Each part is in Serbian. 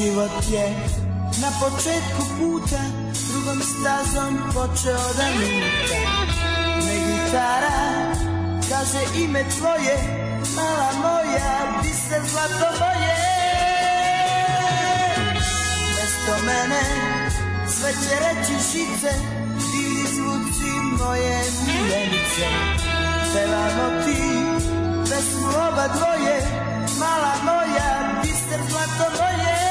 život je na početku puta drugom stazom počeo da luta Ne gitara kaže ime tvoje mala moja di se zlato moje Mesto mene sve će reći žice Bili zvuci moje miljenice Pevamo ti pesmu oba dvoje Mala moja, biser zlato moje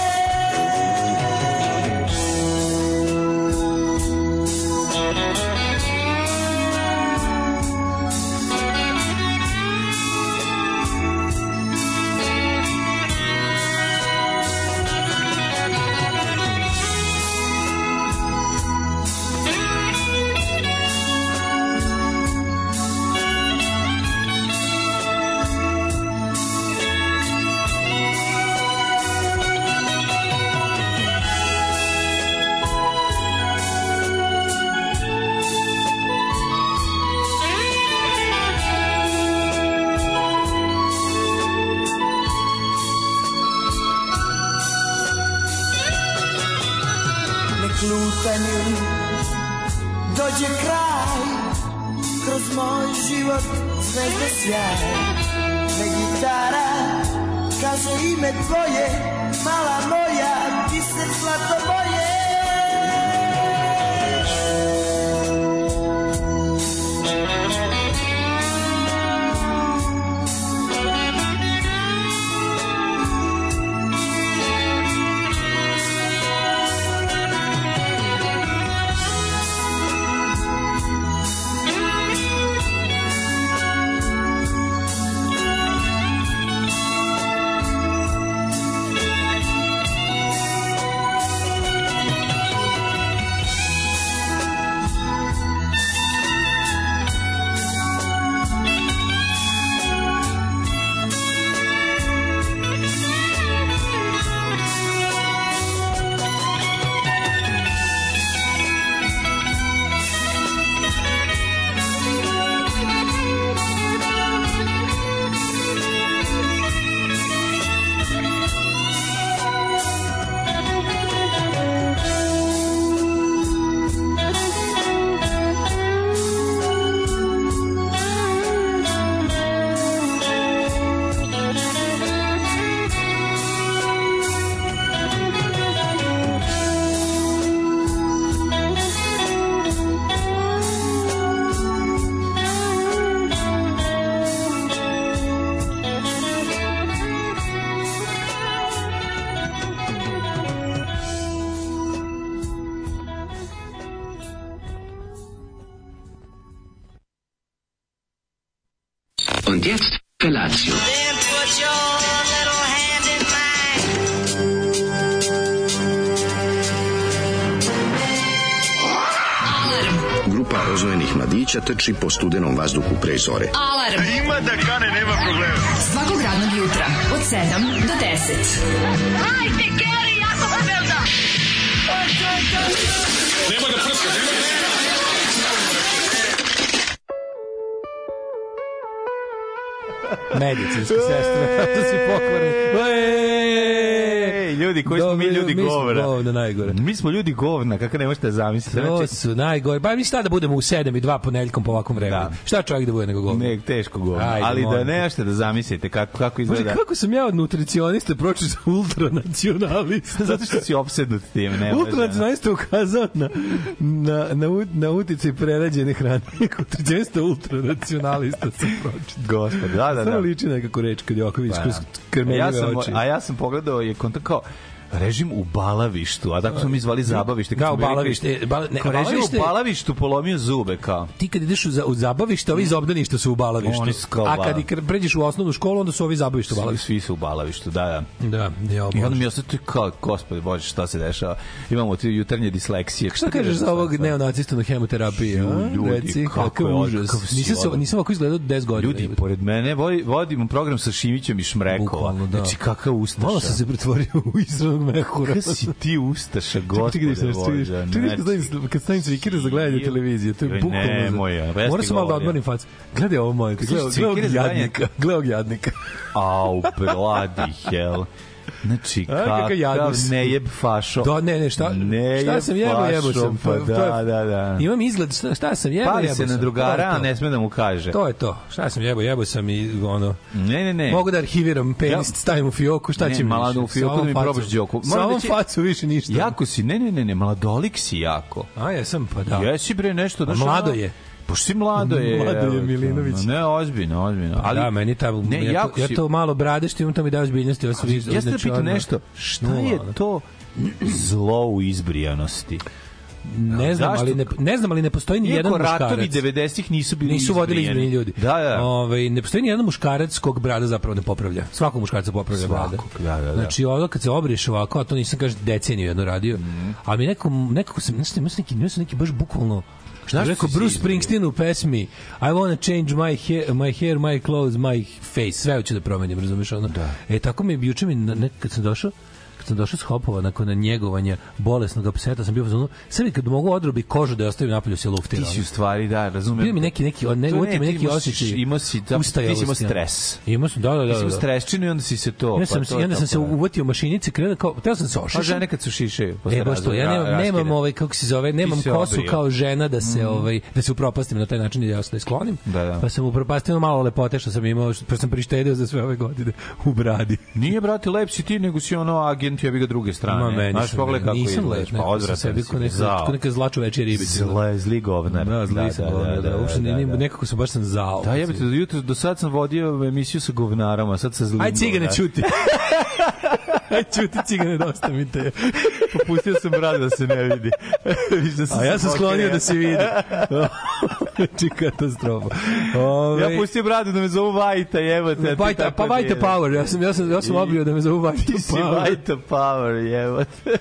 mladića trči po studenom vazduhu pre zore. Alarm. Ima da kane, nema problema. Svakog radnog jutra, od 7 do 10. Medicinska sestra, to si pokvarni. Ljudi, koji smo mi ljudi Mi smo govna. govna najgore. Mi smo ljudi govna, kako ne možete zamisliti. To Znači, su najgore. Pa mi šta da budemo u 7 i 2 ponedeljkom po ovakvom vremenu. Da. Šta čovjek da bude nego govno? ne, teško govna. Ajde, ali da ne možete da zamislite kako, kako Bože, izgleda. kako sam ja od nutricionista pročitao ultranacionalista. Zato što si opsednut tim, ne. Ultranacionalista ukazao na, na, na, na uticaj prerađene hrane. Nutricionista ultranacionalista sam pročitao. Gospod, da, da, Samo da. liči nekako reč kad Joković Pa, kroz da. ja sam, oči. A ja sam pogledao je kontakt kao režim u Balavištu, a tako smo mi zvali zabavište. Da, bili Balavište. Bala- ne, Kao, režim Balavište- u Balavištu polomio zube, kao. ti kad ideš u, za- u zabavište, ovi iz obdaništa su u balavištu. Oni su kao A kad i pređeš u osnovnu školu, onda su ovi zabavište u Svi, balavištu. svi su u Balavištu, da, da. Da, ja, I onda mi ostaje kao, gospode Bože, šta se dešava? Imamo ti jutarnje disleksije. Šta kažeš za ovog neonacista na hemoterapiji? Ljudi, Reci, kako je užas. Nisam, se, nisam ovako izgledao 10 godina. Ljudi, pored mene vodi, vodimo program sa Šimićem i Šmrekova. Bukvalno, da. Znači, kakav ustaša. Malo sam se pretvorio u izranog mehura. Kakav si ti ustaša, gospode čekaj, čekaj, Bože. čekaj, kad stavim- kad stavim za gledanje televizije, to je bukvalno... za- nemoj, a, pa ja Moram sam malo da odmorim facu. Gledaj ovo moje, gledaj, ovog jadnika, gledaj ovog jadnika. Au, bloody hell. Znači, kakav nejeb fašo. Da, ne, ne, šta, Ne šta sam jebo, jebo sam. pa To da, da, da. Imam izgled, šta, šta sam jebo, Pali jebo se na drugara, a ne sme da mu kaže. To je to. Šta sam jebo, jebo sam i ono... Ne, ne, ne. Mogu da arhiviram penis, Ja- stavim u fioku, šta Ne, će mi više? u fioku da mi probaš đoku. Sa Moram ovom facu više ništa. Jako si, ne, ne, ne, ne, mladolik si jako. A, jesam, pa da. Jesi bre nešto. Mlado je. Pa si mlado je. Mlado je Milinović. Ne, ozbiljno, ozbiljno. Ali, da, meni ta, ne, ja, to, ja si- to malo brade što imam, to mi daje ozbiljnosti. Ja sam znači, pitan odmah. nešto, šta Nula, je to zlo u izbrijanosti? Ne znam, Zašto? ali ne, ne znam, ali ne postoji ni jedan Iako muškarac. ratovi 90-ih nisu bili nisu vodili izbrani ljudi. Da, da. Ovaj ne postoji ni jedan muškarac kog brada zapravo ne popravlja. Svakog muškarca popravlja brada. Svakog, da, da, da. Znači, ovo kad se obriješ ovako, a to nisam kaže deceniju jedno radio. Mhm. Ali mi neko nekako sam znači imao sam neki, imao sam neki baš bukvalno Šta rekao Bruce? Springsteen u pesmi I wanna change my hair, my hair, my clothes, my face. Sve hoću da promenim, razumeš ono? Da. E, tako mi je juče mi, nek, kad sam došao, sam došao s Hopova nakon njegovanja bolesnog pseta, sam bio u fazonu, sve mi kad mogu odrobi kožu da je ostavim napolju se lufti. Ti si u stvari, da, razumem. Bio mi neki neki ne, mi ti neki osjećaj. Imao si, da, ti si imao stres. Imao sam, da, da, da. Ti si da, imao da. stresčinu i onda si se to... Ja sam, pa se, to onda sam se tako, da. uvatio u mašinici, krenuo kao, teo sam se Pa ošišao. žene kad su posle E, baš to, ja nemam, nemam ovaj, kako se zove, nemam se kosu. Mm. kao žena da se, ovaj, da se upropastim na taj način da ja se da sklonim. Da, da. Pa sam upropastio malo lepote što sam imao, što, pa sam prištedeo za sve ove godine u bradi. Nije, brate, lep si ti, nego si ono agent, ja bi ga druge strane. Ma meni Znaš, pogledaj kako nisam izgledaš, lep, pa odvratan sebi si. ko neka, ko neka zlaču večija ribica. Zle, zli govnar. Da, zli sam, da, da, uopšte ne- ne- nekako sam baš sam zao. Da, jebate, do jutro, do sad sam vodio emisiju sa govnarama, sad sa zlim Aj cigane, čuti. Aj čuti cigane, dosta mi te. Popustio sam brad da se ne vidi. Da A ja sam sklonio da se vidi. Znači katastrofa. Ove, Ja pustio bradu da me zovu Vajta, jebate. a ti Vajta, tako pa Vajta Power, ja sam, ja sam, ja sam I- obrio da me zovu Vajta Ti si Power. Vajta Power, jebate.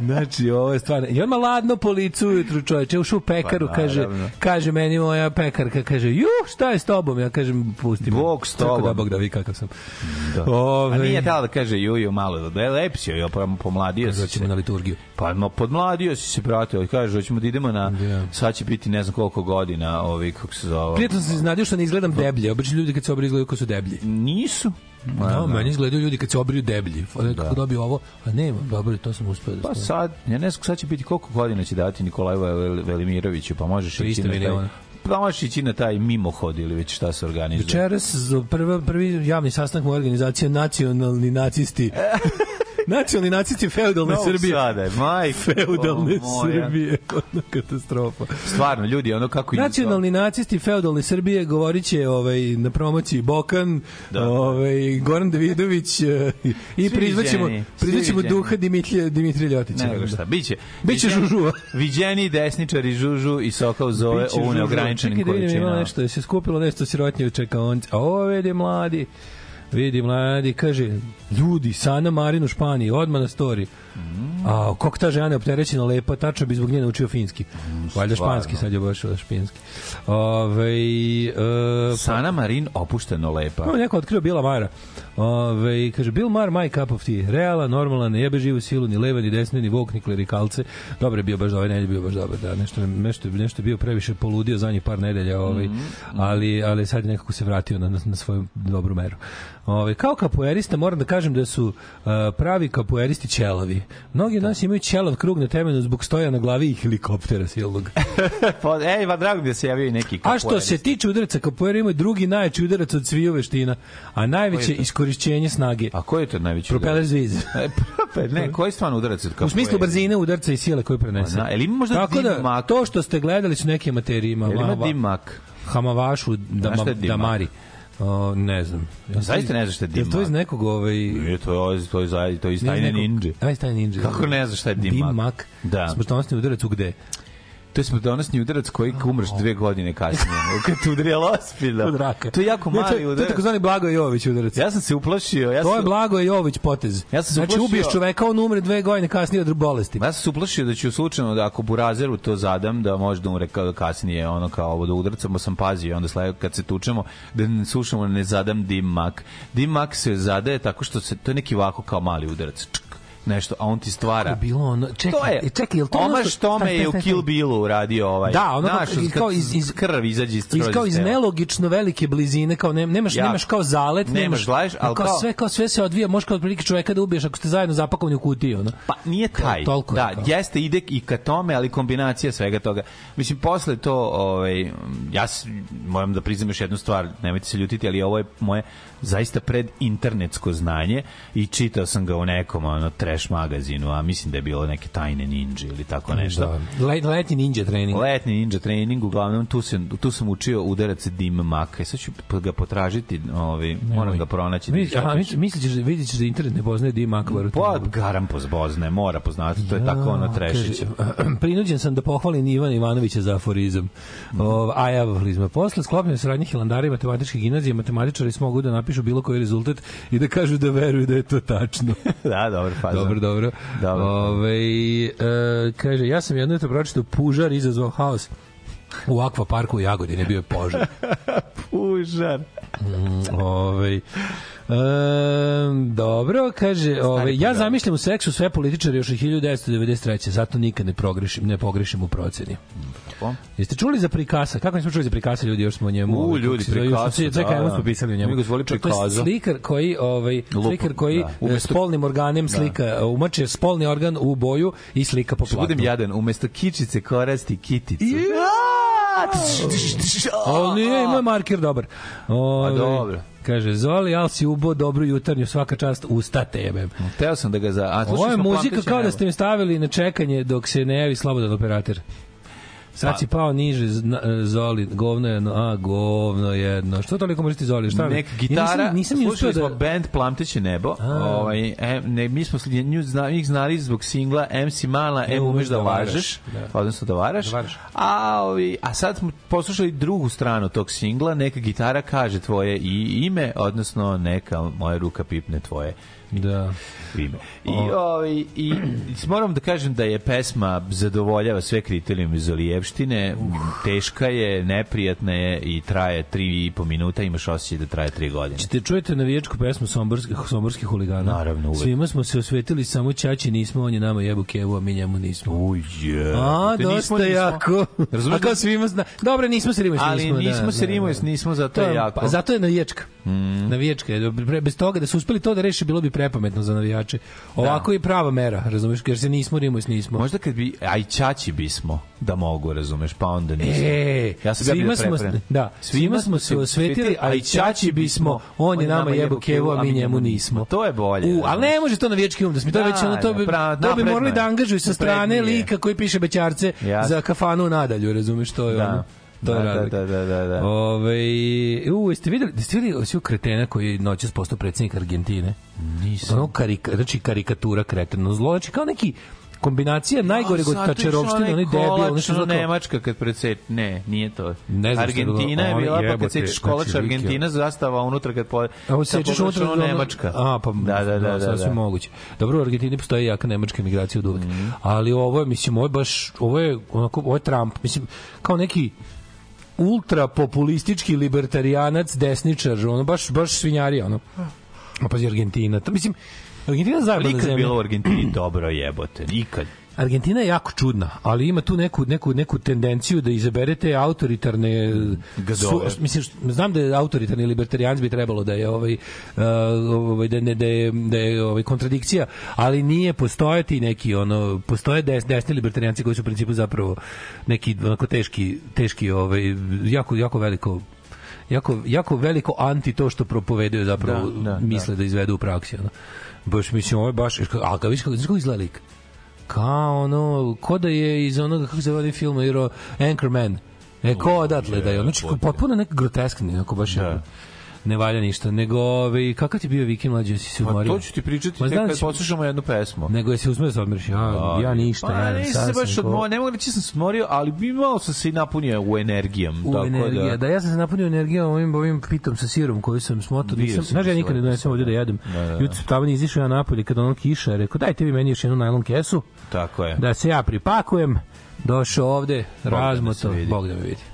Znači, ovo je stvarno. I odmah ladno po licu ujutru čoveče, ušao u pekaru, Pa, kaže, kaže meni moja pekarka, kaže, ju, šta je s tobom? Ja kažem, pusti me. Bog s Tako tobom. Da, Bog da vi kakav sam. Da. Ove, A nije tela da kaže Juju malo, lep si, joj, pa pomladio si Doćemo se. na liturgiju. Pa no, podmladio si se, brate, ali kaže, hoćemo da idemo na, Da. sad će biti ne znam koliko godina, ovi, kako se zove. Prijatno sam se iznadio što ne izgledam deblje. Obično ljudi kad se obriju izgledaju kao su deblji. Nisu. No, meni izgledaju ljudi kad se obriju deblji. Da. Kako dobio ovo? A nema, dobro, to sam uspeo da Pa sad, ja ne znam sad će biti koliko godina će dati Nikolaju Vel- Velimiroviću, pa možeš 300 ići na taj, miliona. Možeš ići na taj mimohod ili već šta se organizuje. Večeras prvi, prvi javni sastanak moje organizacije nacionalni nacisti. nacionalni nacisti feudalne Novog Srbije. Sada majko Feudalne moja. Srbije. Ono katastrofa. Stvarno, ljudi, ono kako... Nacionalni nacisti feudalne Srbije govorit će ovaj, na promociji Bokan, Da. ovaj, Goran Davidović eh, i prizvaćemo, prizvaćemo duha Dimitrija, Dimitrija Ljotića. Ne, šta, biće. Biće viđeni- žužuva. Viđeni desničari žužu i sokao zove Biće u žužuva. neograničenim Čekaj da vidim, ima količinama. nešto, je se skupilo nešto sirotnje u čekaonci. A ovo vidi mladi, vidi mladi, kaže, ljudi, Sana Marin u Španiji, odmah na story. Mm. A kako ta žena je opterećena lepa, tačno bi zbog nje naučio finski. Valjda Mm, stvarno. španski, sad je baš španski. Ove, e, Sana Marin opušteno lepa. Ovo neko otkrio Bila Mara. Ove, kaže, Bill Mar, my cup of tea. Realan, normalan, ne jebe živu silu, ni leva, ni desne, ni vok, ni klerikalce. Dobro je bio baš, ovaj nedelj bio baš dobar, da, nešto, nešto, nešto bio previše poludio zadnjih par nedelja, ovaj, ali, ali sad je nekako se vratio na, na, na svoju dobru meru. Ove, kao kapoerista moram da kažem da su uh, pravi kapoeristi ćelavi. Mnogi od nas imaju ćelav krug na temenu zbog stoja na glavi i helikoptera silnog. Pa, ej, va drago mi da se javio i neki A što se tiče udaraca, kapoeira ima drugi najjači udarac od sviju veština, a najveće iskorišćenje snage. A koji je to najveći Propeler udarac? zviz. E, ne, koji je stvarno udarac od U smislu brzine udarca i sile koju prenese. Jel ima možda Tako da, dimak? to što ste gledali su neke materije ima. Ima dimak? Hamavašu, da, je dimak? O, ne znam. Jel to Zaista ne znaš šta je jel to dimak? iz nekog ovaj... Nije, to je, to je, to je iz ne iz tajne ninja. A, iz tajne ninja. Kako ne znaš šta je dimak? Dimak. Da. Smrtonosni udarac u gde? To je smrtonosni udarac koji umreš dve godine kasnije. Kad te udrija ospila. Od raka. To je jako to, mali je- to je udarac. takozvani Blago Jović udarac. Ja sam se uplašio. Ja To je sam, Blago Jović potez. Ja sam se znači, uplašio- ubiješ čoveka, on umre dve godine kasnije od bolesti. Ja sam se uplašio da ću slučajno da ako Burazeru to zadam da može da umre kasnije ono kao ovo da udracamo sam pazio onda sledeće kad se tučemo da ne slušamo ne zadam dim mak. Dim mak se zadaje tako što se to je neki ovako kao mali udarac. Čk. Nešto, a on ti stvara. bilo ono, čekaj, to je, čekaj, jel to ono što- tome je u Kill. Billu uradio ovaj. Da, ono Znaš, kao, kao iz, iz, krv izađe iz, iz kao iz nelogično velike blizine, kao ne, nemaš, Jako. nemaš kao zalet, Nemaš nemaš, gledaš, ali kao, kao- sve, kao sve se odvija, možeš kao otprilike čoveka da ubiješ ako ste zajedno zapakovani u kutiji, ono. Pa nije taj. toliko je da, kao. jeste ide i ka tome, ali kombinacija svega toga. Mislim posle to ovaj ja moram da priznam još jednu stvar, nemojte se ljutiti, ali ovo je moje zaista pred internetsko znanje i čitao sam ga u nekom ono trash magazinu, a mislim da je bilo neke tajne ninja ili tako nešto. Da. Let, letnji ninja trening. Letni ninja trening, uglavnom tu sam, tu sam učio udarac dim maka. I sad ću ga potražiti, ovaj, moram ga pronaći. da Misliš, aha, misliš, da- vidit ćeš da internet ne poznaje Dim Akbar. Pa, garam pozbozne, mora poznati, to je tako ono trešiće. Kaže, prinuđen sam da pohvalim Ivana Ivanovića za aforizam. O, a ja. Posle sklopne sradnje Hilandara i matematičke gimnazije, matematičari smogu da napišu bilo koji rezultat i da kažu da veruju da je to tačno. da, dobro, pa dobro, dobro. Dobro. Ove, e, kaže, ja sam jedno jutro pročitao pužar izazvao haos u akvaparku u Jagodini, bio je požar. Pužar. Ovaj Um, dobro, kaže, ovaj, ja zamišljam u seksu sve političare još od 1993. Zato nikad ne pogrešim, ne pogrešim u proceni. Dobro. Jeste čuli za Prikasa? Kako nismo čuli za Prikasa, ljudi, još smo o njemu... U, ovaj, ljudi, smo- Picasso, Čekaj, da, da. smo pisali o njemu. Mi ga zvali To je slikar koji, ovaj, Lupa, slikar koji da. da. Umesto- spolnim organem slika, umače spolni organ u boju i slika po Što platnu. budem jadan, umesto kičice korasti kiticu. Ali nije, ima je marker dobar. Ove, Pa dobro. Kaže, Zoli, al si ubo dobru jutarnju, svaka čast, usta tebe. Teo sam da ga za... A, Ovo je muzika kao da ste mi stavili na čekanje dok se ne javi slobodan operator. Sad si pao niže, Zoli, govno jedno, a, govno jedno. Što toliko možete Zoli? Šta? Nek Ja gitara, nisam, nisam ni uspeo slušali smo da... band Plamteće nebo, ovaj, em, ne, mi smo nju zna, njih znali zbog singla M si mala, M umeš da lažeš, Da. odnosno da varaš, Da varaš. a, ovi, a sad smo poslušali drugu stranu tog singla, neka gitara kaže tvoje i ime, odnosno neka moja ruka pipne tvoje Da. ime. I, ovaj, i, i moram da kažem da je pesma zadovoljava sve kriterijume Zolijevštine, teška je, neprijatna je i traje tri i po minuta, imaš osjećaj da traje tri godine. Ćete čujete navijačku pesmu Somborskih, somborskih huligana? Naravno, uvek. Svima smo se osvetili, samo Ćaći nismo, on je nama jebu kevu, a mi njemu nismo. Uje. A, dosta nismo. jako. Razumeš A kao da- svima zna... Dobro, nismo se rimojs, Ali nismo. nismo da, se da, rimojs, da. nismo, zato To je jako. Pa, zato je navijačka. Mm. Navijačka je. Pre- Bez toga da su uspeli to da reše, bilo bi prepametno za navijače. Ovako je prava mera, razumeš, jer se nismo rimojs, nismo. Možda kad bi, a i ćaći bismo da mogu, razumeš, pa onda nismo. E, ja sam svima smo, da, svima smo se osvetili, a i Ćaći bismo, on je nama jebu kevu, a mi njemu nismo. To je bolje. U, ali ne može to navijački um da smo to Da, već ono, to da, bi, to bi morali je. da angažuju sa strane lika koji piše bećarce za kafanu nadalju, razumeš, to je Da. ono. To je Da, da, razlika. da, da, da, da. Ove, u, jeste videli, jeste videli osiju kretena koji je noćas postao predsjednik Argentine? Nisam. Ono karika, znači karikatura kretena, zlo, znači kao neki kombinacija najgoreg od tačerovštine, onaj debil, nešto kao- Nemačka kad predsjet, ne, nije to. Ne znam. Argentina je bila, pa kad sećaš kolač znači, Argentina, zastava unutra kad po... A sećaš unutra ono Nemačka. A, pa da, da, da, da, sasvim da. moguće. Dobro, u Argentini postoji jaka nemačka migracija od uvek. Mhm. Ali ovo je, mislim, ovo je baš, ovo je, onako, ovo je Trump, mislim, kao neki ultra populistički libertarijanac, desničar, ono, baš, baš svinjarija, ono. A pazi, Argentina, to, mislim, Argentina zajebana zemlja. bilo u Argentini dobro jebote, ikad. Argentina je jako čudna, ali ima tu neku, neku, neku tendenciju da izaberete autoritarne Gadove. mislim što- znam da je autoritarni libertarijanc bi trebalo da je ovaj uh, ovaj da ne da je, da je ovaj kontradikcija, ali nije postojati neki ono postoje des, desni libertarijanci koji su u principu zapravo neki onako teški teški ovaj jako jako veliko jako, jako veliko anti to što propovedaju zapravo Da, da, misle da. izvedu u praksi ono. baš mislim ovo je baš a ga viš kako izgleda lik kao ono, ko da je iz onoga, kako se zove onaj film, igrao Anchorman. E, ko odatle da je, znači, potpuno neki groteskni, onako baš Da. Ne valja ništa, nego, ove, kakav ti bio vikend mlađe, si se Pa umorio? to ću ti pričati Ma tek da kad poslušamo jednu pesmu. Nego je se uzme da odmoriš, ja, ja ništa, pa, ja nisam se baš ko- odmorio, ne mogu reći da sam se odmorio, ali bi malo sam se i napunio u energijom. U tako energija, da. da, ja sam se napunio energijom ovim, ovim pitom sa sirom koju sam smotao. Nisam, sam znaš, ja da nikad ne donesem ovdje da jedem. Da, da, da. Jutro sam tavan izišao ja napolje kad ono kiša, rekao dajte vi meni još jednu najlon kesu, tako je. da se ja pripakujem, došao ovde, da razmoto. Bog da me vidi. se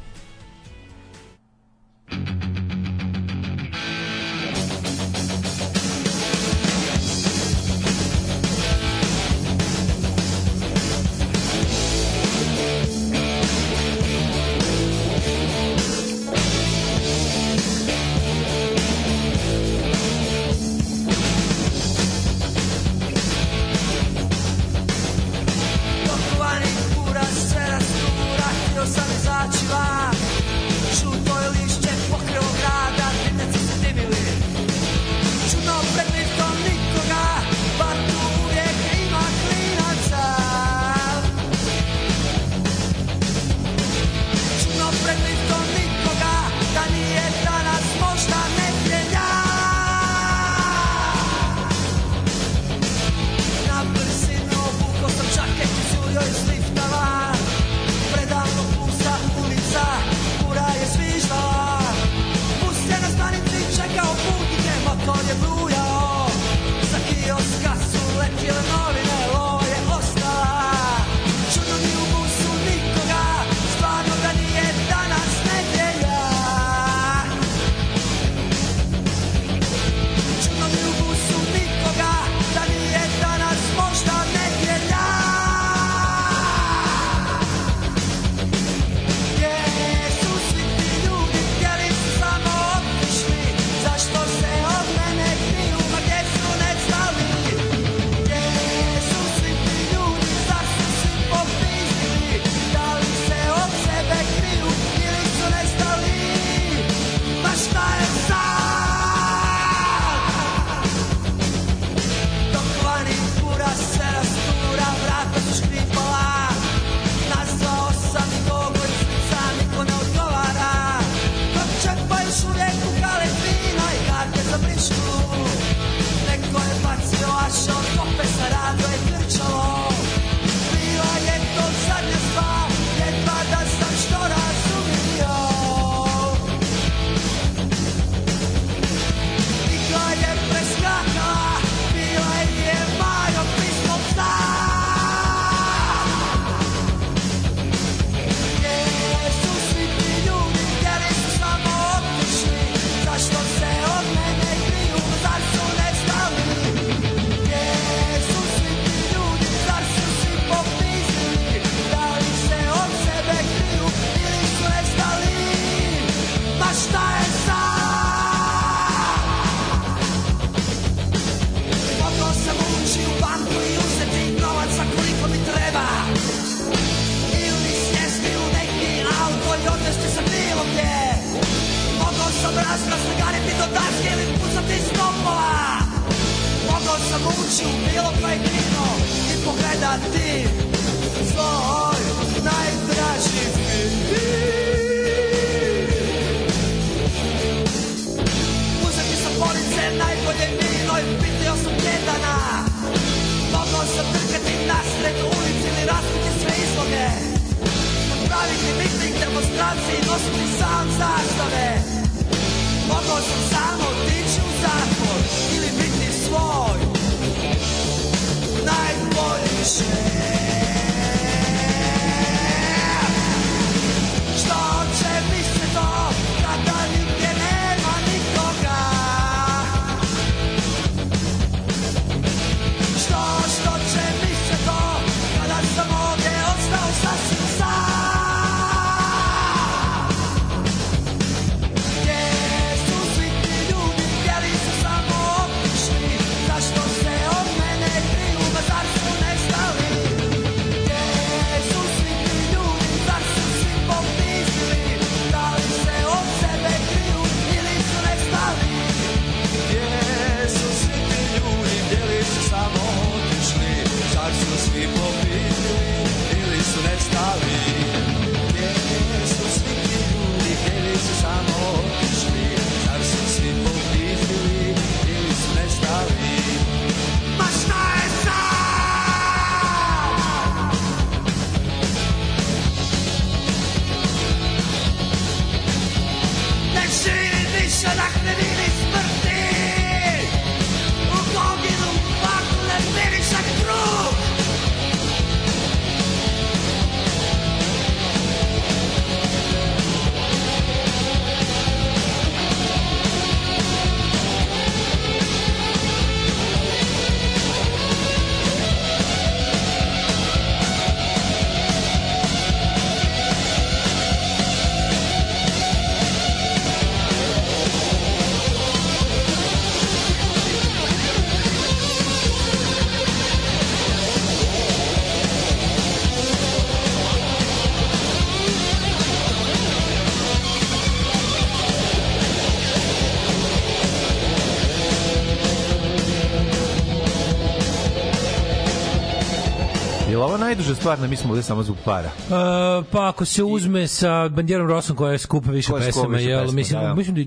najduža stvar da mi smo ovde samo zbog para? Uh, pa ako se uzme sa Bandijerom Rosom koja je skupa više Koja je pesama, više jel, mislim, da, da. mislim da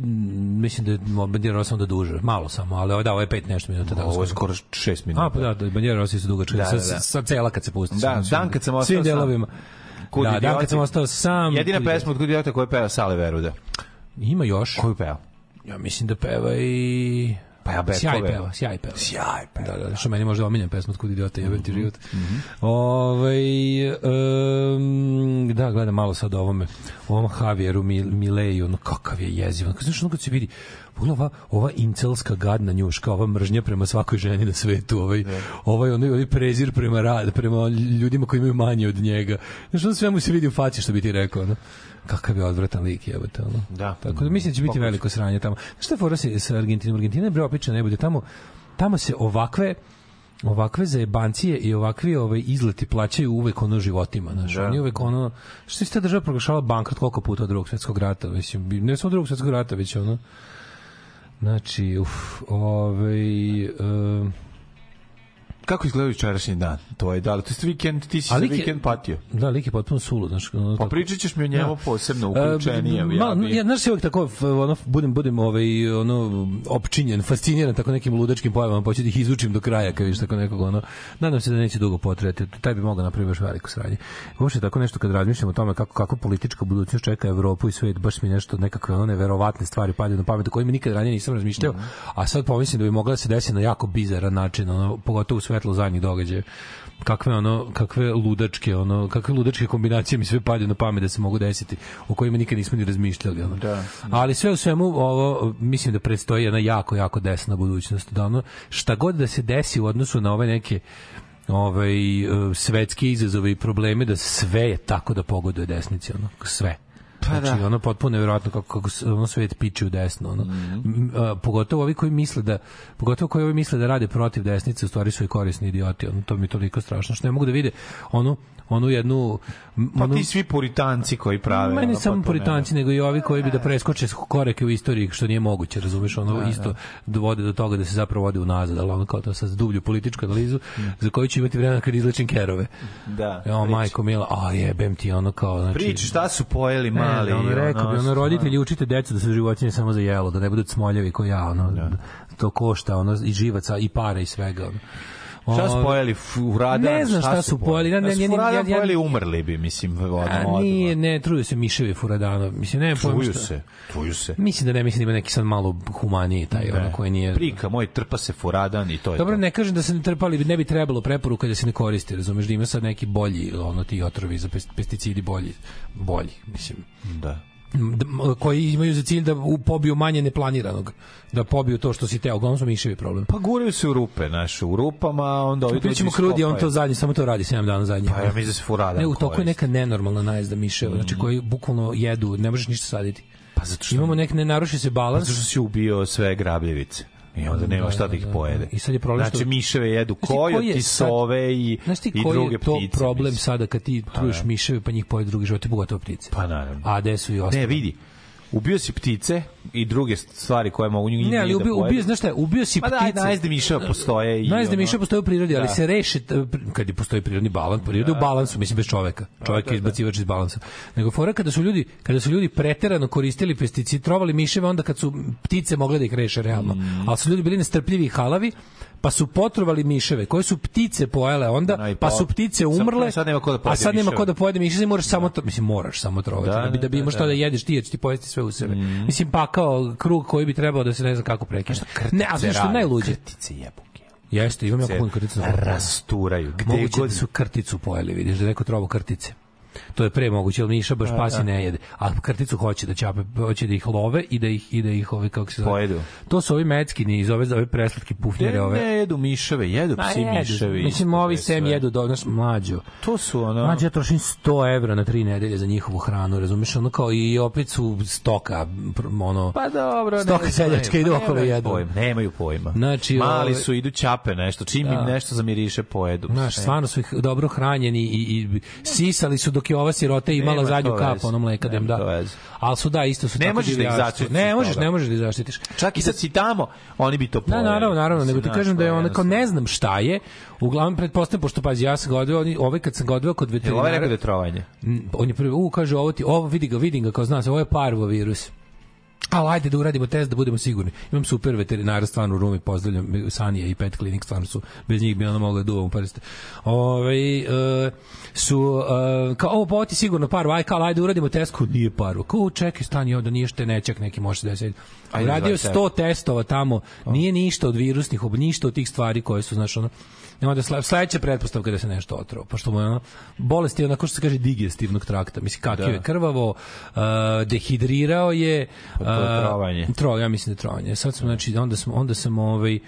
mislim da je Bandijer Rosom da duže, malo samo, ali da, ovo je pet nešto minuta da. Ovo je skoro. šest minuta. A pa da, da Bandijer Rosom su dugački, Da, sa, da, da. sa cela kad se pusti. Da, svim- dan kad sam ostao svim sam. delovima. Kud da, dan kad sam ostao sam. Jedina pesma od Kud idiota koju peva Sale Veruda. Ima još. Koju peva? Ja mislim da peva i... Ja bet Sjaj peva. sjaj peva. Sjaj peva, Da, da, da, što meni možda omiljen pesma od kud idiota jebem Mhm, ti život. Ovaj um, da, gledam malo sad ovome, ovom Javieru Mil, Mileju, ono kakav je jeziv. Ono, znaš, ono kad se vidi, ova, ova incelska gadna njuška, ova mržnja prema svakoj ženi na svetu, ovaj, ovaj, onaj, onaj prezir prema rad, prema ljudima koji imaju manje od njega. Znaš, ono sve mu se vidi u faci, što bi ti rekao, ono. Kakav je odvratan lik, jebote, ono. Da. Tako da mislim da će biti veliko sranje tamo. Šta fora sa sa Argentinom? Argentina je bre opična ne bude tamo tamo se ovakve ovakve zajebancije i ovakvi ovaj izleti plaćaju uvek ono životima, znači Da. oni uvek ono što se ta država proglašava bankrot koliko puta od drugog svetskog rata, mislim, ne samo drugog svetskog rata, već ono Znači, uf, ovaj, um, Kako izgleda jučerašnji dan? To je da li to je vikend, ti si za vikend patio. Da, lik je potpuno sulu, znaš. Ono, Pa pričat ćeš mi o njemu Da. posebno uključenije. E, ja malo, bi- ja, znaš se uvijek tako, ono, budem, budem ovaj, ono, opčinjen, fasciniran tako nekim ludačkim pojavama, pa ću da ih izvučim do kraja, kad vidiš tako nekog, ono, nadam se da neće dugo potreti, taj bi mogao napraviti baš veliko sranje. Uopšte tako nešto kad razmišljam o tome kako, kako politička budućnost čeka Evropu i svet, baš mi nešto, nekakve one verovatne stvari padaju na pamet, o kojima nikad ranije nisam razmišljao, a sad pomislim da bi mogla da se desi na jako bizaran način, ono, pogotovo u svetlu zadnjih događaja kakve ono kakve ludačke ono kakve ludačke kombinacije mi sve padaju na pamet da se mogu desiti o kojima nikad nismo ni razmišljali ono. Da. ali sve u svemu ovo mislim da predstoji jedna jako jako desna budućnost da ono šta god da se desi u odnosu na ove neke ovaj e, svetske izazove i probleme da sve je tako da pogoduje desnici ono sve Pa znači, da. ono potpuno nevjerojatno kako, kako ono svet piče u desno. Ono. Mhm. M, a, pogotovo ovi koji misle da pogotovo koji ovi misle da rade protiv desnice, u stvari su i korisni idioti. Ono, to mi je toliko strašno što ne mogu da vide onu, onu jednu... Pa onu, ti svi puritanci koji prave. Ma ono, samo puritanci, nego i ovi koji bi da preskoče korake u istoriji, što nije moguće, razumeš, ono isto dovode do toga da se zapravo vode unazad, ali ono kao to sad dublju političku analizu, za koju ću imati vremena kad izlečim kerove. Da. Evo, priči. majko mila, a jebem ti ono kao, znači... Priči, šta su pojeli Ne, mali? ono, rekao bi, ono, roditelji učite decu da su životinje samo za jelo, da ne budu smoljavi ko ja, ono, to košta, ono, i živaca, i para i svega, ono. Šta su pojeli? Furadan? Ne znam šta su pojeli, ne, Da ne, ne, furadan ja- ja- pojeli, umrli bi, mislim, odmah. nije, ne, truju se miševi furadano. Mislim, ne, Truju šta- se, truju se. Mislim da ne, mislim da ima neki sad malo humaniji taj, ono koji nije... Prika moj trpa se furadan i to je Dobro, to. ne kažem da se ne trpali, ne bi trebalo preporuka da se ne koristi, razumeš, da ima sad neki bolji, ono ti otrovi za pes- pesticidi bolji, bolji, mislim, Da. Koji imaju za cilj da pobiju manje neplaniranog, da pobiju to što si teo, uglavnom su miševi problem. Pa guraju se u rupe, naše, u rupama, onda ovi Pričamo ljudi krudi, on to zadnji, samo to radi 7 dana zadnji. Pa ja mislim da se furadan Ne, u toku je neka nenormalna najezda miševa, znači koji bukvalno jedu, ne možeš ništa saditi. Pa zato što, Imamo nek ne naruši se balans. zato što si ubio sve grabljevice. I onda nema šta da ih pojede. I sad je problem što- Znači, miševe jedu Znaš ti koji kojot je i sad- sove i, Znaš ti i koji druge je to ptice. problem mislim. sada kad ti truješ miševe pa njih pojede drugi životi, pogotovo ptice? Pa naravno. A gde su i ostale? Ne, vidi. Ubio si ptice i druge stvari koje mogu njih Ne, ali da ubio, pojedu. ubio, znaš šta, je, ubio si Pa da, ptice. najezde miševa postoje i Najezde ono- miša postoje u prirodi, ali Da. se reše t- kad je postoji prirodni balans, priroda je u balansu, mislim bez čoveka. Čovek je izbacivač iz balansa. Nego fora kada su ljudi, kada su ljudi preterano koristili pesticid, trovali miševe onda kad su ptice mogle da ih reše realno. Mm. Ali su ljudi bili nestrpljivi i halavi, pa su potrovali miševe koje su ptice pojele onda, No pa po- su ptice Sad- umrle, sad nema ko da a pojede sad nema ko da pojede miševe, moraš samo to, mislim moraš samo trovati Da, da, bi da bi da, imao šta da. da jedeš ti, jer ti pojesti sve u sebe. Mislim pa kao krug koji bi trebao da se ne znam kako prekine. Ne, a znaš što najluđe? Krtice jebuke. Jeste, imam jako Se puno krtica. rasturaju. Gde Moguće god da su krticu pojeli, vidiš, da neko trovo krtice. To je pre moguće, ali Miša baš pasi ne jede. A krticu hoće da ćape, hoće da ih love i da ih i da ih ove kako se zove. Pojedu. To su ovi meckini iz ove ove preslatke pufnjere ove. ne jedu miševe, jedu Ma psi jedu. miševi. Mislim, ovi sem jedu do nas mlađo. To su ono... Mlađe, ja trošim 100 evra na tri nedelje za njihovu hranu, razumeš? Ono kao i opet su stoka, ono... Pa dobro, Stoka seljačka ide pa okolo jedu. pojma, Nemaju pojma. Znači, Mali su, idu ćape nešto, čim Da. im nešto zamiriše, pojedu. Znaš, Sve. stvarno su ih dobro hranjeni i, i sisali su dok je ova sirota imala Nema zadnju kap veze. ono mleka da im da. Ali su da, isto su Ne tako možeš da ih zaštitiš Ne možeš, ne možeš da ih zaštitiš. Čak i sad si tamo, oni bi to Da, pojeli. naravno, naravno, Mislim, nego ti kažem da je ono kao ne znam šta je. Uglavnom pretpostavljam pošto pazi ja sam ga odveo, oni- ovaj kad sam ga odveo kod ovaj veterinara. rekao da je trovanje? On je prvi, u, kaže, ovo ti, ovo vidi ga, vidim ga, kao zna se, ovo je parvovirus. Ali ajde da uradimo test da budemo sigurni. Imam super veterinara stvarno u Rumi, pozdravljam Sanija i Pet Clinic, stvarno su bez njih bi ono moglo da duvam prste. Ove, e, su e, kao ovo pa ovo ti sigurno parvo, aj kao ajde uradimo test, ko nije parvo. Kao čekaj stani ovde nije štenečak neki može se desiti. Radio zvaj 100 testova tamo, nije ništa od virusnih, ob- ništa od tih stvari koje su, znaš, ono, onda sle- sledeća pretpostavka da se nešto otrovo, pošto mu je ono, bolest je onako što se kaže digestivnog trakta, mislim kakio Da. je krvavo, uh, dehidrirao je, Pa je uh, trovanje. Tro, ja mislim da je trovanje. Sad smo znači onda smo onda sam ovaj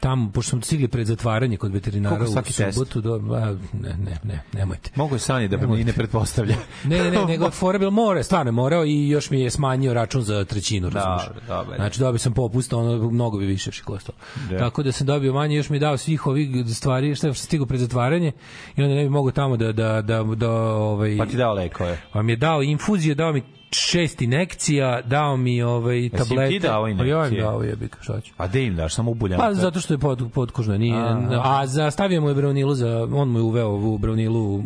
tamo pošto smo stigli pred zatvaranje kod veterinara Koliko u svaki test? subotu do a, ne ne ne nemojte. Mogu je Sani da Nemojte. ne pretpostavlja. Ne, ne, ne, nego fora bilo more, stvarno je morao i još mi je smanjio račun za trećinu, razumiješ. Dobro, dobro. Znači dobio sam popust, ono mnogo bi više koštalo. Da. Tako da sam dobio manje, još mi je dao svih ovih stvari, što je stigao pred zatvaranje i onda ne bi mogao tamo da da da da ovaj Pa ti dao lekove. pa mi je dao infuzije, dao mi šest inekcija, dao mi ovaj ti tablete. dao Pa ja im injekcije? dao jebi šta ću. A gde im daš, samo ubuljam? Pa zato što je pod, podkožno, nije, a za stavio mu je braunilu, za, on mu je uveo ovu braunilu,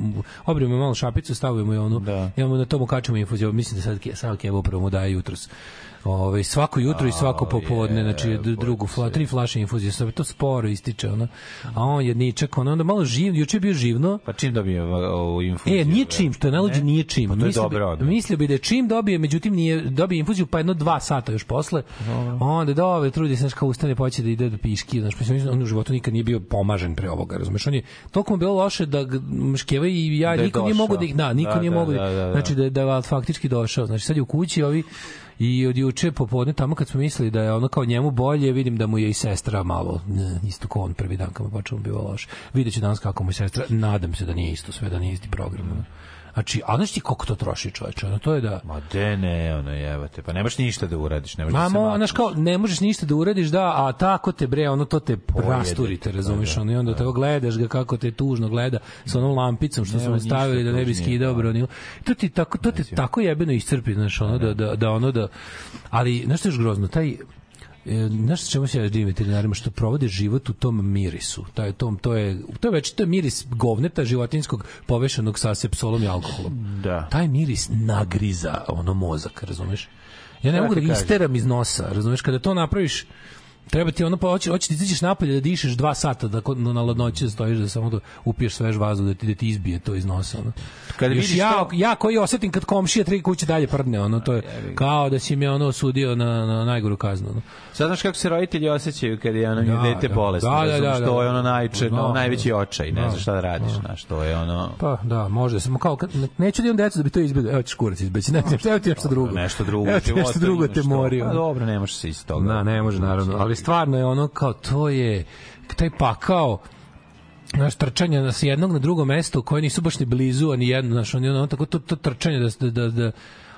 obrio mu malo šapicu, stavio mu je onu, Da. ja mu na tomu kačemo infuziju, mislim da sad, sad Kevo upravo mu daje jutros. Ove, svako jutro i svako popodne, znači drugu fla, tri flaše infuzije, sve to sporo ističe, ono. A on je ničak, ono, onda malo živ, juče je bio živno, Pa čim dobije ovu infuziju? E, nije čim, što je najluđe, Ne? nije čim. Pa to je mislio, dobro bi, mislio bi da je čim dobije, međutim nije dobije infuziju pa jedno dva sata još posle. Onda dobe, trudi se znaš kao ustane, poće da ide do piški, znaš, mislim, on u životu nikad nije bio pomažen pre ovoga, razumeš? On je toliko mu bilo loše da Mškeva i ja Da niko nije mogu da ih, da, niko Da, nije da, da, da, da. znači da da faktički došao. Znači sad je u kući ovi i od juče popodne tamo kad smo mislili da je ono kao njemu bolje, vidim da mu je i sestra malo ne, isto kao on prvi dan kad mu počeo bilo loše. Videću danas kako mu je sestra, nadam se da nije isto sve, da nije isti program. ono. Znači, a znaš ti koliko to troši čoveče? Ono, to je da... Ma de ne, ono jebate. Pa nemaš ništa da uradiš, nemaš da se Mamo, makneš. znaš kao, ne možeš ništa da uradiš, da, a tako te bre, ono to te rasturite, razumiješ, ono, i onda tako gledaš ga kako te tužno gleda sa onom lampicom što su mu stavili da ne bi skidao da. bronilu. To ti tako, to te tako jebeno iscrpi, znaš, ono, da, da, da, ono, da, ali, znaš što je još grozno, taj, znaš sa čemu se ja divim veterinarima što provode život u tom mirisu. Taj tom to je to je već to je miris govneta životinskog povešanog sa sepsolom i alkoholom. Da. Taj miris nagriza ono mozak, razumeš? Ja ne mogu da kažem? isteram iz nosa, razumeš? Kada to napraviš, treba ti ono pa hoće hoće ti izađeš napolje da dišeš dva sata da na ladnoći da stojiš da samo da upiješ svež vazduh da ti da ti izbije to iz nosa ono. Kada Još vidiš ja, to- ja koji osetim kad komšija tri kuće dalje prdne, ono to je kao da si me ono osudio na, na najgoru kaznu. Ono. Sad znaš kako se roditelji osjećaju kad je ono Da, da, dete da. bolesno, Da, da, da, da, to je da. ono najče, Da, no, da. najveći očaj, ne Da. znaš šta da radiš, znaš, to je ono... Pa da, može samo kao kad, ne- neću da imam decu da bi to izbjegao. Evo ćeš kurac izbeći. Ne, ne, evo ti nešto drugo. Nešto drugo nešto drugo te mori. Pa dobro, ne može se iz toga. Da, ne može naravno, ali stvarno je ono kao to je taj pakao naš trčanje na jednog na drugo mesto koje nisu baš ni blizu, a ni jedno, znaš, ono, ono tako to, to trčanje da, da, da, da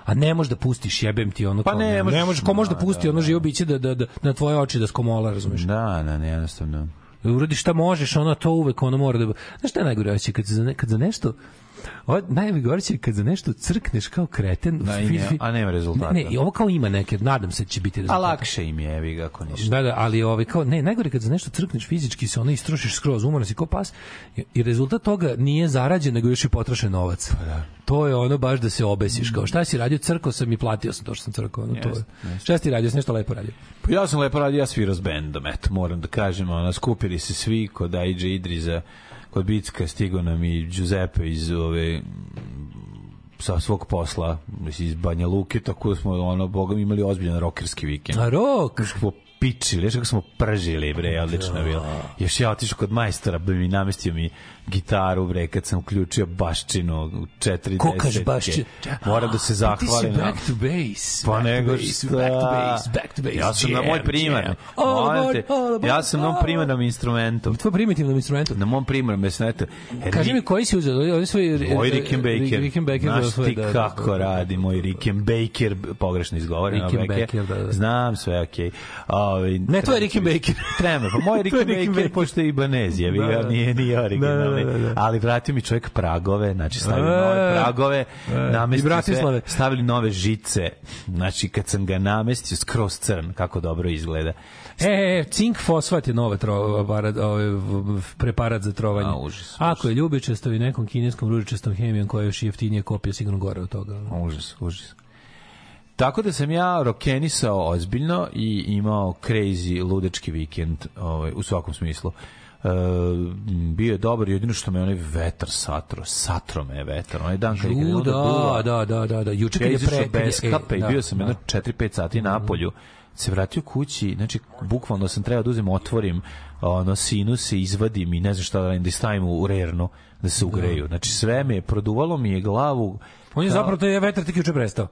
a ne možeš da pustiš, jebem ti ono Pa kao, ne ne, možeš, možeš, ko može da da, pusti da, ono da. živo biće da, da, da, na tvoje oči da skomola, razumeš? Da, da, ne, jednostavno. uradiš šta možeš, ono to uvek ono mora da... Znaš šta je najgore? Kad za, ne, kad za nešto... Ovo, najgore će kad za nešto crkneš kao kreten. Da, i ne- a nema rezultata. Ne, ne, i ovo kao ima neke, nadam se da će biti A rezultata. lakše im je, evi ga, ako ništa. Da, da, ali ovaj kao ne, najgore kad za nešto crkneš fizički se ono istrošiš skroz, umoran si kao pas i, rezultat toga nije zarađen nego još i potrošen novac. Pa da. To je ono baš da se obesiš, kao šta si radio, crkao sam i platio sam to što sam crkao, ono to je. Jeste, Šta si radio, nešto lepo radio. Pa ja sam lepo radio, ja svirao s bendom, eto, moram da kažem, ono, skupili se svi kod Aidže Idriza, kod Bicka, stigo nam i Giuseppe iz ove sa svog posla, iz Banja Luke, tako da smo, ono, boga mi imali ozbiljan rokerski vikend. A rok, smo pičili, još kako smo pržili, bre, odlično bilo. Još ja otišao kod majstora, bi mi namestio mi gitaru, bre, kad sam uključio baščinu u 40 ko kaže baš će... Moram da se zahvalim. Ti si na- back to base. Pa nego šta? Back to base, back to base. Ja sam na jam, moj primarni. te, all aboard, Ja sam na mom primarnom instrumentu. Tvoj primitivnom instrumentu. Na mom primarnom, eto. Kaži mi koji si uzeo, ovdje svoj... Moj Rickenbacker. Rickenbacker. Znaš ti da, da, kako da. radi moj Rickenbacker, pogrešno izgovoren. Rickenbacker, da, da. Znam sve, okej. Okay. Ne, to je Rickenbacker. Treba, pa moj Rickenbacker, pošto je Ibanez, je, nije, nije originalni. Da, da, da, da. Ali vratio mi čovjek pragove, znači stavili E, nove pragove, e, namestio sve, stavili nove žice, znači kad sam ga namestio skroz crn, kako dobro izgleda. E, e, cink fosfat je nova tro, aparat, ovaj, v- v- preparat za trovanje. A, užas, Ako je ljubičasto i nekom kineskom ružičastom hemijom koja je još jeftinije kopija, sigurno gore od toga. Užas, užas. Tako da sam ja rokenisao ozbiljno i imao crazy ludečki vikend ovaj, u svakom smislu. E, bio je dobar, jedino što me onaj vetar satro, satro me je vetar, onaj dan kad je krenuo da, duva, da, da, da, da, da. Juče kad je pre... bez e, kape i da, bio sam da. jedno 4-5 sati na polju, se vratio kući, znači bukvalno sam trebao da uzem, otvorim ono, sinuse, izvadim i ne znam šta da radim, da stavim u rernu, da se ugreju. Znači sve me je, produvalo mi je glavu. On je zapravo, to je vetar tek juče prestao.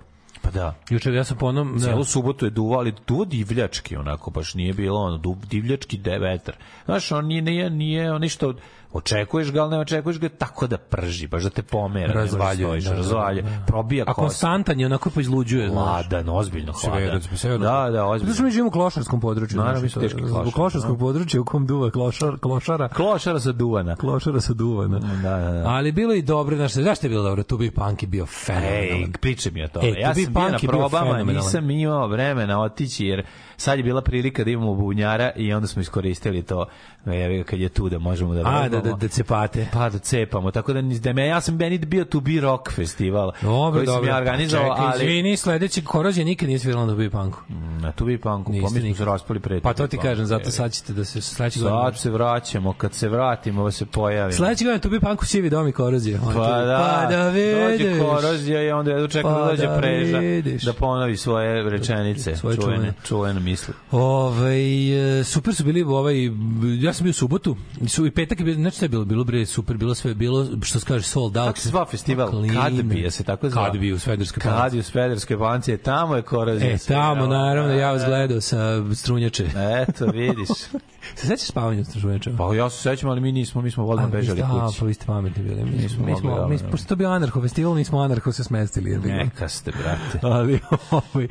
Pa da. Juče ja sam po onom... Da, Cijelu subotu je duvao, ali duvo divljački onako, baš nije bilo ono, divljački de vetar. Znaš, on nije, nije, nije on ništa, očekuješ ga, ali ne očekuješ ga tako da prži, baš da te pomera. možeš Razvaljuje, stojiš, da, da, razvaljuje, da. probija A kost. konstantan je onako pa izluđuje. znaš. Hladan, ozbiljno hladan. Da, da, Zato ozbiljno. što mi živimo u klošarskom području. Naravno, znaš, mi smo teški klošar, klošarskog područja u kom duva klošar, klošara. Klošara sa duvana. Klošara sa duvana. Da, da, da. Ali bilo i dobro, znaš, zašto je bilo dobro? Tu bi punk je bio Ej, fenomenalan. priče mi o tome. E, ja sam bio na probama, nisam imao vremena otići, jer sad je bila prilika da imamo bubnjara i onda smo iskoristili to, ga, kad je tu da možemo da A, da, da, da cepate. Pa da cepamo, tako da, da me, ja sam meni bio tu bi rock festival Dobro, koji dobro. sam ja organizovao, Čekaj, ali izvini, sledeći korozija nikad nije svirala na Tubi Punku. na tu bi Niste pa mi smo se raspali pre. Pa to ti kažem, zato sad ćete da se sledeći godin. Sad se vraćamo, kad se vratimo, da se pojavimo. Sledeći godin Tubi Punku sivi dom i korozija. Pa da, pa da vidiš. dođe korozija i onda jedno čeka Pa da dođe da preža, vidiš. da ponovi svoje rečenice, Svoje čuvene, čuvene. čuvene misli. Ove, e, super su bili ovaj ja sam bio u subotu i su i petak je bio znači sve bilo, bilo bre super, bilo sve, bilo što se kaže sold out. Kako se zvao festival? Clean. Kadbija se tako zvao. Kadbija u Svederskoj palanci. Kadbija u Svederskoj palanci, tamo je korozija. E, tamo, naravno, ja vas gledao sa strunjače. Eto, vidiš. Se sećaš spavanja sa strunjačama? Pa ja se sećam, ali mi nismo, mi smo vodno bežali da, kući. pa vi ste pametni bili. Mi smo, Nismo mi smo, mi, pošto je to bio anarcho festival, mi smo anarcho se smestili. ga. Neka ste, brate. ali ovaj,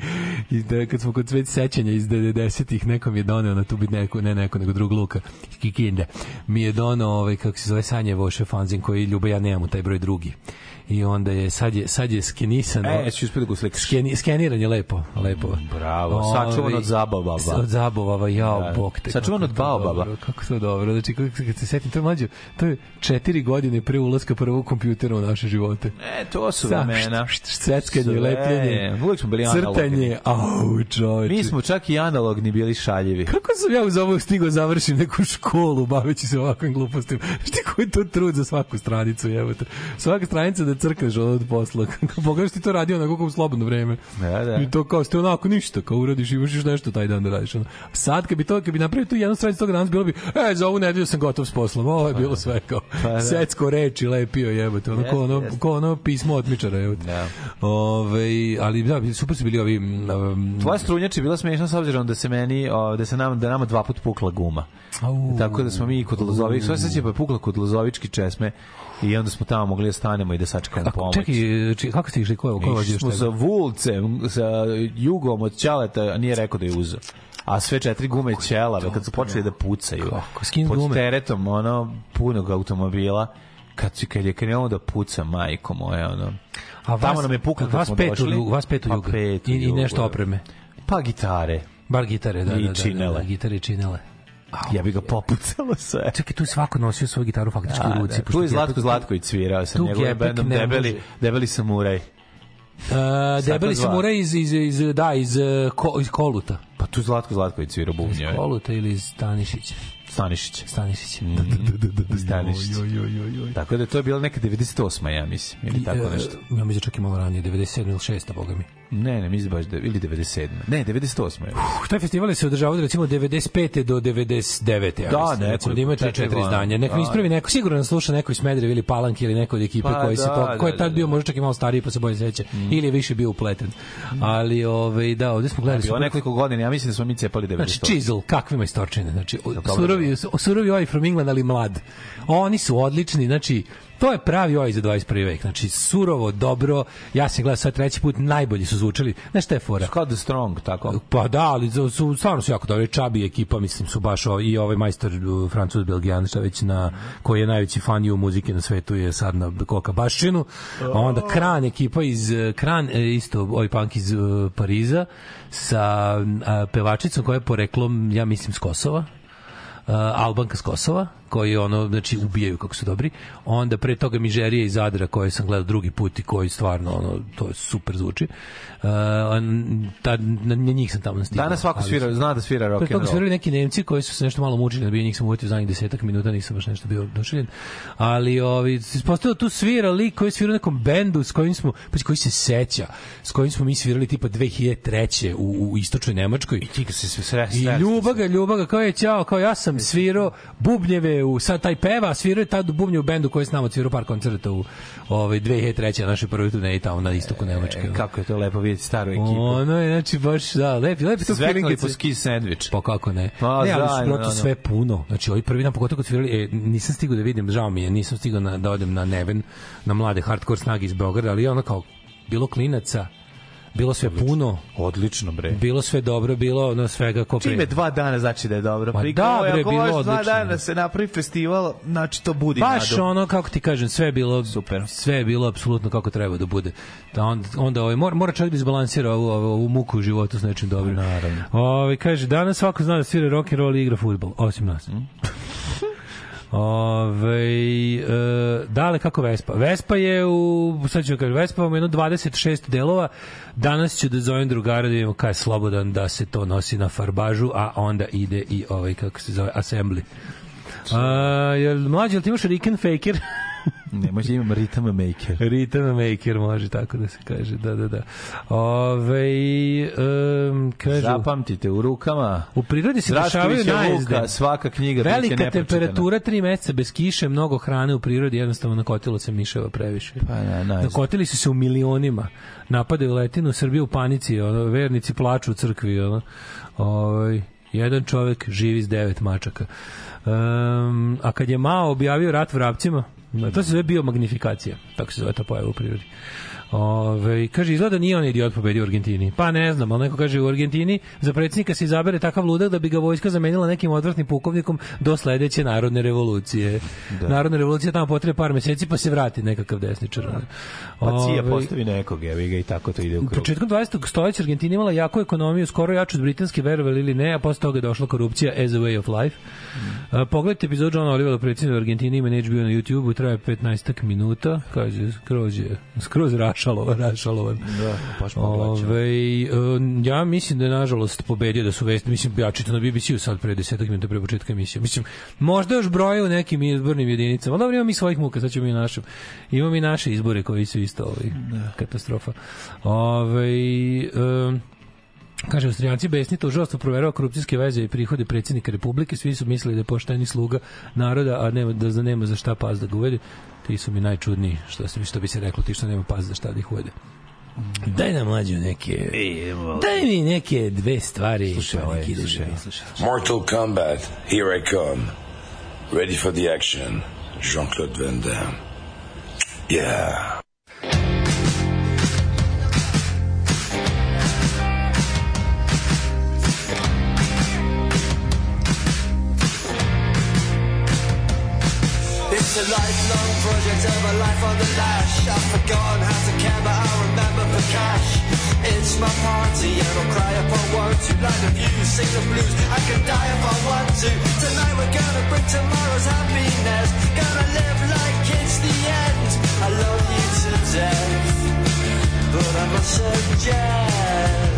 da, kad smo kod svet sećanja iz 90-ih, neko mi je doneo na tu bit neko, ne neko, nego drug Luka, Kikinde, mi je doneo, ovaj, kako se zove, Sanje Voše fanzin, koji ljubav ja nemam taj broj drugi. I onda je, sad je, sad je skenisano. E, jesi uspio da slikaš? Skeni, skeniran je lepo, lepo. Bravo, sačuvan Ovaj, od zabavaba. s- Od zabavaba, jao, Da. bog te. Sačuvan od baobaba. dobro, Kako to dobro. Znači, kad se setim, to je mlađo, to je četiri godine pre ulaska prvog kompjutera u naše živote. E, to su Sa- vremena. Sveckanje, Sve. lepljenje, Uvijek smo bili analogni. crtanje, au, čoveče. Mi smo čak i analogni bili šaljivi. Kako sam ja uz ovo stigao završim neku školu baveći se ovakvim glupostima? Šti koji to trud za svaku stranicu, jebote. Svaka stranica da crkneš ono od posla. Pogledaš ti to radio onako kao u slobodno vreme. Da, da. I to kao ste onako ništa, kao uradiš i još nešto taj dan da radiš. Ono. Sad kad bi to, kad bi napravio tu jednu stranicu toga danas, bilo bi, e, za ovu nedelju sam gotov s poslom. Ovo je bilo sve kao Pa da. secko reči lepio, jebote. Ono, kao, ono, kao ono pismo otmičara, jebote. Da. Ove, ali da, super su bili ovi... Um, Tvoja strunjač je bila smešna s obzirom da se meni, o, da se nam, da nama dva put pukla guma. au, Tako da smo mi kod Lozović, sve se pa pukla kod Lozovički česme i onda smo tamo mogli da stanemo i da sačekamo pomoć. čekaj, či, kako ste išli? Ko je, vozio Išli smo sa Vulcem, sa Jugom od Ćaleta, a nije rekao da je uzeo. A sve četiri gume ćelave, kad su počeli da pucaju, Kako? S kim pod gume? teretom ono, punog automobila, kad, kad je krenuo da puca, majko moje, ono, A tamo nam je puklo kad vas smo pet u došli. jugu, vas pet u Pa jugu. pet u I, I nešto da. opreme. pa gitare, Bar gitare, da, I da, da, činele. Da, da, gitare činele. Ja bi ga popucalo sve. Čekaj, tu je svako nosio svoju gitaru faktički u Da, ruci. da. Tu je Zlatko Zlatković svirao sa njegovim ne Debeli. Debeli Samuraj. Uh, debeli samuraj iz, iz, iz, da, iz, uh, ko, iz Koluta. Pa tu je Zlatko Zlatković svirao bubnjeve. Koluta ili iz Stanišića. Stanišić. Stanišića. Stanišić. Tako da to je bilo neka 98. ja mislim, ili tako nešto. E, ja mislim čak i malo ranije, 97 ili 6, boga mi. Ne, ne, mislim baš da, ili 97. Ne, 98. je. Uf, taj festival se održavao recimo 95. do 99. Ja Da, mislim, neko, recimo, da ima 3 četiri 4 godina. izdanja. Nek mi Da. ispravi neko, sigurno nas sluša neko iz Smedereva ili Palanke ili neko od ekipe Pa koji se da, to, da, ko je da, tad da. bio možda čak i malo stariji pa se bolje seća ili je više bio upleten. Ali ovaj da, ovde smo gledali super- nekoliko godina, ja mislim da smo mi cepali 98. Znači, Chisel, kakve majstorčine. Znači, o- dobro surovi, surovi ovaj from England, ali mlad. Oni su odlični, znači, to je pravi ovaj za 21. vek. Znači, surovo, dobro, ja sam gledao sad treći put, najbolji su zvučali. Znaš šta je fora? Kao The Strong, tako? Pa da, ali su, stvarno su jako dobri. Čabi ekipa, mislim, su baš ovaj, i ovaj majstor Francuz Belgijan, šta već na, koji je najveći fan ju muzike na svetu je sad na Koka Baščinu. A onda Kran ekipa iz uh, Kran, e, isto ovaj punk iz uh, Pariza sa pevačicom koja je poreklom, ja mislim, s Kosova. Uh, Albanka s Kosova, koji ono, znači ubijaju kako su dobri. Onda pre toga Mižerije iz Zadra koje sam gledao drugi put i koji stvarno ono, to je super zvuči. Uh, ta, na, njih sam tamo nastigao. Danas svako svira, zna da svira rock Pre and toga roll. svirali neki Nemci koji su se nešto malo mučili, da bi njih sam uvetio zadnjih desetak minuta, nisam baš nešto bio došeljen. Ali ovi, se ispostavilo tu svira lik koji je svirao u nekom bendu s kojim smo, pa koji se seća, s kojim smo mi svirali tipa 2003. u, u istočnoj Nemačkoj. I Ti kad se sve sre, i ljuba ga, ljuba ga, kao je ćao, kao ja sam svirao bubnjeve u, sad taj peva, svirao je tad bubnje u bendu koji je s nama svirao par koncerta u ovaj, 2003. na našoj prvoj turneji tamo na istoku Nemačke. E, kako je to lepo vidjeti staru ekipu. Ono je, znači, baš, da, lepi, lepi to kad po ski sandvič. Pa kako ne? Pa, ne, ali su proto sve puno. Znači, ovaj prvi dan, pogotovo kad svirali, e, nisam stigao da vidim, žao mi je, nisam stigao na, da odem na Neven, na mlade hardcore snage iz Beograda, ali ono kao, bilo klinaca, bilo sve puno, Odlično, bre. bilo sve dobro, bilo ono svega ko Čime dva dana znači da je dobro. Ma Priko, da, bre, ako bilo možeš dva odlično. dana se napravi festival, znači to budi Baš nadu. ono, kako ti kažem, sve je bilo Super. sve je bilo apsolutno kako treba da bude. Da onda, onda ovaj, mora, mora čovjek da izbalansira ovu, ovu, ovu muku u životu s nečim dobrim. Naravno. Ovaj kaže, danas svako zna da svira rock and roll i igra fudbal, osim nas. Mhm. Ove, e, dale kako Vespa? Vespa je u, sad ću vam kažem, Vespa vam je jedno 26 delova, danas ću da zovem drugara da vidimo kaj je slobodan da se to nosi na farbažu, a onda ide i ovaj, kako se zove, assembly. A, jel, mlađe, jel ti imaš Riken Faker? Ne, može imam Rhythm Maker. Rhythm maker može tako da se kaže, da, da, da. Ove, um, kažu, Zapamtite, u rukama u prirodi se dešavaju najezde. Vuka, svaka knjiga Velika temperatura, tri meseca bez kiše, mnogo hrane u prirodi, jednostavno nakotilo se miševa previše. Pa ne, najezde. Nakotili su se u milionima. Napadaju letinu, Srbiju u panici, ono, vernici plaču u crkvi, ono. Ovaj, jedan čovek živi s devet mačaka. Um, a kad je Mao objavio rat vrapcima, to se zove biomagnifikacija, tako se zove ta pojava u prirodi. Ove, kaže, izgleda nije on idiot pobedio u Argentini. Pa ne znam, ali neko kaže u Argentini za predsjednika se izabere takav ludak da bi ga vojska zamenila nekim odvratnim pukovnikom do sledeće narodne revolucije. Da. Narodna revolucija tamo potrebe par meseci pa se vrati nekakav desničar. Pa Cija postavi nekog, evo ga i tako to ide u krug. Početkom 20. stoljeća Argentina imala jaku ekonomiju, skoro jaču od britanske, verovali ili ne, a posle toga je došla korupcija as a way of life. Mm. Pogledajte epizod Johna Olivera, predsjednika Argentine, ima na HBO na YouTube-u, traje 15 minuta, kaže, skroz je, skroz rašalovan, rašalovan. Da, baš moglačan. Ove, uh, ja mislim da je nažalost pobedio da su vesti, mislim ja čitam na BBC-u sad pre 10 minuta pre početka emisije. Mislim možda još broje u nekim izbornim jedinicama. Ali dobro, imamo mi svojih muka, sad ćemo i našem. Imamo i naše izbore koji su isto ovaj, katastrofa. Ove, um, Kaže, Austrijanci besni tužilaštvo proverava korupcijske veze i prihode predsjednika Republike. Svi su mislili da je pošteni sluga naroda, a nema, da nema za šta pas da ga uvede. Ti su mi najčudniji, što, se, što bi se reklo, ti što nema pas za šta da ih uvede. Daj nam mlađu neke... Daj mi neke dve stvari. Slušaj, pa ovaj, slušaj. da slušam. Mortal Kombat, here I come. Ready for the action. Jean-Claude Van Damme. Yeah. It's a lifelong project of a life on the lash. I've forgotten how to care, but I remember for cash. It's my party and I'll cry if I want to. Like the view, sing the blues. I can die if I want to. Tonight we're gonna bring tomorrow's happiness. Gonna live like it's the end. I love you to death, but I must suggest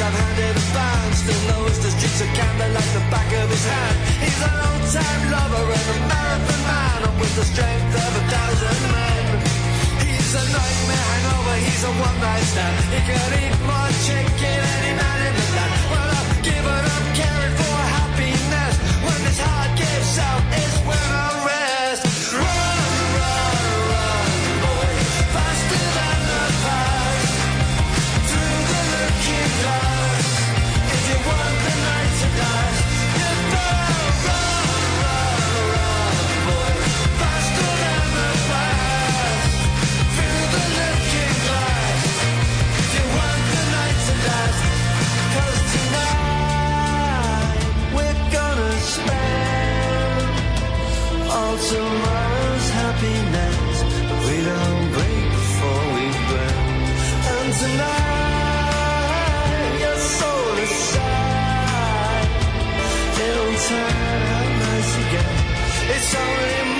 I've handed a band. Still knows the streets of Camden like the back of his hand. He's an old-time lover and a marathon man, and with the strength of a thousand men. He's a nightmare hangover, he's a one-night stand. He can eat more chicken any man in the land. Well, I've given up caring for happiness. When this heart gives out, is when I nice again. It's only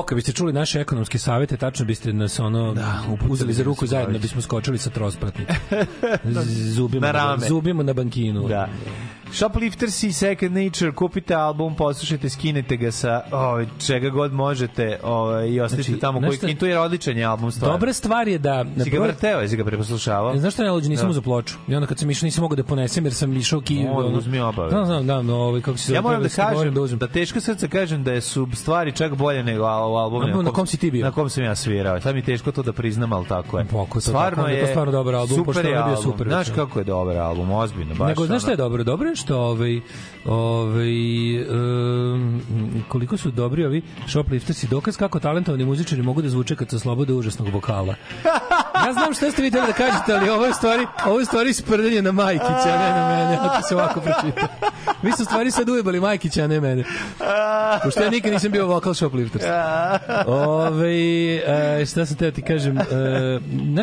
O, kad biste čuli naše ekonomske savete, tačno biste nas ono da, uzeli za ruku zajedno, bismo skočili sa trospratnika. zubimo, Na rame. zubimo na bankinu. Da. Shoplifters i Second Nature, kupite album, poslušajte, skinete ga sa ovaj, čega god možete ovaj, i ostavite Znači, tamo koji kintu, jer odličan je album stvar. Dobra stvar je da... Si ga vrteo, jesi ga preposlušavao? Znaš što najluđe, nisam Da. uzeo ploču. I onda kad sam išao nisam mogao da ponesem jer sam išao ki... Moj, ono- uzmi obavezno. Znam, znam, znam, no, ovaj, kako se Ja moram da se kažem da, da teško srce kažem da su stvari čak bolje nego al- u albumu. Na- na kom si ti bio? Na kom sam ja svirao. Sad mi teško to da priznam, ali tako je. Je to tako, je stvarno dobar album, super pošto je bio album. super, Znaš recimo. kako je dobar album, ozbiljno. Baš Nego, znaš šta je dobro? Dobro je što ovaj, ovaj, um, koliko su dobri ovi shoplifters i dokaz kako talentovani muzičari mogu da zvuče kad se oslobode užasnog vokala. Ja znam šta ste vi da kažete, ali ovo je stvari, ovo je stvari sprdanje na Majkića, a ne na mene, ako se ovako pročita. Vi ste u stvari sad ujebali Majkića, a ne mene. Pošto ja nikad nisam bio vokal shoplifters. Ove, e, šta sam teo ti kažem, e,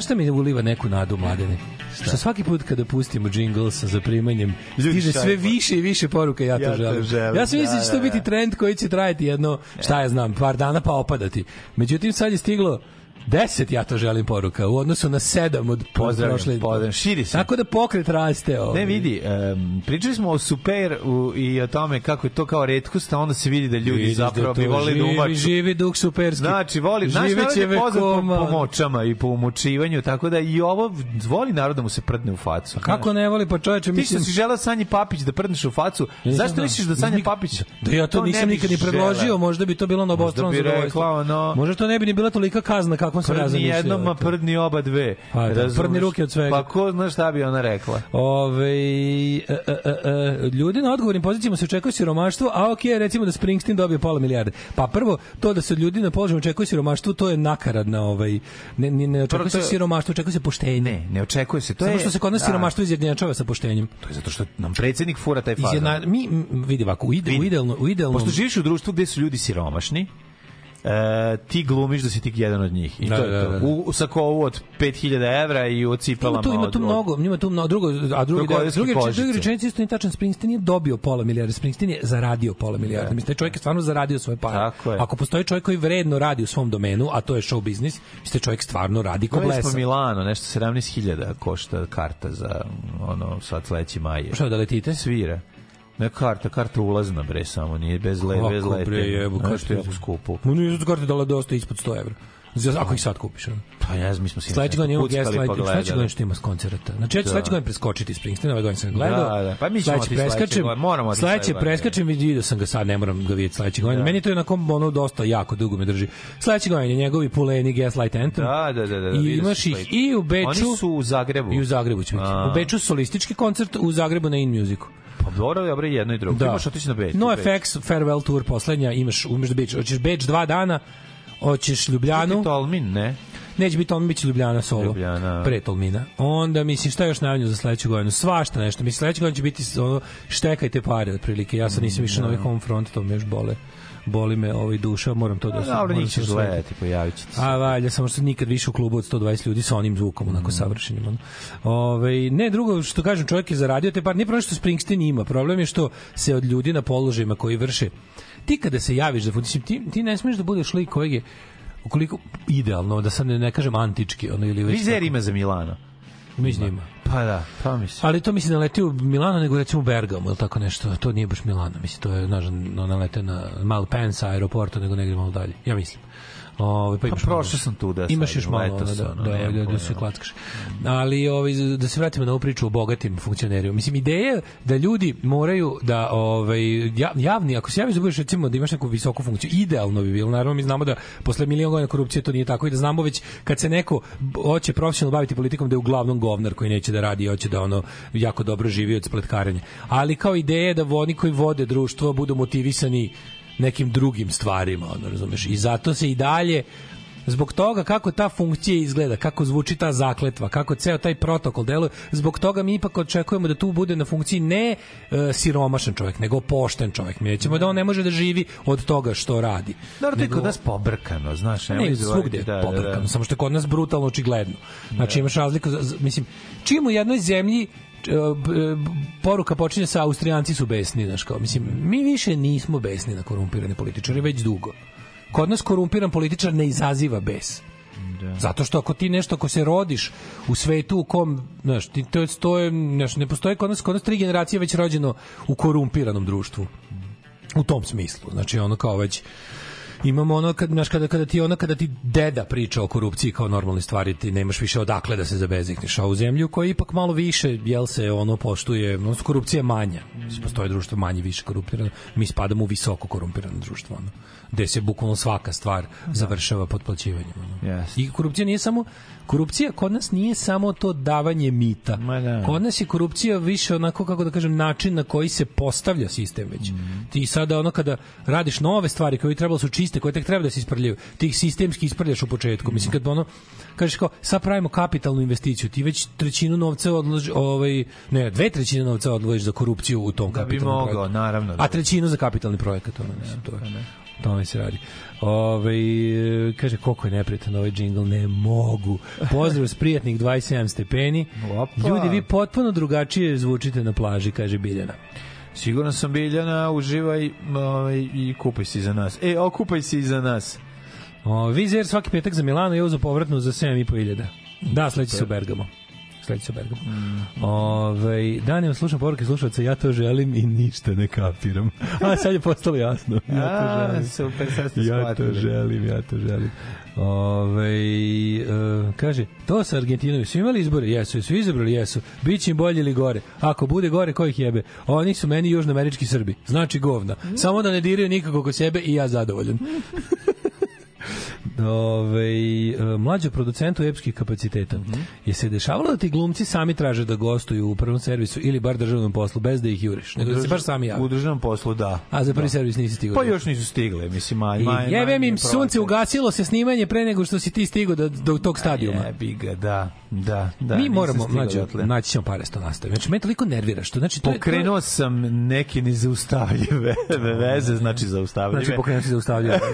šta mi uliva neku nadu mladene? Što svaki put kada pustimo jingle sa zaprimanjem, stiže sve poruke. više i više poruka ja to Ja to želim. želim, Ja sam mislio da će da, to da, biti trend koji će trajati jedno, šta ja znam, par dana pa opadati. Međutim, sad je stiglo 10 ja to želim poruka u odnosu na 7 od Pozdravljam, prošle. pozdravljam. Širi se. Tako da pokret raste. Ovaj. Ne vidi, um, pričali smo o super u, i o tome kako je to kao redkost, a onda se vidi da ljudi Vidiš zapravo to bi volili da umaču. Živi duh superski. Znači, voli, znaš, Živeće narod je poznat po, po močama i po umučivanju, tako da i ovo voli narod da mu se prdne u facu. Kako ne voli, pa čoveče, Ti što mislim... si želeo Sanji Papić da prdneš u facu, Nisam zašto misliš da Sanja Nik- Papić... Da ja to, ne nisam bi nikad ni predložio, možda bi to bilo na obostrano bi zadovoljstvo. rekla, ono- Možda to ne bi ni bila tolika kazna kako kako se Prdni razmišlja. jednom, a prdni oba dve. Pa da, prdni ruke od svega. Pa ko zna šta bi ona rekla? Ove, e, e, e, e, ljudi na odgovornim pozicijama se očekuje siromaštvo, a ok, recimo da Springsteen dobije pola milijarde. Pa prvo, to da se od ljudi na položaju očekuje siromaštvo, to je nakaradna, ovaj, ne, ne, ne očekuje se siromaštvo, očekuje se poštenje. Ne, ne očekuje se. To Samo je, što se kod nas da, siromaštvo izjednačava sa poštenjem. To je zato što nam predsjednik fura taj fazon. Izjedna, mi, vidi ovako, u, ide, u idealno, u idealnom... Pošto živiš u društvu gde su ljudi siromašni, e, ti glumiš da si ti jedan od njih. I Da, to je da, to. da, da. U, u sakovu od 5000 evra i u cipelama tu, ima tu od- mnogo, ima tu mnogo, drugo, a drugi, Krokodilske drugi, drugi, rečenici isto nije tačan, Springsteen nije dobio pola milijarde, Springsteen je zaradio pola milijarde. Mislim, taj čovjek je stvarno zaradio svoje pare. Tako je. Ako postoji čovjek koji vredno radi u svom domenu, a to je show biznis, mislim, čovjek stvarno radi ko blesa. Milano, nešto 17.000 košta karta za ono sad sledeći maj. je. Šta da letite? Svira. Ne karta, karta ulazna bre samo, nije bez le, bez Kako lete. bre, jebo, kako što je jako skupo. Mu nije zato karte dala dosta ispod 100 evra. Za- Ako ih sad kupiš. Pa ja znam, mi smo sinoć Sledeće godine guest pa light, sledeće godine što ima s koncerta. Znači ja ću Da. sledeće godine preskočiti Springsteen, ove godine sam gledao. Da, da. Pa mi ćemo sledeće preskačem, moramo otići Sledeće preskačem, vidio sam ga sad, ne moram ga vidjeti sledeće godine. Da. Meni to je onako ono dosta jako dugo me drži. Sledeće godine je njegovi puleni Gaslight Anthem. Da, da, da, da, I vidio imaš ih i u Beču. Oni su u Zagrebu. I u Zagrebu će biti. U Beču solistički koncert, u Zagrebu na In Musicu. Pa dobro, bre jedno i drugo. Da. Imaš otići na Beč. No. FX Farewell Tour poslednja, imaš umeš da Beč, hoćeš Beč dva dana, hoćeš Ljubljanu. Ti Tolmin, ne? Neće biti on, bit će Ljubljana solo. Ljubljana. Pre Tolmina. Onda, mislim, šta još najavljeno za sledeću godinu? Svašta nešto. Mislim, sledeću godinu će biti ono, štekajte pare, otprilike. Ja sad nisam išao na ovaj home front, to me još bole. Boli me ovaj duša, moram to da... Da, dobro, njih se ćeš gledati, pojavit će ti se. A valjda, samo što nikad više u klubu od 120 ljudi sa onim zvukom, onako savršenim. Ono. Ove, ne, drugo, što kažem, čovjek je zaradio te par, nije problem što Springsteen ima, problem je što se od ljudi na položajima koji vrše, ti kada se javiš za mislim, ti, ti ne smeš da budeš lik kojeg je ukoliko idealno, da sad ne, ne kažem antički, ono ili već Vizer ima za Milano. Mislim ima. Pa da, pa mislim. Ali to mislim ne leti u Milano, nego recimo u Bergamo, ili tako nešto. To nije baš Milano, mislim, to je, znaš, no, ne lete na Malpensa aeroporta, nego negde malo dalje. Ja mislim. Ove, pa, imaš malo- prošao sam tu da Imaš još malo, leto ono, da, sam, ono, da, da, da, se klackaš. Ali ovaj, da se vratimo na ovu priču o bogatim funkcionerima. Mislim, ideja da ljudi moraju da ovaj, ja- javni, ako se javiš da budeš recimo da imaš neku visoku funkciju, idealno bi bilo. Naravno, mi znamo da posle milion godina korupcije to nije tako i da znamo već kad se neko hoće profesionalno baviti politikom da je uglavnom govnar koji neće da radi i hoće da ono jako dobro živi od spletkarenja. Ali kao ideja da oni koji vode društvo budu motivisani nekim drugim stvarima, ono, razumeš? I zato se i dalje zbog toga kako ta funkcija izgleda, kako zvuči ta zakletva, kako ceo taj protokol deluje, zbog toga mi ipak očekujemo da tu bude na funkciji ne e, siromašan čovjek, nego pošten čovjek. Mi nećemo da on ne može da živi od toga što radi. Dobro, to je kod nas pobrkano, znaš. ne, svugde je da, da, pobrkano, da. samo što je kod nas brutalno očigledno. Znači imaš razliku, mislim, čim u jednoj zemlji poruka počinje sa Austrijanci su besni, znaš kao, mislim, mi više nismo besni na korumpirane političare već dugo. Kod nas korumpiran političar ne izaziva bes. Zato što ako ti nešto, ako se rodiš u svetu u kom, znaš, ti, to, to je, znaš, ne postoje kod nas, kod nas tri generacije već rođeno u korumpiranom društvu. U tom smislu. Znači, ono kao već imamo ono kad znaš kada kada ti ona kada ti deda priča o korupciji kao normalne stvari ti nemaš više odakle da se zabezekneš a u zemlju koja ipak malo više jel se ono poštuje odnosno korupcija je manja Mislim, postoje društvo manje više korumpirano mi spadamo u visoko korumpirano društvo ono gde se bukvalno svaka stvar završava potplaćivanjem ono. Jeste. i korupcija nije samo korupcija kod nas nije samo to davanje mita Ma da. kod nas je korupcija više onako kako da kažem način na koji se postavlja sistem već. Ti sada ono kada radiš nove stvari koje bi trebalo su čiste, koje tek treba da se isprljaju, ti ih sistemski isprljaš u početku. Mislim kad ono kažeš kao sad pravimo kapitalnu investiciju, ti već trećinu novca odloži, ovaj ne, dve trećine novca odložiš za korupciju u tom Da bi kapitalnom mogao, projektu. naravno. A trećinu za kapitalni projekat, ono, mislim, to je. tome se radi. Ove, kaže, koliko je neprijetan ovaj džingl, ne mogu. Pozdrav s prijatnih 27 stepeni. Opa. Ljudi, vi potpuno drugačije zvučite na plaži, kaže Biljana. Sigurno sam Biljana, uživaj ovaj, i kupaj se za nas. E, okupaj se i za nas. O, Vizer svaki petak za Milano je uzo povratnu za 7.500. Da, sledeći se u Bergamo. Sledeći Bergamo. Mm. Ove, danima slušam poruke slušalca, ja to želim i ništa ne kapiram. A sad je postalo jasno. Ja to A, želim. super, sad ste Ja to želim, ja to želim. Ove, e, kaže, to sa Argentinom, su imali izbore? Jesu, su izabrali? Jesu. Biće im bolje ili gore? Ako bude gore, ko ih jebe? Oni su meni južnoamerički Srbi. Znači govna. Samo da ne diraju nikako oko sebe i ja zadovoljan. Ove, e, mlađo producentu epskih kapaciteta. Mhm. Je se dešavalo da ti glumci sami traže da gostuju u prvom servisu ili bar državnom poslu bez da ih juriš? Nego da se baš sami U javi. državnom poslu, da. A za prvi servis nisi stigao. Pa da- još nisu stigle, mislim, maj, I maj, jebem im sunce, ugasilo se snimanje pre nego što si ti stigao do, do tog stadijuma. Jebi ga, da, da, da. Mi moramo, mlađe, naći ćemo pare s to nastavi. Znači, me toliko nervira što, znači, to je... to je- Pokrenuo sam neke nezaustavljive veze, znači zaustavljive. Znači, pokrenuo si zaustavljaju.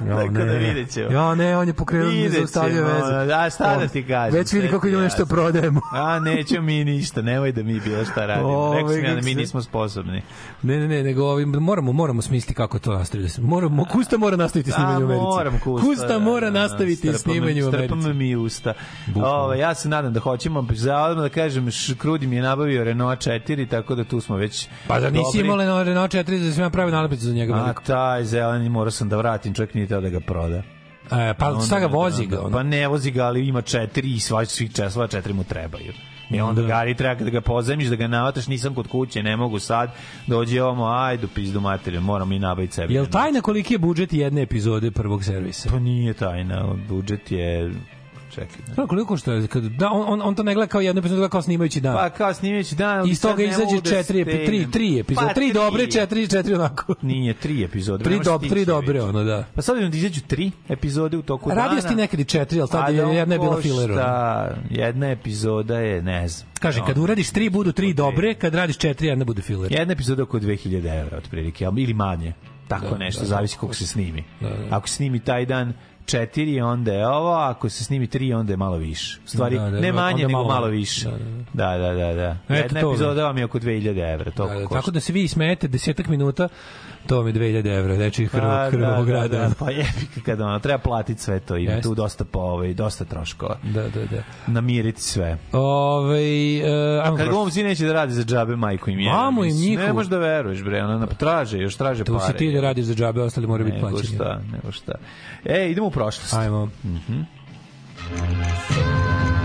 Ja, Tako da vidjet ćemo. Ja, ne, on je pokrenuo zaustavljaju veze. a šta da ti kažem, Već vidi kako idemo nešto prodajemo. A, nećemo mi ništa, nemoj da mi bilo šta radimo. Rekao sam ja da mi se- nismo sposobni. Ne, ne, ne, nego ovim, moramo, moramo smisliti kako to nastaviti. Moramo, Kusta mora nastaviti snimanje u Americi. kusta. Mora da, da, nastaviti snimanje u Americi. me mi usta. Ove, ja se nadam da hoćemo, za da kažem, Krudi mi je nabavio Renault 4, tako da tu smo već Pa da nisi imao Renault Renault 4 da sam ja pravio nalepnicu za njega. A veliko. taj zeleni morao sam da vratim, čovjek nije teo da ga proda. E, pa Onda- šta ga vozi onda- ga? Ono? Pa ne vozi ga, ali ima četiri i sva, svih česlova četiri mu trebaju. I onda Da. Gari treba da ga pozemiš, da ga navataš, nisam kod kuće, ne mogu sad, dođe ovamo, ajde, pizdu materiju, moram i nabaviti sebi. Jel tajna koliki je budžet jedne epizode prvog servisa? Pa nije tajna, budžet je... Čekaj. Pa koliko što je? Kad, da, on, on, on to ne gleda kao jednu epizodu, gleda kao snimajući dan. Pa kao snimajući dan... Iz toga da epi, tri, stegnem. tri epizode. Pa tri dobre, tri. četiri, četiri onako. Nije, tri epizode. Tri, dob, stići tri dobre, ono, da. Pa sad da izađu tri epizode u toku dana. Radio si ti nekad i četiri, ali tad je da on jedna je bila filler. ono. Jedna epizoda je, ne znam. Kaže, kad uradiš tri, budu tri dobre, kad radiš četiri, jedna bude filler. Jedna epizoda oko 2000 evra, otprilike, ali- ili manje. Tako Da, nešto, da, zavisi kako se snimi. Ako se snimi taj dan četiri, onda je ovo, ako se snimi tri, onda je malo više. U stvari, Da, da, ne onda manje, nego malo malo, više. Da, Da, da, da. da. Eto Jedna epizoda vam je oko 2000 evra, to Da, da, tako da se vi smete desetak minuta, to je 2000 evra, reči Pa, Hrvog, Hrvog da, grada. da, da, pa je, kada ono, treba platiti sve to, ima tu dosta po, ovaj, dosta troškova. Da, da, da. Namiriti sve. Ove, uh, ajmo Kad glumci neće da radi za džabe, majku im je. Mamo im njihovu. Ne možeš da veruješ, bre, ono, na- traže, još traže Tu pare. si ti da radiš za džabe, ostali moraju biti Nego plaćeni. šta, nego šta. E, idemo u prošlost. Ajmo. Dogodilo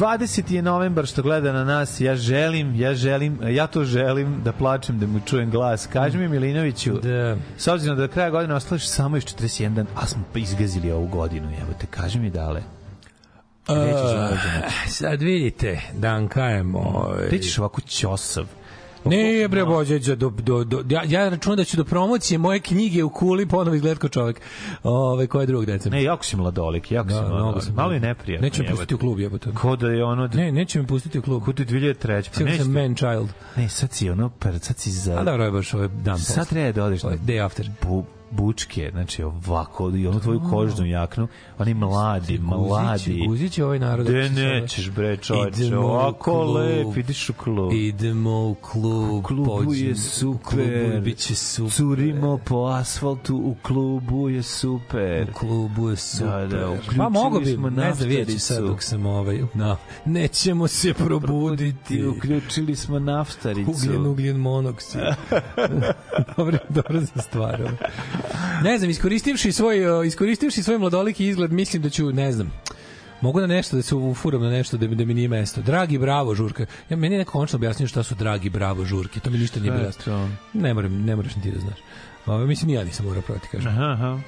20. je novembar što gleda na nas, ja želim, ja želim, ja to želim da plačem, da mu čujem glas. Kaži mi Milinoviću, Da. s obzirom da do kraja godine ostališ samo još 41 dan, a smo izgazili ovu godinu, evo te, kaži mi dale. Dan? Sad vidite, dan kajem, ovaj... Gde ćeš ovako ćosav? Ne, bre, bođe, do, do, do, ja, ja računam da ću do promocije moje knjige u kuli ponovo izgledat kao čovek. Ove, ko je drugog deca? Ne, jako si mladolik, jako si Da, mnogo mladolik. sam. Malo je neprijatno. Neće me pustiti u klub, jebote. Ko da je ono... Ne, neće me pustiti u klub. Ko ti 2003. Pa neće sam man child. Ne, sad si ono, per, sad si za... A dobro, je baš ovaj dan Sad treba da odeš Day after. bu, bučke, znači ovako, i onu tvoju kožnu jaknu, oni mladi, mladi. Guzić je ovaj narod. De se nećeš bre u ovako klub. lep, ideš u klub. Idemo u klub. U klubu pođemo- je super. klubu biće super. Curimo po asfaltu, u klubu je super. U klubu je super. Da, da, pa mogo bi, ne znam, vidjet sad dok sam ovaj, na, nećemo se probuditi. Ti uključili smo naftaricu. Ugljen, ugljen monoksid. dobro, dobro za stvar. Ovo. Ne znam, iskoristivši svoj, uh, iskoristivši svoj mladoliki izgled, mislim da ću, ne znam, Mogu na nešto da se ufuram na nešto da mi, da mi nije mesto. Dragi bravo žurka. Ja meni neko končno objasnio šta su dragi bravo žurke. To mi ništa nije bilo jasno. Ne moram, ne moraš ni ti da znaš. Ove, mislim, ja nisam morao proti, kažem. Aha, aha.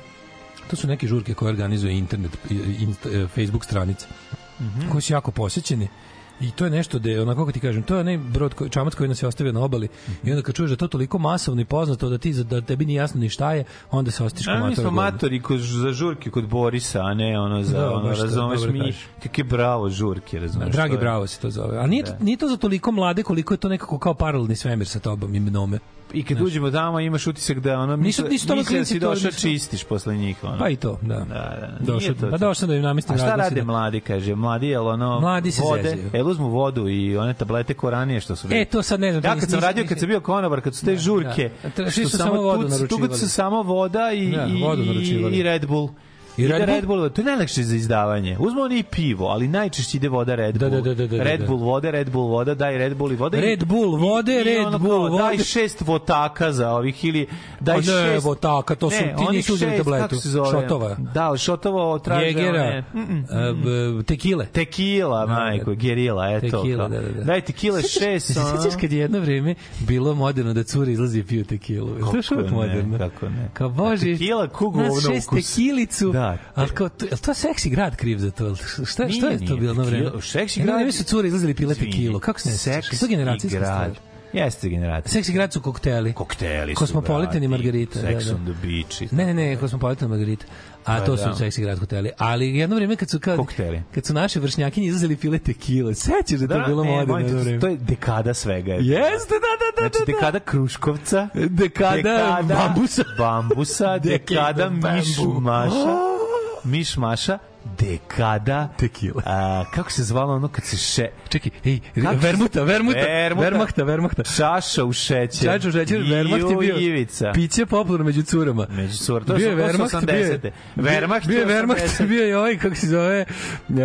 To su neke žurke koje organizuje internet, insta, e, Facebook stranice, koje su jako posećene. I to je nešto da je, onako kako ti kažem, to je onaj brod, koji, čamac koji nas je ostavio na obali i onda kad čuješ da to toliko masovno i poznato da ti da tebi nije jasno ni šta je, onda se osjetiš kao A mi smo matori kod, za žurke kod Borisa, a ne ono za, Da, ono, razumeš mi, kakve bravo žurke, razumeš. Dragi to je- bravo se to zove. A nije, to, nije to za toliko mlade koliko je to nekako kao paralelni svemir sa tobom i mnome. I kad uđemo tamo imaš utisak da ono Nisu- nisu to misle da klinci, si došao nisu- čistiš posle njih. Ono. Pa i to, da. Da, da, Došao, pa došao da im namestim A šta rade da- mladi, kaže? Mladi, jel ono, Mladi se vode, zezaju. jel uzmu vodu i one tablete ko ranije što su E, to sad ne znam. Ja kad sam nisam- radio, kad sam bio konobar, kad su te žurke, da. Svi što su samo vodu naručivali. Tu su samo voda i, Da, vodu naručivali. i Red Bull. I ide Red Bull- Red Bull, to je najlakše za izdavanje. Uzmo oni i pivo, ali najčešće ide voda Red Da, Bull. da, da, da, da, Red da. Bull vode, Red Bull voda, daj Red Bull i voda. i- Red Bull vode, i- i Red ono Bull kao, Daj vode. šest votaka za ovih ili daj A ne, šest... votaka, to su- ti onih nisi uzeli tabletu. Šotova. Da, šotova traže Jegera, one- Mm, mm, b- tekile. Tekila, majko, gerila, eto. Tekila, da, da, da. Daj tekile šest, sećaš kad je jedno vreme bilo moderno da curi izlazi i piju tekilu? Kako ne, moderno. kako ne. Kao bože, Tekila, kugu nas ovno šest tekilicu. Da. Ali kao, to, je to seksi grad kriv za to? Šta, šta Nije, je to bilo na vreme? Seksi grad- vreme su cure izlazili i pile Izvini, tekilu. Kako se ne seksi To je generacijska grad. stvar. Jeste generacija. Seksi grad su kokteli. Kokteli su, Kosmopolitan i Margarita. Sex da, da. on the beach. Ne, ne, ne, Kosmopolitan i Margarita. A Pa to da. su seksi grad hoteli. Ali jedno vreme kad su kao, Kokteli. kad su naše vršnjakinje izlazili pile tekile. Sećaš da je to Da, bilo ne, moderno te, jedno vreme? To je dekada svega. Jeste, da, da, da, Znači, da, da. dekada Kruškovca, Dekada bambusa. bambusa, dekada Dekada miš bambu. maša, miš maša, dekada Tekila. A, kako se zvalo ono kad se še... Čekaj, ej, Kako se- vermuta, vermuta, Vermuta. vermahta, vermahta. Šaša u šećer. Čačo šećer, vermaht je bio Ivica. piće popularno među curama. Među cura, to bio je to su Wehrmacht, bio je- 80-te. Wehrmacht bio je je Wehrmacht, 80-te. bio je ovaj, kako se zove, um,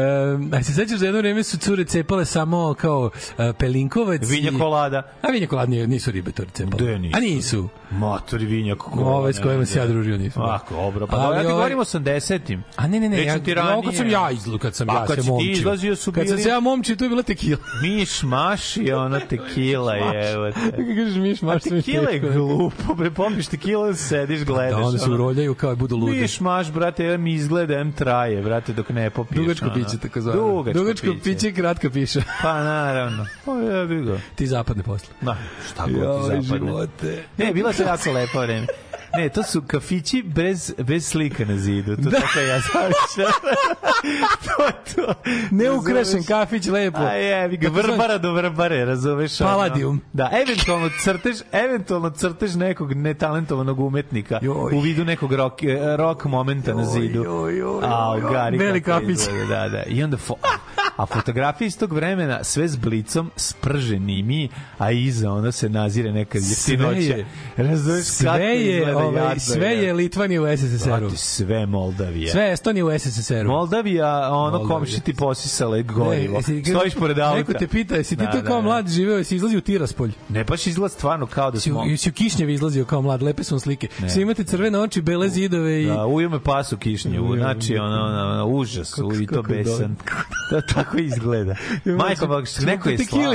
a se sećaš da jedno vreme su cure cepale samo kao uh, pelinkovac Vinja i- kolada. A vinja kolad nije, nisu ribe to cepale. Gde nisu? A nisu. Matori vinjak kola. Ove s kojima se ja družio nisu. A, dobro, pa Ali ja ti ovaj- govorim o 80-im. A ne, ne, ne, ja, ja, ranije. kad sam ja izlu, kad sam Pa, ja kad se momčio. izlazio su Kad sam bili- se ja momčio, to je bila tekila. Miš maš i ono tekila je. Kako kažeš miš, A maš sam tekila je glupo, bre, pompiš tekila, sediš, gledaš. Da, onda se uroljaju kao i budu ludi. Miš maš, brate, em izgleda, em traje, brate, dok ne popiješ. Dugačko ono. piće, tako zvano. Dugačko, Dugačko piće, kratka piša. Pa naravno. Pa ja bi ga. Ti zapadne posle. Ma, šta god ti zapadne. živote. Ne, bila je jako lepo vreme. Ne, to su kafići bez, bez slika na zidu. To tako ja zamišljam. to, to. Neukrašen kafić, lepo. A je, ga vrbara do vrbare, razumeš? ono? Palladium. Da, eventualno crtež, eventualno crtež nekog netalentovanog umetnika Joj. u vidu nekog rock, eh, rock momenta na zidu. joj, joj, A, joj, gari Beli kako kafić. izgleda, Da, da. I onda fo a fotografije iz tog vremena sve s blicom sprženi mi, a iza onda se nazire neka jeftinoća. je. Razumeš Sve je, izgleda ovaj, sve je Litvanija u SSSR-u. Sve Moldavija. Sve Estonija u SSSR-u. Moldavija, ono komši ti posisale gorivo. jesi- Stojiš pored auta. Neko te pita, jesi ti Da, to da, kao da. mlad živeo, jesi izlazio u Tiraspolj? Ne, baš izgleda stvarno kao da smo... u- si u Kišnjevi izlazio kao mlad, lepe su slike. Svi imate crvene oči, bele zidove i... Da, uje me pas u kišnju, znači ono, ono, ono užas, u, i to kako besan. Da, tako izgleda. Majko, neko je slao,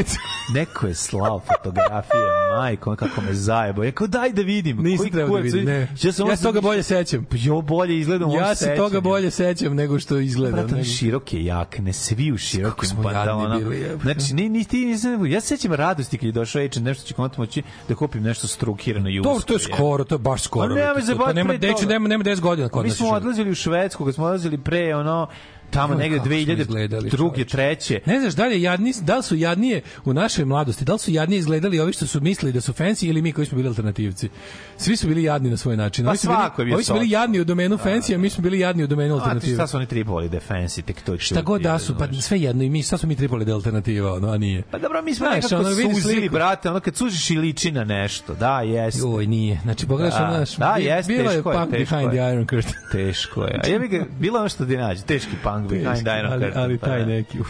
neko je slao fotografije, majko, kako me zajebo. Ja kao, daj da vidim. Nisi koji trebao da vidim, ne. Ja, sam Ja se toga bolje sećam. Pa jo, bolje izgledam Ja se toga bolje sećam nego što izgleda. Brate, nego- široke jakne, svi u širokim smo pantalonama. jebote. Znači, ni, ni ti nisam, ja se sećam radosti kad je došao H&M, nešto će konačno moći da kupim nešto strukirano i usko. To, to je skoro, to je baš skoro. Pa nema nema, nema, nema 10 godina kod Mi nas. smo još uvijek. odlazili u Švedsku, kad smo odlazili pre, ono, tamo Oj, negde kako smo 2000, izgledali, druge, treće. Ne znaš da li, jadni, da li su jadnije u našoj mladosti, da li su jadnije izgledali ovi što su mislili da su fancy ili mi koji smo bili alternativci. Svi su bili jadni na svoj način. Pa ovi su bili, svako je bio ovi su bili jadni u domenu fancy, a mi smo bili jadni u domenu A ti alternative. šta su oni tripoli da fancy, tek to Šta god da su, pa sve jedno i mi, šta smo mi tripoli da alternativa, ono, a nije. Pa dobro, mi smo nekako ono, suzili, brate, ono kad sužiš i liči na nešto, da, jes. Joj, nije. Znači, pogledaš Da, ono, znaš, da, bi- jest, bila je teško je, behind the Iron Curtain. Teško je. A ja bih bilo ono što ti nađe, teški punk behind Iron ali, Curtain. ali pa taj da. neki, uf.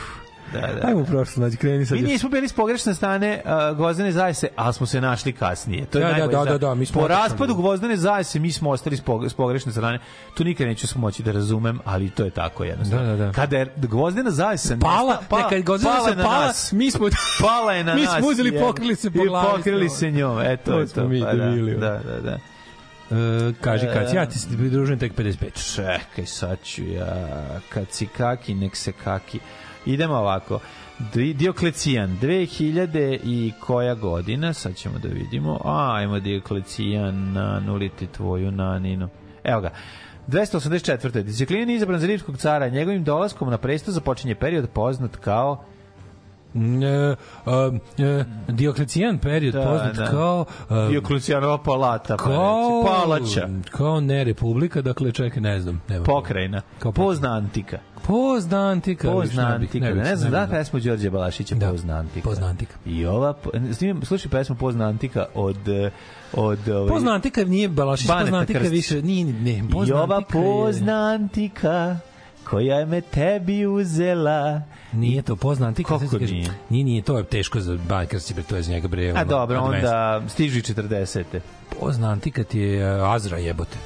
Da, da. Ajmo u prošlost, znači, kreni sad. Mi nismo bili s pogrešne strane uh, Gvozdene zajese, ali smo se našli kasnije. To je Da, da, da, za- da, da, mi smo po raspadu Gvozdene zajese mi smo ostali s, pog- s pogrešne strane. To nikad neću moći da razumem, ali to je tako jednostavno. Da, da, da. Kada je Gvozdena zajesa Pala, ne, kad Gvozdena pala pala, nas. mi smo... Pala je na mi nas. smo uzeli i pokrili se po I glavi. pokrili se njom, eto To smo to. mi pa da, Da, da, da. E, kaži, kad ja ti se pridružujem tek 55. Čekaj, sad ću ja, kad si kaki, nek se kaki. Idemo ovako. Di- Dioklecijan, 2000 i koja godina, sad ćemo da vidimo. Ajmo Dioklecijan, nanuliti tvoju naninu. Evo ga. 284. Disciplin je izabran za rimskog cara. Njegovim dolaskom na presto započinje period poznat kao E, e, Dioklecijan period Da, poznat da. kao e, Diokleциjanova palata, pa kao. Palača. kao ne republika, dakle čekaj, ne znam, nema. Pokrajina. Kao Pozna antika. Pozna antika. Pozna ne antika. ne Ne, bih, znam, ne da pesmu Đorđe Balašića Da. Pozna antika. Pozna antika. I ova, snimim, slušaj pesmu Pozna antika od od ovaj, Pozna antika nije Balašić, pozna antika više, nije, ne, I pozna ova antika je- pozna antika koja je me tebi uzela. Nije to pozna antika. Kako ti kažem, nije? Nije, nije, to je teško za Bankarci, bre, to je za njega bre. A dobro, onda stižu i 40. Pozna antika ti je uh, Azra jebote.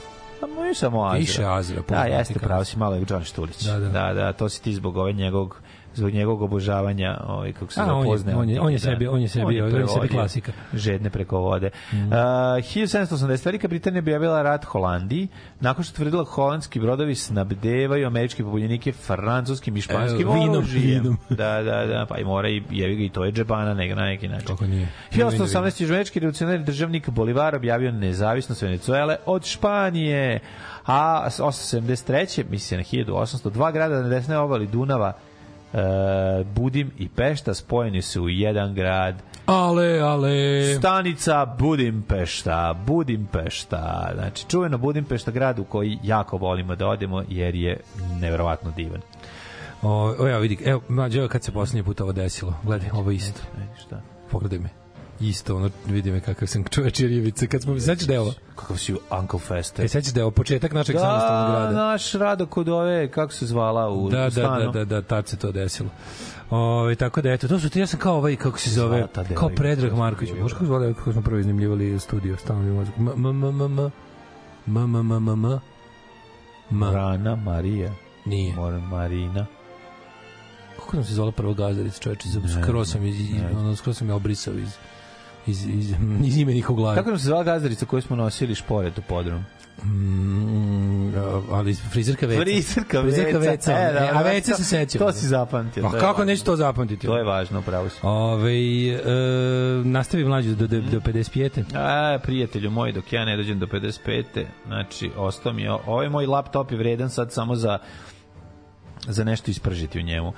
A moj samo Azra. Više Azra, Da, jeste, pravo si malo je John Štulić. Da, da. da, da, to si ti zbog ove njegovog zbog njegovog obožavanja, ovaj kako se zove, on je- on je- on je sebi- on je sebi- on je sebi prevodio klasika. Žedne preko vode. Mm. Uh, 1780. Velika Britanija objavila rat Holandiji, nakon što tvrdila da holandski brodovi snabdevaju američke pobunjenike francuskim i španskim E, vinom, vinom. Da, da, da, pa i mora i jevi ga i to je džebana neg- na neki način. Kako nije? 1818. američki revolucionarni državnik Bolivar objavio nezavisnost Venecuele od Španije. A 873. misli na 1800, dva grada na desnoj obali Dunava, Budim i Pešta spojeni su u jedan grad. Ale, ale. Stanica Budimpešta, Budimpešta. Znači, čuveno Budimpešta grad u koji jako volimo da odemo jer je neverovatno divan. O, o, evo vidi, evo, mlađe, evo kad se poslednji put ovo desilo. Gledaj, ovo isto. E, šta? Pogledaj me. Isto, ono, vidi me kakav sam čoveč rivice. Kad smo, sećaš da je ovo? Kakav si Uncle Fester. E, sećaš da je ovo početak našeg samostalnog Da, grada? naš rado kod ove, kako se zvala u, da, u da, stanu. da, da, da, tad se to desilo. Ove, tako da, eto, to su ti, ja sam kao ovaj, kako se zove, kao Predrag Marković. Možeš kako zvala, kako smo prvo iznimljivali studio, stalno mi mozak. M, m, m, m, m, m, m, m, m, m, m, Rana Marija. nije. Moram Marina. Kako nam se zvala prvo gazdarica, čoveče, skroz sam, iz, iz, ono, skroz sam je obrisao iz, iz, iz, iz imenika u glavi. Kako nam se zvala gazdarica koju smo nosili šporet u podrum? Mm, ali frizerka veca. Frizerka Frizerka veca. veca. E, da, a da, veca se sećam. To si zapamtio. A to je kako važno. neću to zapamtiti? To je važno, pravo si. Ove, e, nastavi mlađu do, do, do 55. A, prijatelju moj, dok ja ne dođem do 55. Znači, ostao mi je, ovaj moj laptop je vredan sad samo za za nešto ispržiti u njemu.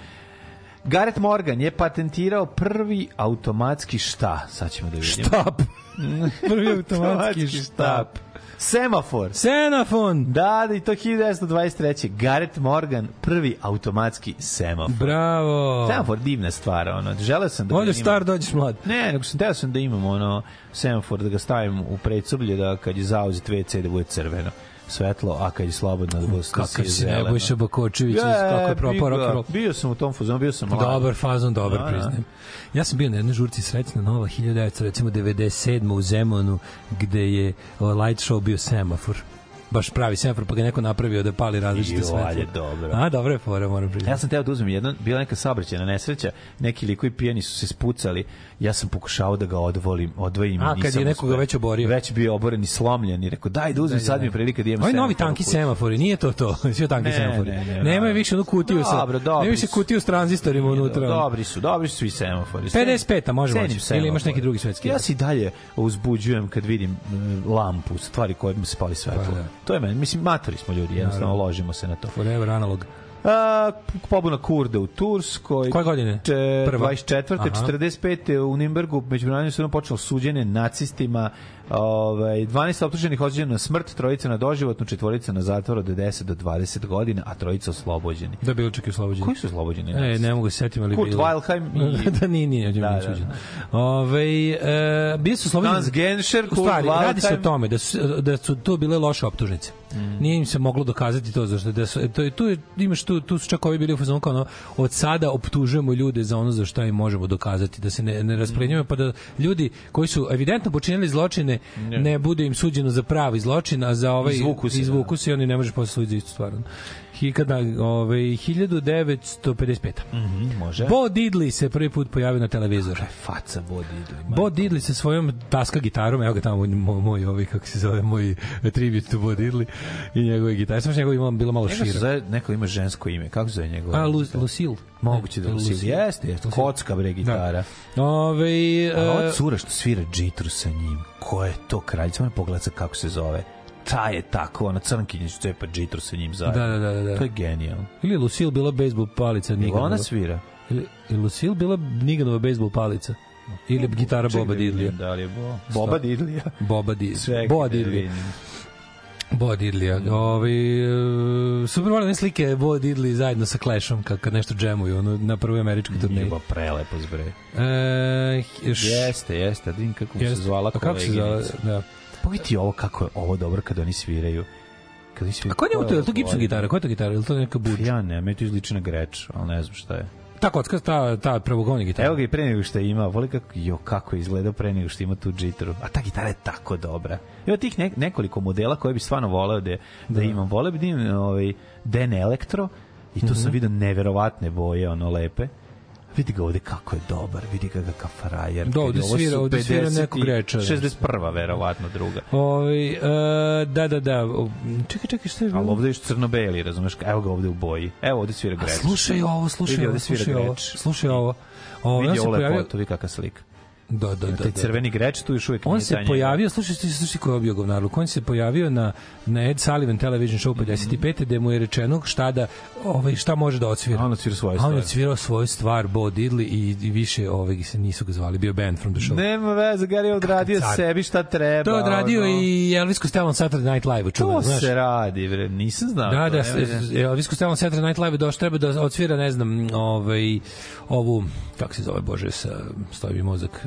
Gareth Morgan je patentirao prvi automatski šta? Sad ćemo da vidimo. Štap. Prvi automatski štap. Semafor. Senafon. Da, da, i to 1923. Gareth Morgan, prvi automatski semafor. Bravo. Semafor divna stvar, ono. Želeo sam da ga Ovdje imam. star, dođeš mlad. Ne, nego sam teo sam da imam ono semafor da ga stavim u predsoblje da kad je zauzet WC da bude crveno svetlo, a kad je slobodno da bude Kakav si. Nebojša Bakočević, Je, kako je propao rock roll. Bio sam u tom fazonu, bio sam mlad. Dobar fazon, dobar Da, da. priznajem. Ja sam bio na jednoj žurci srećna nova 1900, recimo 97. u Zemunu, gde je light show bio semafor. Baš pravi semafor, pa ga neko napravio da pali različite Jo, svetla. ajde, dobro. A, dobro je fora, moram priznati. Ja sam teo da uzmem jedno, bila neka saobraćajna nesreća, neki likovi pijani su se spucali, ja sam pokušao da ga odvolim, odvojim. A, kad je nekoga već oborio. Već bio oboren i slomljen i rekao, daj da uzmem, sad mi je prilika da imam Ovi semafor novi u tanki semafori, nije to to. Sve tanki Ne, semafori. ne, ne, Nema ne. više onu kutiju sa. Dobro, dobri Nema više kutiju s tranzistorima unutra. Dobri su, dobri su svi semafori. 55-a može Cenim moći. Ili imaš neki drugi svetski Ja se dalje uzbuđujem kad vidim mm, lampu, stvari koje mi se pali svetlo. Pa da. To je meni, mislim, matori smo ljudi, jednostavno ložimo se na to. Forever analog. A, pobuna Kurda u Turskoj. Koje godine? Če, Prva? 24. Aha. 45. u Nimbergu međunarodnim sudom počelo suđenje nacistima. Ovaj 12 optuženih osuđeno na smrt, trojica na doživotnu, četvorica na zatvor od 10 do 20 godina, a trojica oslobođeni. Da bilo čak i oslobođenje. Koji su oslobođeni? E, ne mogu se setiti, ali Kurt bilo. Weilheim i- da, nije, nije, Da, nije da, suđen. Ove, e, bili su oslobođeni. Hans Genscher, Kurt stvari, radi se o tome da su, da su to bile loše optužnice. Mm. Nije im se moglo dokazati to zašto da su to je tu imaš tu tu su čak ovi bili u fazonu kao ono, od sada optužujemo ljude za ono za šta im možemo dokazati da se ne ne rasplenjujemo pa da ljudi koji su evidentno počinili zločine ne bude im suđeno za pravi zločin a za ovaj Izvuku se, izvuku se i oni ne može posle suditi za istu stvar. Hi kada ovaj 1955. Mhm, može. Bo Diddley se prvi put pojavio na televizoru. faca vodi idu. Bo Diddley sa svojom taska gitarom, evo ga tamo moj, moj ovaj, kako se zove, moj tribute to Bo Diddley i njegove gitare. Samo što njegov ima bilo malo se šire. zove, neko ima žensko ime. Kako se zove njegov? A, Lu, Lucille. Moguće da je Lucille. Jeste, jeste. Kocka bre gitara. Ove, A e, ova cura što svira džitru sa njim, ko je to kraljica? Ona pogleda sa kako se zove. Ta je tako, ona crnkinja što cepa džitru sa njim zajedno. Da, da, da, da, da. To je genijalno. ili je Lucille bila bejsbol palica nikad. ona svira. Ili, ili Lucille bila Niganova bejsbol palica? Ili gitara Boba da Didlija? Da li je Bo... Boba Didlija? Boba Didlija. Boba Didlija. Bo Diddley. Ovi, e, super volim slike Bo Diddley zajedno sa Clashom kad, kad nešto džemuju ono, na prvoj američkoj turneji. Ljubav prelepo zbre. E, š- Jeste, jeste, vidim kako mu se jeste. zvala A kako se zvala? koleginica. Da. Pogledaj ovo kako je ovo dobro kad oni sviraju. Kad oni sviraju. A ko je to? Je to gipsna gitara? Koja je to gitara? Je to neka buč? Ja ne, meni to izliči na greč, ali ne znam šta je. Ta kocka, ta, ta pravogovna gitara. Evo ga i pre nego što je ima, voli kako, jo, kako je izgledao pre nego što ima tu džitru. A ta gitara je tako dobra. Evo tih ne, nekoliko modela koje bi stvarno voleo da, da, imam. Voleo bi da imam ovaj, Den Elektro i tu Mhm. sam vidio neverovatne boje, ono lepe. Vidi ga ovde kako je dobar, vidi ga kakav frajer. Da, ovde svira- ovde svira 50 i nekog reča, da. 61. verovatno druga. Ovi, e, da, da, da. Čekaj, čekaj, šta je bilo? Ali ovde je crno-beli, razumeš? Evo ga ovde u boji. Evo ovde svira A greč. slušaj ovo, slušaj ovo, slušaj ovo. Slušaj ovo. Ovo, Vidi ovo lepotu, vidi kakva slika. Da, da, da. Taj da. crveni greč tu još uvijek On nije se njegov. pojavio, slušaj, slušaj, slušaj ko je bio govnarluk, on se pojavio na, na Ed Sullivan Television Show 55. gde mu je rečeno šta da, ovaj, šta može da odsvira. A on odsvira svoju A on stvar. odsvirao svoju stvar, Bo Diddley i, i više ovaj, se nisu ga zvali, bio band from the show. Nema veze, Gary je odradio Kakav car. sebi šta treba. to je odradio ono. i Elvis Costello Saturday Night Live, čuvan, To znaš. se radi, bre, nisam znao. Da, to, da, veze. Elvis Costello Saturday Night Live došao, treba da odsvira, ne znam, ovaj, ovu, kako se zove, bože, sa, stoji mi mozak,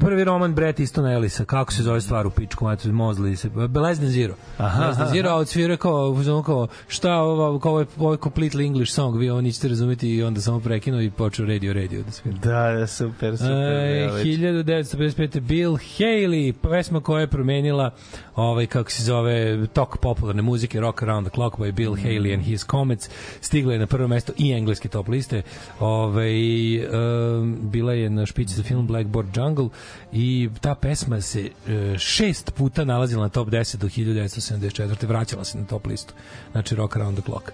prvi roman Bret Eastona Ellisa, kako se zove stvar u pičku, mater, Mozli se, Less Than Zero. Aha, Less Than Zero, a odsvira kao, kao, kao šta ovo, kao ovo je, ovo je completely English song, vi ovo nećete razumeti i onda samo prekinuo i počeo radio, radio da svira. Da, da, super, super. E, ja, već. 1955. Bill Haley, pesma koja je promenila ovaj, kako se zove, tok popularne muzike Rock Around the Clock by Bill Haley and His Comets, stigla je na prvo mesto i engleske top liste. Ovaj, um, bila je na špici za film Blackboard Jungle i ta pesma se e, šest puta nalazila na top 10 do 1974. Vraćala se na top listu. Znači Rock Around the Clock.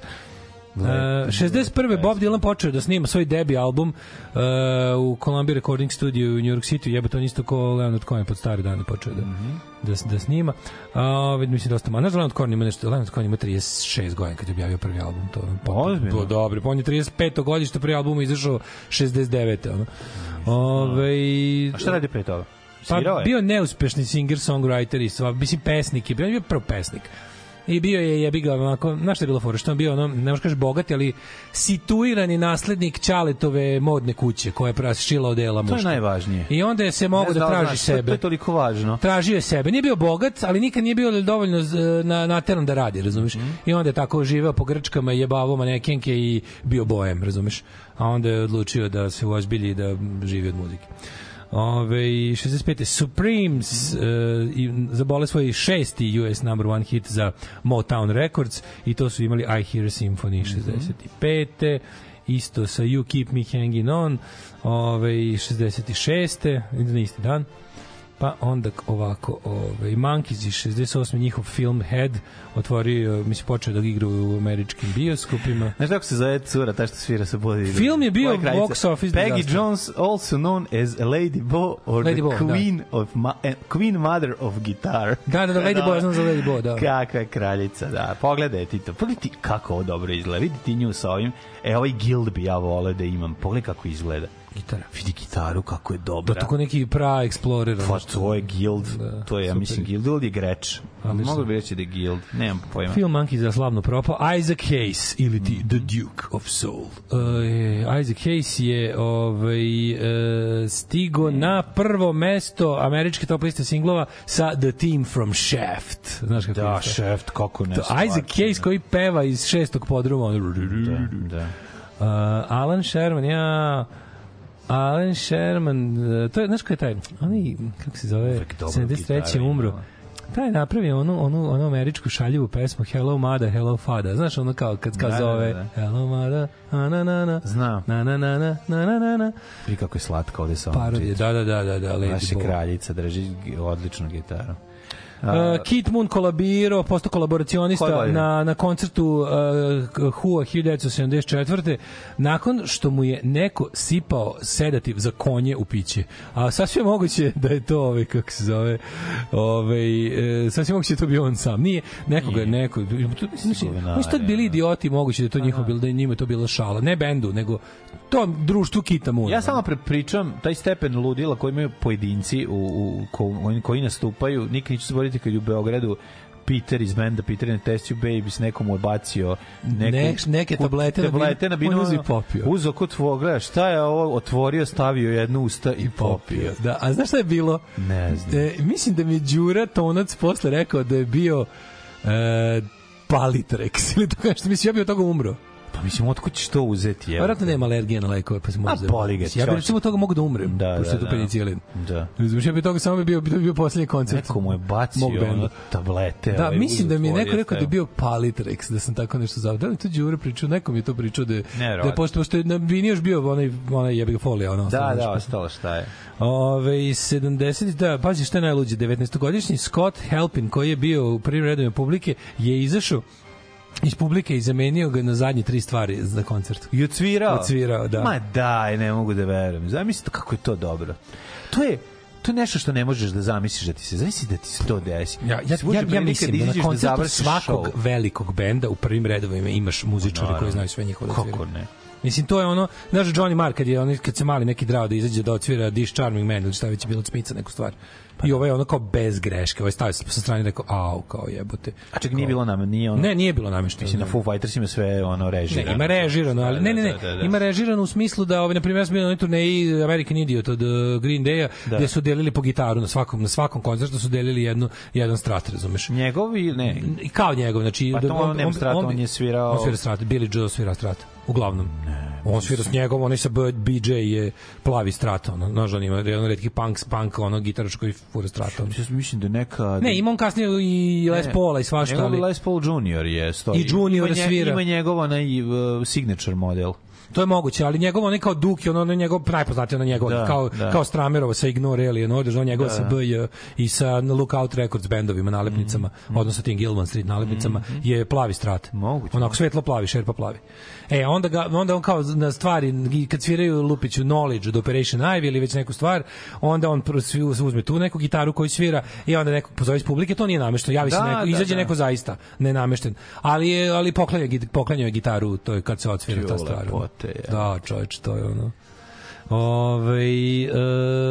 Uh, 61. Bob Dylan počeo da snima svoj debi album uh, u Columbia Recording Studio u New York City. Jebe to isto ko Leonard Cohen pod stare dane počeo da, da, da snima. A, uh, mislim dosta malo. Znaš Leonard Cohen ima nešto, Leonard Cohen ima 36 godina kad je objavio prvi album. To, pa, Ozbiljno? dobro. Pa on je 35. godište, prvi album izašao 69. Ono. Ove, A šta radi pre toga? pa bio neuspešni singer-songwriter i sva, mislim pesnik je bio, on je bio prvo pesnik. I bio je jebi ga onako, znaš šta je bilo fora, što on bio ono, ne možeš kažeš bogat, ali situirani naslednik Ćaletove modne kuće koja je prašila odela To je muška. najvažnije. I onda je se mogo Ne da traži znaš, to- To sebe. je toliko važno. Tražio je sebe. Nije bio bogat, ali nikad nije bio dovoljno z- na, nateran da radi, razumeš? I onda je tako živeo po Grčkama, jebavo manekenke i bio bojem, razumeš? A onda je odlučio da se uozbilji i da živi od muzike. Ove, 65. Supremes uh, i zabole svoj šesti US number one hit za Motown Records i to su imali I Hear Symphony 65. Isto sa You Keep Me Hanging On ove, 66. na isti dan. Pa onda ovako, ovaj Monkeys iz 68. njihov film Head otvorio, mislim počeo da igra u američkim bioskopima. Znaš kako se zove cura, ta što svira sa bodi? Film je bio box office Peggy disaster. Jones, also known as Lady Bo or Lady the Bo, da. Queen, of ma eh, Queen Mother of Guitar. Da, da, da, Lady Bo, ja znam za Lady Bo, da. Kakva je kraljica, da. Pogledaj ti to. Pogledaj ti kako ovo dobro izgleda. Vidi ti nju sa ovim. E, ovaj guild bi ja voleo da imam. Pogledaj kako izgleda. Gitara. Vidi gitaru kako je Da, dobra. tako neki pra Explorer. Pa to je guild, Da, to je, ja super. mislim, guild ili greč. Ali Mogu bi reći da je guild, nemam pojma. Film Monkey za slavno propao. Isaac Hayes ili ti The Duke of Soul. Uh, Isaac Hayes je ovaj, uh, stigo na prvo mesto američke top liste singlova sa The Team from Shaft. Znaš kako Da, je to? šeft, kako ne. To, Isaac Hayes koji peva iz šestog podruma. Da, da. Uh, Alan Sherman, ja... Alan Sherman, e, to je, znaš ko je taj, onaj, kako se zove, 73. umro. Taj je napravio onu, onu, onu američku šaljivu pesmu Hello Mada, Hello Fada. Znaš ono kao kad, da, kad da, da, zove da, da. Hello Mada, na na na. Znam. Na na na na, na na na na. I kako je slatka ovde sa ovom Parodija, da, da, da, da, da. Naša kraljica drži da, gitaru. Uh, Kit Moon kolabirao, postao Koje kolaboracionista na, na koncertu uh, Hua 1974. Nakon što mu je neko sipao sedativ za konje u piće. A sasvim je moguće da je to, ovaj, kako se zove, ovaj, e, sasvim moguće da to bio on sam. Nije, nekoga je neko... To, znači, oni su tad bili idioti, moguće da to njihovo bilo, da je njima to bilo šala. Ne bendu, nego to društvu Kita Moona. Ja samo prepričam taj stepen ludila koji imaju pojedinci u, u, ko, koji nastupaju, nikad neću zaboraviti kad je u Beogradu Peter iz benda Peter and Test You Babies nekomu odbacio neku, Ne- neke tablete binu, tablete na binu on uzeo i popio. Uzo kod tvoj, gleda, šta je ovo, otvorio, stavio jednu usta i popio. Da, a znaš šta je bilo? Ne znam. E, mislim da mi je Đura Tonac posle rekao da je bio e, Palitrex ili to nešto. Mislim, ja bi od toga umro. Pa mislim, otkud ćeš to uzeti? Evo. Vjerojatno nema alergije na lekove, pa se može... A, boli ga, Ja bih recimo toga mogu da umrem, Da, pošto da, je to da. penicilin. Da. Razumiješ, ja bi toga samo bi bio, bi bio poslednji koncert. Neko mu je bacio ono tablete. Da, ovaj, mislim da mi je neko rekao da je bio Palitrex, da sam tako nešto zavljao. Da li to Đure pričao? Neko mi je to pričao da je, da je pošto, pošto je na bini još bio onaj, onaj jebi ga folija. Ono, Da, da, ostalo šta je. Ove, 70, da, pazi šta je najluđe, 19-godišnji Scott Halpin, koji je bio u prvim redovima publike, je izašao iz publike i zamenio ga na zadnje tri stvari za koncert. I odsvirao? Odsvirao, da. Ma daj, ne mogu da verujem. Zamislite kako je to dobro. To je to je nešto što ne možeš da zamisliš da ti se zamisli da ti se to desi. Ja, ja, ja, ja mislim da na izađeš koncertu završiš svakog show. velikog benda u prvim redovima imaš muzičare koji znaju sve njihove da Kako ne? Mislim, to je ono, znaš, Johnny Mark, kad, je, on, kad se mali neki drao da izađe da odsvira Dish Charming Man ili šta već je bilo cmica neku stvar. Pa I ovo je ono kao bez greške, ovaj stavio sa strane i rekao, au, kao jebote. A čak nije bilo nam, nije ono... Ne, nije bilo namešteno. Mislim, na Foo Fighters ima sve ono režirano. Ne, ima režirano, ali ne, ne, ne, Da, da, da. ima režirano u smislu da, ovaj, na primjer, ja sam bio na onoj turneji American Idiot od uh, Green Day-a, Da. gde su delili po gitaru na svakom, na svakom koncertu su delili jednu, jedan strat, razumeš? Njegovi, ne. I kao njegov, znači Pa to on nema strata, on je svirao- On svira strat, Billy Joe svira strat. Uglavnom. on svira s njegov, onaj sa BJ je plavi strat, ono, znaš, on ima jedan redki punk, punk, ono, gitarač koji fura strat, ono. Ja mislim da neka... Ne, ima on kasnije i Les Paula i svašta, ali... Les Paul Junior je stoji. I Junior ima, nje- svira. Ima njegov onaj uh, signature model. To je moguće, ali njegov onaj kao Duke, ono, ono njegov najpoznatiji na njegov, Da, kao, da. kao Stramerova sa Ignore Alien Orders, on njegova sa BJ i sa Lookout Records bendovima nalepnicama, odnosno tim Gilman Street nalepnicama, je plavi strat. Moguće. Onako svetlo plavi, šerpa plavi. E, onda, ga, onda on kao na stvari, kad sviraju Lupiću Knowledge od Operation Ivy ili već neku stvar, onda on uzme tu neku gitaru koju svira i onda nekog pozove iz publike, to nije namešteno, javi se Da, neko, da, izađe da. neko zaista nenamešten. Ali je ali poklanja je gitaru, to je kad se odsvira ta stvar. ono. Lepote, je. Da, čoveč, to je ono. Ove, e,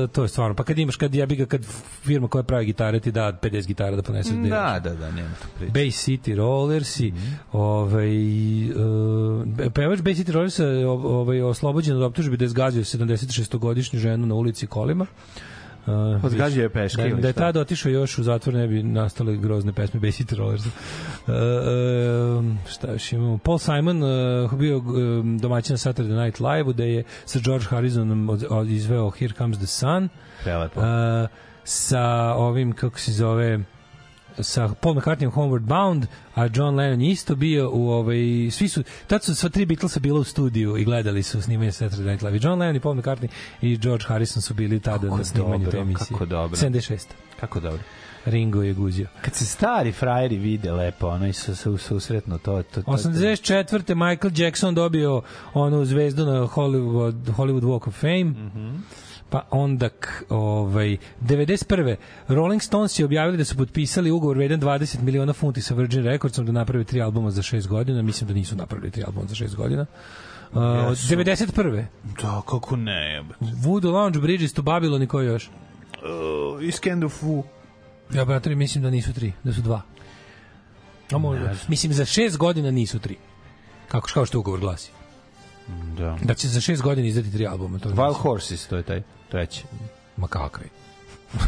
to je stvarno. Pa kad imaš, kad jebi ga, kad firma koja pravi gitare ti da 50 gitara da poneseš da Da, da, da, nema tu priče. Bay City Rollersi, Mhm. ovaj uh, pevač Bay City Rollersa je ovaj oslobođen od optužbe da je zgazio 76-godišnju ženu na ulici kolima. Uh, je peške da, da je tada otišao još u zatvor ne bi nastale grozne pesme Bay City Rollers. Uh, uh, šta još imamo? Paul Simon uh, bio um, domaćin na Saturday Night Live-u da je sa George Harrisonom od, od, izveo Here Comes the Sun. Prelepo. Uh, sa ovim, kako se zove, sa Paul McCartneyom Homeward Bound, a John Lennon je isto bio u ovaj svi su tad su sva tri Beatlesa bila u studiju i gledali su snimanje Saturday Night Live. John Lennon i Paul McCartney i George Harrison su bili tada Kako na snimanju dobro, te emisije. kako dobro. 76. Kako dobro. Ringo je guzio. Kad se stari frajeri vide lepo, ono i su se susretno to, to, to, 84. Michael Jackson dobio onu zvezdu na Hollywood, Hollywood Walk of Fame. Mhm. Pa onda, ovaj, 91. Rolling Stones je objavili da su potpisali ugovor vredan 20 miliona funti sa Virgin Recordsom da naprave tri albuma za 6 godina. Mislim da nisu napravili tri albuma za 6 godina. Uh, od Jesu. 91. Da, kako ne, jebe. Voodoo Lounge, Bridges to Babylon i ko još? Uh, Iskend of Fu. Ja, brate, mislim da nisu tri, da su dva. A možda. Mislim, za 6 godina nisu tri. Kako, kao što ugovor glasi. Da. Da će za 6 godina izdati tri albuma. To Wild. Horses, to je taj treći. Ma kakvi.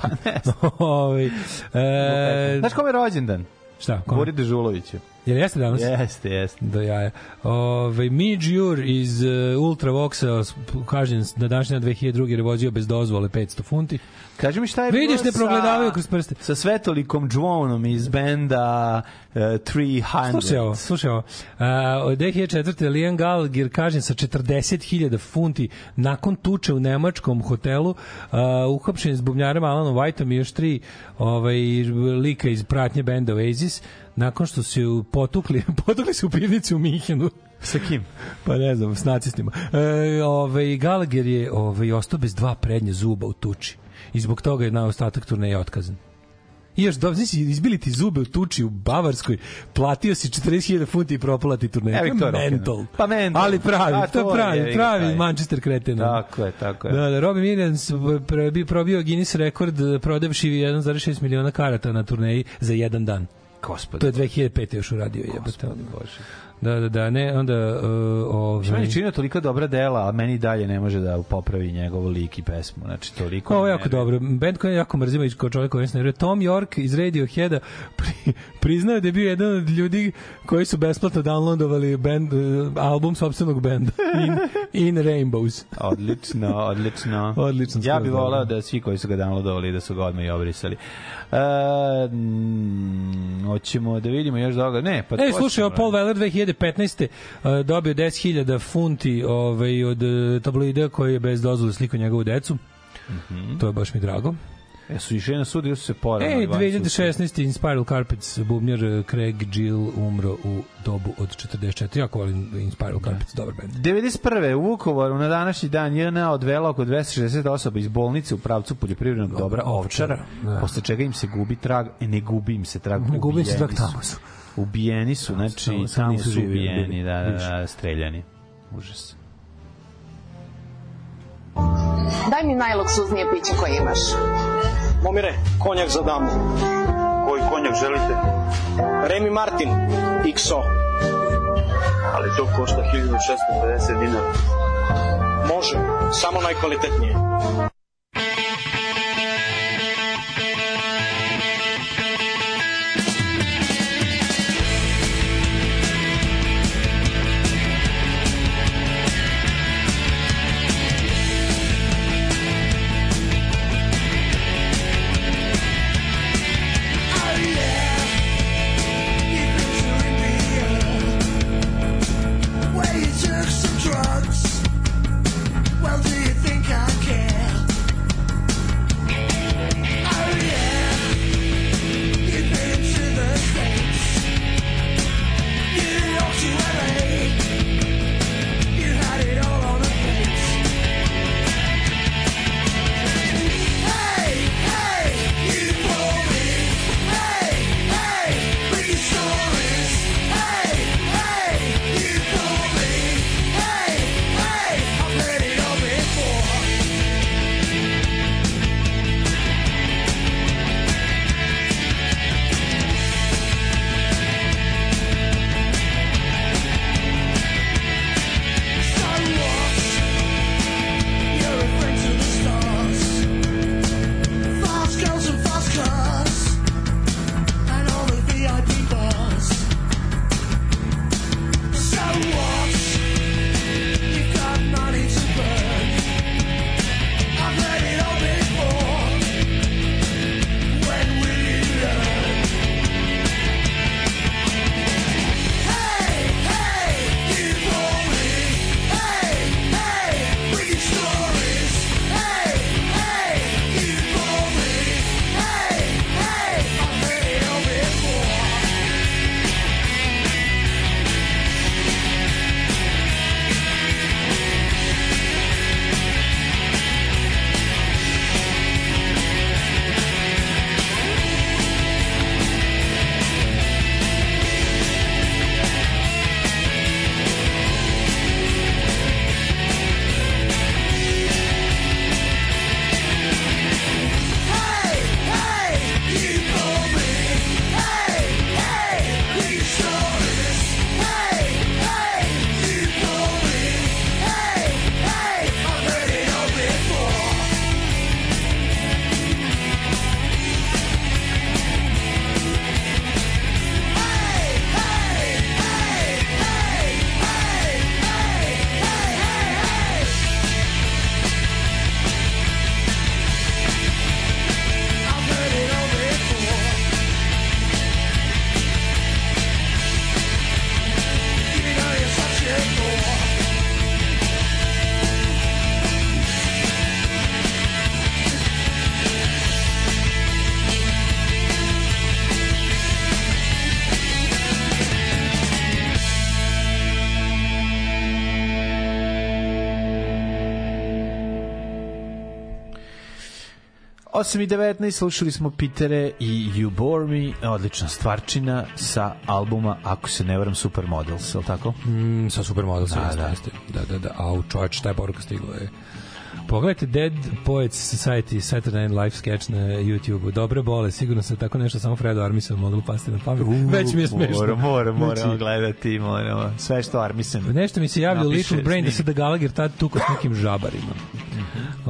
Ovaj, e, Znaš kome je rođendan? šta? Ko? Bori Dežulović. je. Jel jeste danas? Jeste, jeste. Do jaja. Ove, Midge Jur iz uh, Ultravoxa kažen na današnji dan 2002. jer je vozio bez dozvole 500 funti. Kaži mi šta je Vidiš, bilo ne sa- progledavaju kroz prste. Sa Svetolikom Džvonom iz benda uh, 300. Slušaj ovo, slušaj ovo. A, od 2004. Liam Gallagher kažen sa 40.000 funti nakon tuče u nemačkom hotelu a, uhapšen s bubnjarem Alanom Whiteom i još tri ovaj, lika iz pratnje benda Oasis nakon što su ju potukli, potukli su u pivnici u Minhenu. Sa kim? Pa ne znam, s nacistima. E, ovaj, Gallagher je ovaj, ostao bez dva prednje zuba u tuči. I zbog toga je na ostatak turneje otkazan. I još dobro, znači, izbili ti zube u tuči u Bavarskoj, platio si 40.000 funti i propala ti turneja. Evo, to je mental. Pa mental. Ali pravi, A, to je to je, pravi, ga, pravi taj. Manchester kreten. Tako je, tako je. Da, da, Robbie Williams probi- probio Guinness rekord prodavši 1,6 miliona karata na turneji za jedan dan. Gospod. To je 2005. još uradio jebote. ono. Bože. Da, da, da, ne, onda uh, ovaj Meni čini toliko dobra dela, a meni dalje ne može da popravi njegov lik i pesmu. Znači, toliko... Ovo je jako dobro. Band koji je jako mrzimo iz kao čovjek koji se. Tom York iz Radioheada pri, priznao da je bio jedan od ljudi koji su besplatno downloadovali band, uh, album sopstvenog benda In, In Rainbows. Odlično, odlično. Odlično, Ja bih volao da svi koji su ga downloadovali da su ga odmah i obrisali. E, mm, hoćemo da vidimo još toga. Ne, pa E, slušaj, da. Paul Weller 2015. Uh, dobio 10.000 funti ovaj, od uh, tabloida koji je bez dozvole slikao njegovu decu. Mhm. To je baš mi drago. E, su išli na sud ili su se porali? E, 2016. in Spiral Carpets, bubnjar uh, Craig Gill umro u dobu od 44. Jako volim in Spiral Carpets, dobar band. 91. u Vukovaru na današnji dan JNA odvela oko 260 osoba iz bolnice u pravcu poljoprivrednog dobra Ovčara, da. posle čega im se gubi trag, e, ne gubi im se trag, Ne gubi im se trag, tamo su. Ubijeni su, znači Samo- samo su živi, ubijeni, da, da, da, streljani. Užas. Daj mi najluksuznije piće koje imaš. Momire, konjak za damu. Koji konjak želite? Remy Martin, XO. Ali to košta 1650 dinara. Može, samo najkvalitetnije. 8 i 19 slušali smo Pitere i You Bore Me, odlična stvarčina sa albuma, ako se ne varam, Supermodels, je li tako? Mm, sa Supermodel Da, da, da. da. da, da, da. A u čovječ, šta je poruka stigla? Je. Pogledajte Dead Poets Society Saturday Night Live sketch na YouTube-u. Dobre bole, sigurno se tako nešto samo Fredo Armisen moglo pasti na pamet. Već mi je smešno. Moramo, moramo, moramo Znači, gledati, moramo. Sve što Armisen. Nešto mi se javlja u Little Brain da se da Gallagher tad tuko s nekim žabarima.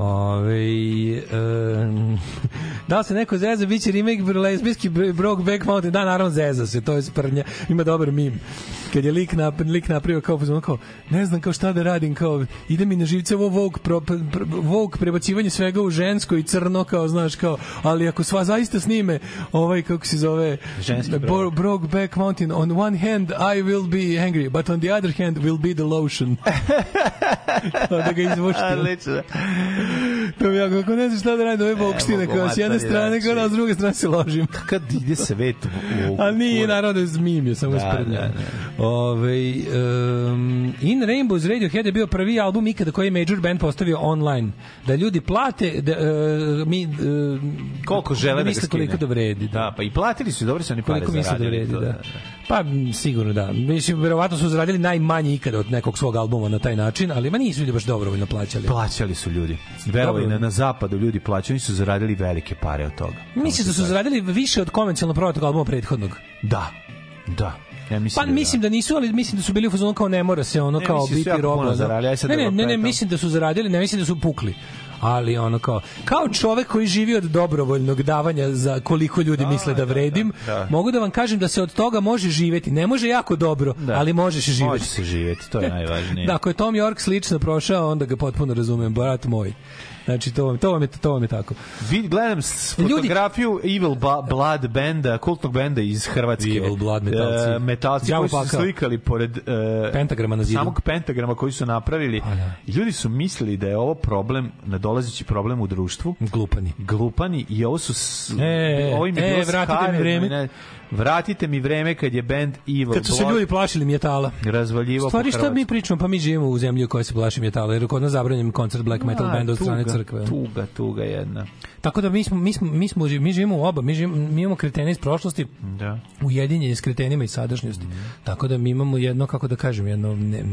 Ove, um, da se neko zeza, bit će remake lesbijski Brokeback Mountain, da, naravno zeza se, to je sprnja, ima dobar mim. Kad je lik, nap, lik napravio kao, kao, ne znam kao šta da radim, kao, ide mi na živce ovo Vogue, pro, pro, Vogue prebacivanje svega u žensko i crno, kao, znaš, kao, ali ako sva zaista snime, ovaj, kako se zove, Ženski Bro, Brokeback Mountain, on one hand I will be angry, but on the other hand will be the lotion. da ga izvoštim. Odlično. To mi ja kako ne znam šta da radim, ove bokštine, kao s jedne materi, strane, kao znači. da, s druge strane se ložim. Kad ide svet u... u A u- da je zmimio, samo Da, sprednja. da, Ove, um, In Rainbows Radiohead je bio prvi album ikada koji je Major Band postavio online. Da ljudi plate, da, uh, mi, uh, Koliko žele da misle koliko da vredi. Da, pa i platili su, dobro su oni pare koliko misle da zaradili. vredi, to, da. Pa sigurno da. Mislim verovatno su zaradili najmanje ikada od nekog svog albuma na taj način, ali ma nisu ljudi baš dobrovoljno plaćali. Plaćali su ljudi. Verovali na, na zapadu ljudi plaćaju, oni su zaradili velike pare od toga. Mislim da su zaradili više od konvencionalno prodatog albuma prethodnog. Da, da. Ja mislim Pa da mislim da nisu, ali mislim da su bili u fazonu kao ne mora se ono Ne, kao da biti puno da. zaradili, Ne, da ne, ne, ne, mislim da su zaradili, ne mislim da su pukli. Ali ono kao kao čovek koji živi od dobrovoljnog davanja za koliko ljudi misle da vredim, da, da. mogu da vam kažem da se od toga može živeti. Ne može jako dobro, Da. ali možeš živeti. Može se živjeti, to je najvažnije. Da, ako je Tom York slično prošao, onda ga potpuno razumem, brat moj. Znači, to vam, to vam, je, to vam je tako. Vid, gledam s- Ljudi- fotografiju Evil Ba- Blood benda, kultnog benda iz Hrvatske. Evil Blood metalci. E, metalci koji su slikali pored e, Pentagrama na zidu. Samog pentagrama koji su napravili. Pa da. I Ljudi su mislili da je ovo problem, nadolazeći problem u društvu. Glupani. Glupani i ovo su s, E, ovo im je e, vratite mi vreme. ne- vratite mi vreme kad je band Evil Kad su se ljudi plašili metala. razvaljivo Stvari šta mi pričamo, pa mi živimo u zemlji u kojoj se plaši metala, jer kod nas zabranjen koncert black metal benda od strane crkve. Tuga, tuga jedna. Tako da mi smo mi smo mi smo mi živimo u oba, mi živimo, mi imamo kretene iz prošlosti, Da. ujedinjeni s kretenima iz sadašnjosti. Tako da mi imamo jedno kako da kažem, jedno ne,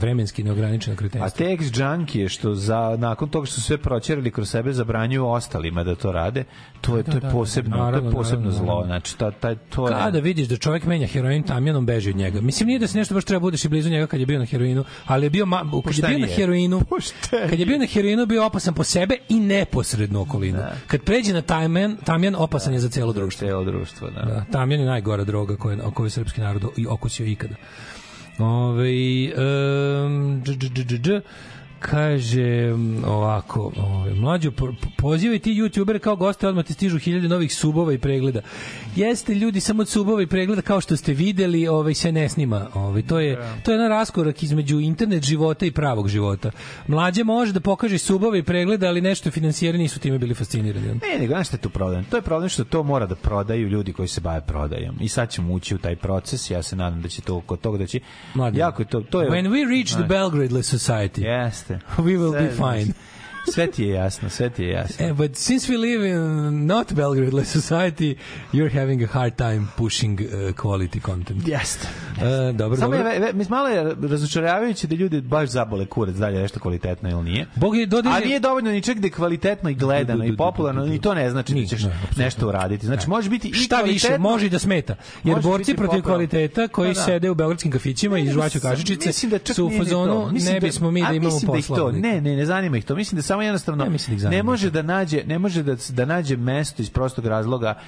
vremenski neograničeno A kretenstvo. te ex je što za nakon toga što su sve proćerili kroz sebe zabranjuju ostalima da to rade, to je to je da, posebno, to naravno, je posebno naravno, zlo. Znači ta taj to je Kada vidiš da čovjek menja heroin tamjanom beži od njega. Mislim nije da se nešto baš treba budeš i blizu njega kad je bio na heroinu, ali je bio ma, kad je bio na heroinu, Poštenije. kad je bio na heroinu bio opasan po sebe i neposredno okolinu. Kad pređe na tamjan, tamjan opasan je za celo društvo. celo društvo, da. Da, tamjan je najgora droga koju, o kojoj srpski narod i okusio ikada. Ove, um, dž, dž, dž, dž, dž, kaže ovako, ovaj mlađo po- po- pozivaj ti youtubere kao goste, odmah ti stižu hiljade novih subova i pregleda. Jeste ljudi samo od subova i pregleda kao što ste videli, ovaj se ne snima. Ovaj to je to je jedan raskorak između internet života i pravog života. Mlađe može da pokaže subove i pregleda, ali nešto finansijeri nisu time bili fascinirani. Ne, nego znaš šta je tu problem? To je problem što to mora da prodaju ljudi koji se bave prodajom. I sad ćemo ući u taj proces, ja se nadam da će to kod toga da će... Mladen, Jako je to... to je, When we reach the Belgrade Society, Jeste. we will be Sve- fine. Sve ti je jasno, sve ti je jasno. Eh, but since we live in not Belgrade society, you're having a hard time pushing uh, quality content. Jeste. Uh, dobro, Samo je, dobro. ve- mislim, malo je razočaravajuće da ljudi baš zabole kurac dalje nešto kvalitetno ili nije. Bog je dodao... A nije dovoljno ni čak da je kvalitetno i gledano i popularno, ni to ne znači da ćeš nešto uraditi. Znači, može biti i Šta više, može i da smeta. Jer borci protiv kvaliteta koji Da, da. sede u beogradskim kafićima i žvaću da čak su u fazonu ne da- bismo mi da imamo da posla. ne, ne, ne zanima ih to. Mislim da samo jednostavno Ja da ne može da nađe, ne može da da nađe mesto iz prostog razloga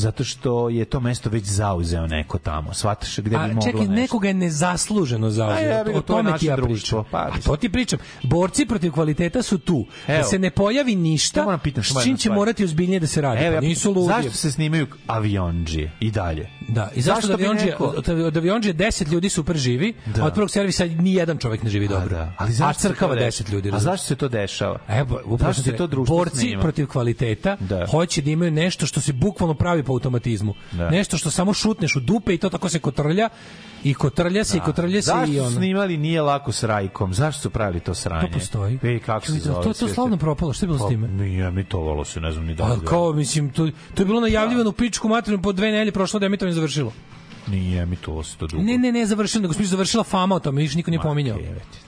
zato što je to mesto već zauzeo neko tamo. Shvataš gde bi A moglo čekaj, nešto. nekoga je nezasluženo A zauzeo. jebi ga, o to je naše ja društvo. pričam. Pa, A to ti pričam. Borci protiv kvaliteta su tu. Da Evo. se ne pojavi ništa, Ja moram samo s čim jednu će morati ozbiljnije da se radi. Evo, Pa ja nisu pitam, ludi. Zašto se snimaju avionđije i dalje? Da, i zašto, Zašto da bi avionđe, neko- od, avionđe 10 ljudi super živi, Da. a od prvog servisa ni jedan čovjek ne živi dobro. da. Ali a zašto to crkava dešava? 10 ljudi. A razumeš? zašto se to dešava? Evo, upravo sam ti se to društvo borci protiv kvaliteta Da. hoće da imaju nešto što se bukvalno pravi po automatizmu. Da. Nešto što samo šutneš u dupe i to tako se kotrlja i kotrlja se i kotrlja se Zašto i ono. snimali nije lako s Rajkom? Zašto su pravili to sranje? To postoji. Ej, kako se zove? To, to slavno propalo, šta je bilo s Pa, time? Nije emitovalo se, ne znam ni da. A kao, mislim, to, to je bilo najavljivano u pičku materinu po dve nelje prošlo da je emitovanje završilo. Nije emitovalo se to dugo. Ne, ne, ne, završilo, nego smo završila fama o tome, više niko nije pominjao. Jebeti,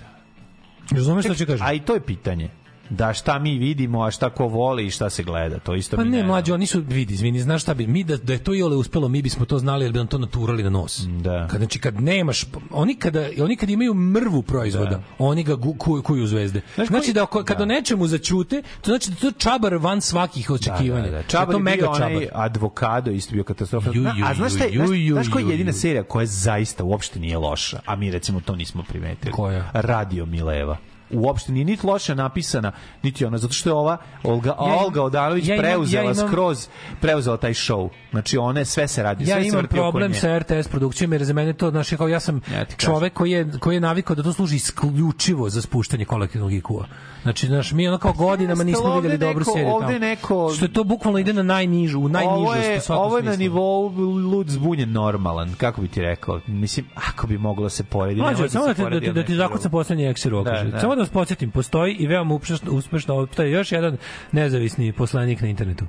Razumeš šta ću kažem? A i to je pitanje. Da šta mi vidimo, a šta ko voli i šta se gleda. To isto Pa mi ne, mlađi, oni su, vidi, izvini, znaš šta bi, mi da, da je to i ole uspelo, mi bismo to znali, jer bi nam to naturali na nos. Da. Kad, znači, kad nemaš, oni kada, oni kad imaju mrvu proizvoda, Da. oni ga gu, kuju, kuju zvezde. Znaš znači koji- da, ako- kad da. o nečemu začute, to znači da je to čabar van svakih očekivanja. Da, da, da. Da Čabar je to je mega bio onaj čabar. advokado, isto bio katastrofa. Ju, ju, a znaš, šta, je- ju, znaš, ju, znaš koja je ju, jedina ju. serija koja zaista uopšte nije loša, a mi recimo to nismo primetili? Koja? Radio Mileva uopšte nije niti loše napisana, niti ona, zato što je ova Olga, Ja imam- Olga Odanović ja imam- preuzela ja imam- skroz, preuzela taj show. Znači, one, sve se radi, Ja sve se imam problem sa RTS produkcijom jer za mene to znači kao ja sam Ja čovek koji je koji je navikao da to služi isključivo za spuštanje kolektivnog IQ-a. Znači, znaš, mi ono kao godinama nismo ovde videli dobru seriju. ovde tamo. neko- što je to bukvalno ide na najnižu, u najnižu ovo je, u ovo je na nivou lud zbunjen normalan, kako bi ti rekao. Mislim, ako bi moglo se porediti. Mlađe, može samo da da da ti zakucam drugog. poslednji eksir Da, da, da. Samo da vas podsjetim, postoji i veoma uspešno, uspešno opstaje još jedan nezavisni poslanik na internetu.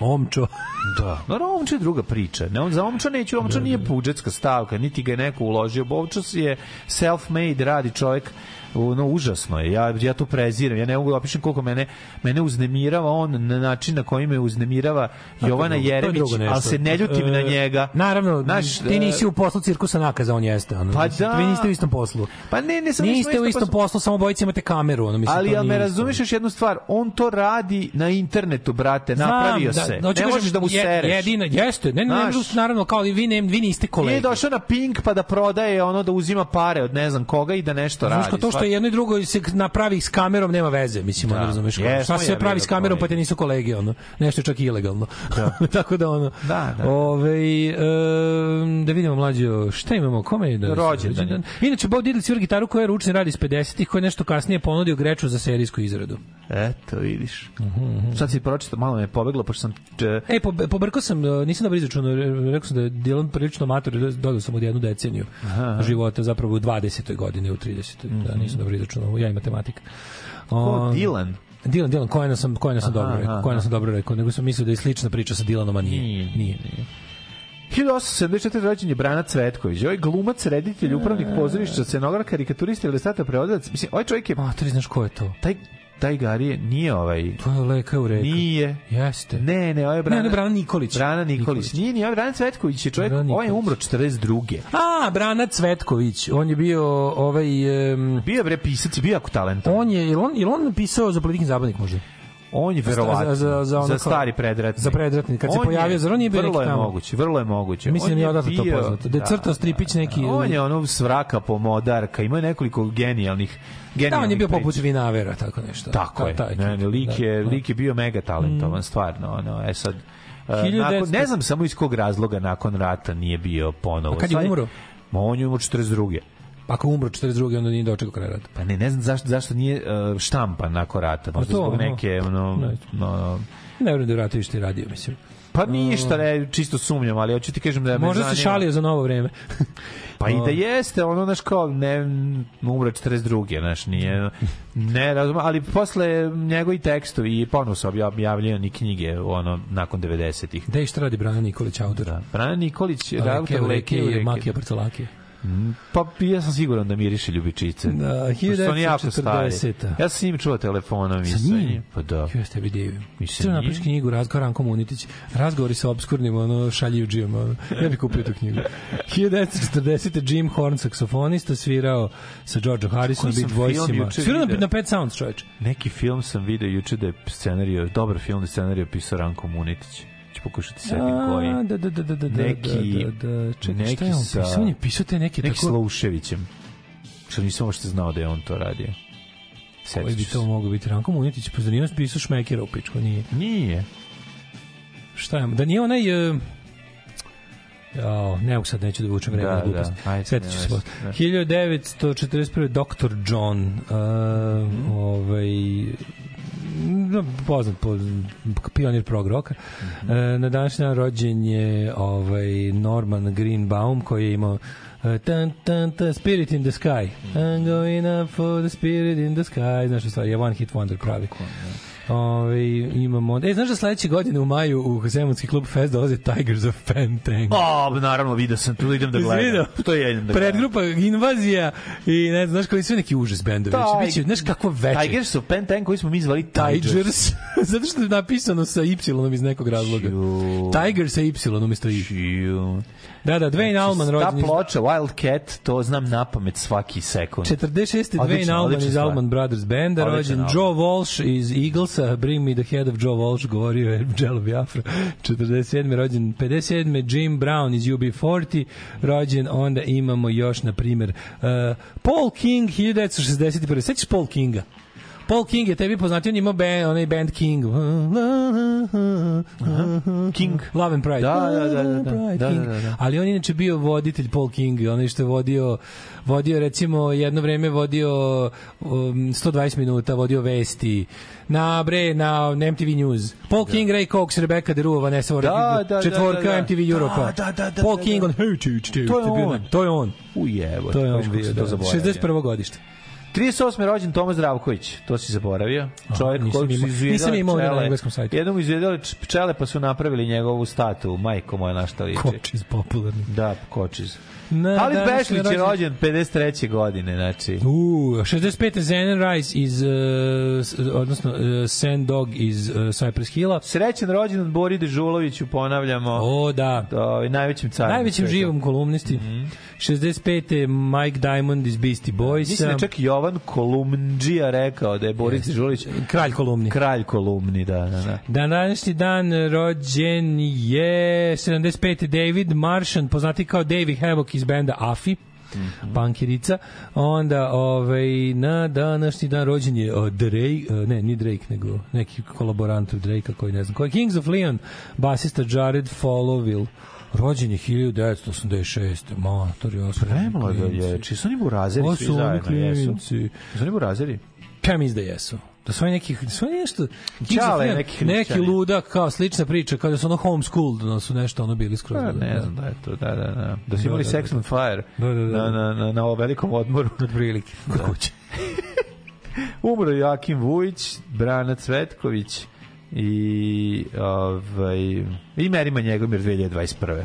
Omčo. Da. No, Omča je druga priča. Ne, on, za Omča neću, Omča nije budžetska stavka, niti ga je neko uložio. Omča je self-made, radi čovjek no užasno je. Ja ja to preziram. Ja ne mogu da opišem koliko mene mene uznemirava on na način na koji me uznemirava Jovana drugo, Jeremić, ali se ne ljutim E, na njega. Naravno, Znaš, ti nisi e, u poslu cirkusa nakaza, on jeste. Ono, Pa Mislim, da. Vi niste u istom poslu. Pa ne, ne, nismo Niste u istom poslu. poslu, samo bojice imate kameru. Ono, mislim, Ali jel me razumeš još jednu stvar, on to radi na internetu, brate, napravio Znam, se. Da, ne možeš da mu je- sereš. Jedina, jeste, ne, ne, ne, Znaš. naravno, kao i vi, ne, vi niste kolege. Nije došao na Pink pa da prodaje ono da uzima pare od ne znam koga i da nešto Znaš, radi. kao to što je jedno i drugo se napravi s kamerom nema veze, mislim, Da. ono razumeš. Jesmo, Šta se pravi s kamerom pa te nisu kolege, ono. Nešto je čak i ilegalno. Da. Tako da ono. Da, da. Ove, em, da vidimo mlađo, šta imamo, kome je da Rođendan. Inače Bob Diddley svira gitaru koja je ručni radi iz 50-ih, koja je nešto kasnije ponudio greču za serijsku izradu. Eto, vidiš. Sad si pročitao, malo me je pobeglo, pošto sam... če- E, po, pobrkao sam, e, nisam dobro izračunao, re- rekao sam da je Dylan prilično mator, dodao sam od jednu deceniju života, zapravo u 20. godini, u 30. Da, nisam dobro izračunao, ja i matematika. Ko, Dylan? Dylan, Dylan, Kojena sam, Kojena sam Aha, dobro rekao. Kojena sam dobro rekao, nego sam mislio da je slična priča sa Dylanom, a nije. Nije. Nije. 1874. rođen je Brana Cvetković. Ovaj glumac, reditelj, upravnik pozorišta, scenograf, karikaturista, ilustrator, prevodilac. Mislim, ovaj čovjek je... Matori, znaš ko je to? Taj, taj Garije nije ovaj... To je Leka u reku. Nije. Jeste. Ne, ne, ovo je Ne, Brana... ne, Brana Nikolić. Brana Nikolić. Nikolić. Nije, nije, Brana Cvetković je čovjek, ovaj je umro Nikolić. 42. A, Brana Cvetković, on je bio ovaj... Um, Bio je bre pisac bio jako talentan. on je, jel on, jel on napisao za politikin zabavnik možda? On je verovatno za- za- za ono kao- stari predratni. za predratni, kad se On je- pojavio, zar on nije bio vrlo je tamo? moguće, vrlo je moguće. Mislim On da mi je odatle to bio- poznato. Da je crtao stripić neki- On je ono svraka pomodarka, ima nekoliko genijalnih Da, on je bio priča. poput Vinavera, tako nešto. Tako Ta- je. Ne, ne, lik da, je, da. lik je bio mega talentovan, stvarno. Ono, e sad, e, 1900 nakon, ne znam samo iz kog razloga nakon rata nije bio ponovo. A kad je umro? Ma on je umro 42. Ako umro 42. onda nije dočekao kraj rata. Pa ne, ne znam zašto, zašto nije uh, štampan nakon rata. Možda to, zbog neke, ono, Ne. no, Ne vjerujem da je Ratović to i radio, mislim. Pa ništa, ne, čisto sumnjam, ali hoću ti kažem da me Možda se zanima. šalio za novo vreme. Pa i da jeste, ono, znaš, kao, ne, umro je 42. Znaš, nije, ne razumem, ali posle njegovi tekstovi i ponovno se obja- objavljaju knjige, ono, nakon 90-ih. Da i šta radi Brana Nikolić, autor? Da. Brana Nikolić, Leke autor Leke i reke. Makija Brcelakija. Pa ja sam siguran da miriše ljubičice. Da, Pošto su oni jako stari. 1940. Ja sam s njim čuo telefonom. Sa njim? Pa da. Ja ste tebi divim. Mislim, napiš knjigu Razgovor Ranko Munitić. Razgovori sa obskurnim, ono, šaljivđijom. Ono. Ja bih kupio tu knjigu. 1940. Jim Horn, saksofonista, svirao sa George Harrison, Beach Boysima. Svirao na, Pet Sounds, čoveč. Neki film sam video juče da je scenario, dobar film da je scenario pisao Ranko Munitić. Ću pokušati setim koji. Da, da, da, da, da, Neki- da, da, da. Čekaj, neki šta je on sa- pisao? On je pisao te neke Neki tako... s Lauševićem. Što nisam uopšte znao da je on to radio. Koji bi Setit to mogao biti? Ranko Munitić, pa nije on pisao Šmekera u pičku? Nije. Nije. Šta je? Da nije onaj... Uh, Jao, ne mogu sad, neću da vučem vreme Da, glupost. da, ajde, Svetit ću se posle. da. 1941. Dr. John, uh, Mhm. ovaj, no, poznat po pionir prog roka. E, na današnji dan rođen je ovaj Norman Greenbaum koji je imao Uh, tan, tan, tan, Spirit in the Sky. I'm going up for the Spirit in the Sky. Znaš što stvari, je One Hit Wonder pravi. Ove, imamo... E, znaš da sledeće godine u maju u Zemunski klub Fest dolaze Tigers of Pantang? O, naravno, vidio sam, tu idem da gledam. To je jedem da gledam. Predgrupa Invazija i ne znam, znaš koji su neki užas bendovi. Znači, biće, znaš kako veče. Tigers of Pantang koji smo mi zvali Tigers. Tigers. Zato što je napisano sa Y iz nekog razloga. Tiger sa Y umesto I. Da, da, Dwayne Allman Ta rođen iz... ploča Wildcat, to znam na pamet svaki sekund. 46. Dwayne Allman iz. Allman Brothers Odličan rođen album. Joe Walsh iz Eaglesa, Bring Me the Head of Joe Walsh, govorio je Jello Biafra. 47. rođen 57. Jim Brown iz UB40, rođen, onda imamo još, na primjer, uh, Paul King, 1961. Sećaš Paul Kinga? Paul King je tebi poznatio, on je imao band, onaj band King. King. Love and Pride. Da, da, da, da, da. Da, King. da, da, da. Ali on je inače bio voditelj Paul King, onaj što je vodio vodio recimo jedno vreme vodio um, 120 minuta, vodio vesti na bre na MTV News. Paul King, Ray Cox, Rebecca DeRue, Vanessa Warwick, Da, da, da, četvorka da, da. MTV Europa. Da, da, da, da, Paul da, King da. on či, či, či, To je on. To je on. Ujevo, To je on bio, da. 61. godište. 38. rođen Tomas Zdravković, to si zaboravio. Čovjek nisam kojeg su izvijedale nisam imao na engleskom sajtu. Jednom izvijedale č- pčele pa su napravili njegovu statu. Majko moja na šta liči. Kočiz popularni. Da, kočiz. Na Ali današnji Bešlić je rođen 53. godine, znači. U, 65. Zenon Rice iz, uh, odnosno uh, Sand Dog iz uh, Cypress Hilla. Srećan rođendan Bori Dežuloviću, ponavljamo. O, da. To, najvećim carom. Najvećem sveta. živom kolumnisti. 65. Mike Diamond iz Beastie Boysa. Mislim da čak Jovan Kolumdžija rekao da je Boris Dežulović Kralj kolumni. kralj kolumni, da, da, da. Na današnji dan rođen je 75. David Martian, poznati kao Davey Havoc iz benda Afi. Mhm. Pankirica. Onda ovaj, na današnji dan rođen je o, Drake, o, ne, ni Drake, nego neki kolaborant od Drakea koji ne znam koji. Kings of Leon, basista Jared Followil. Rođen je 1986. Mator je osvore. Premalo ga je. Či su oni burazeri svi zajedno? Jesu. Su oni burazeri? Ja mislim da jesu. Da su oni neki, da su oni nešto... Čale neki, neki neki ludak, kao slična priča, kao da su ono homeschooled, da su nešto ono bili skroz. Pa, ne znam da je to, da, da, da. Da su imali Da, da, Sex on Fire Da, da, da. na, na, na, na ovom velikom odmoru. Od prilike, kod kuće. Umro je Joakim Vujić, Brana Cvetković i ovaj, i Merima Njegomir 2021.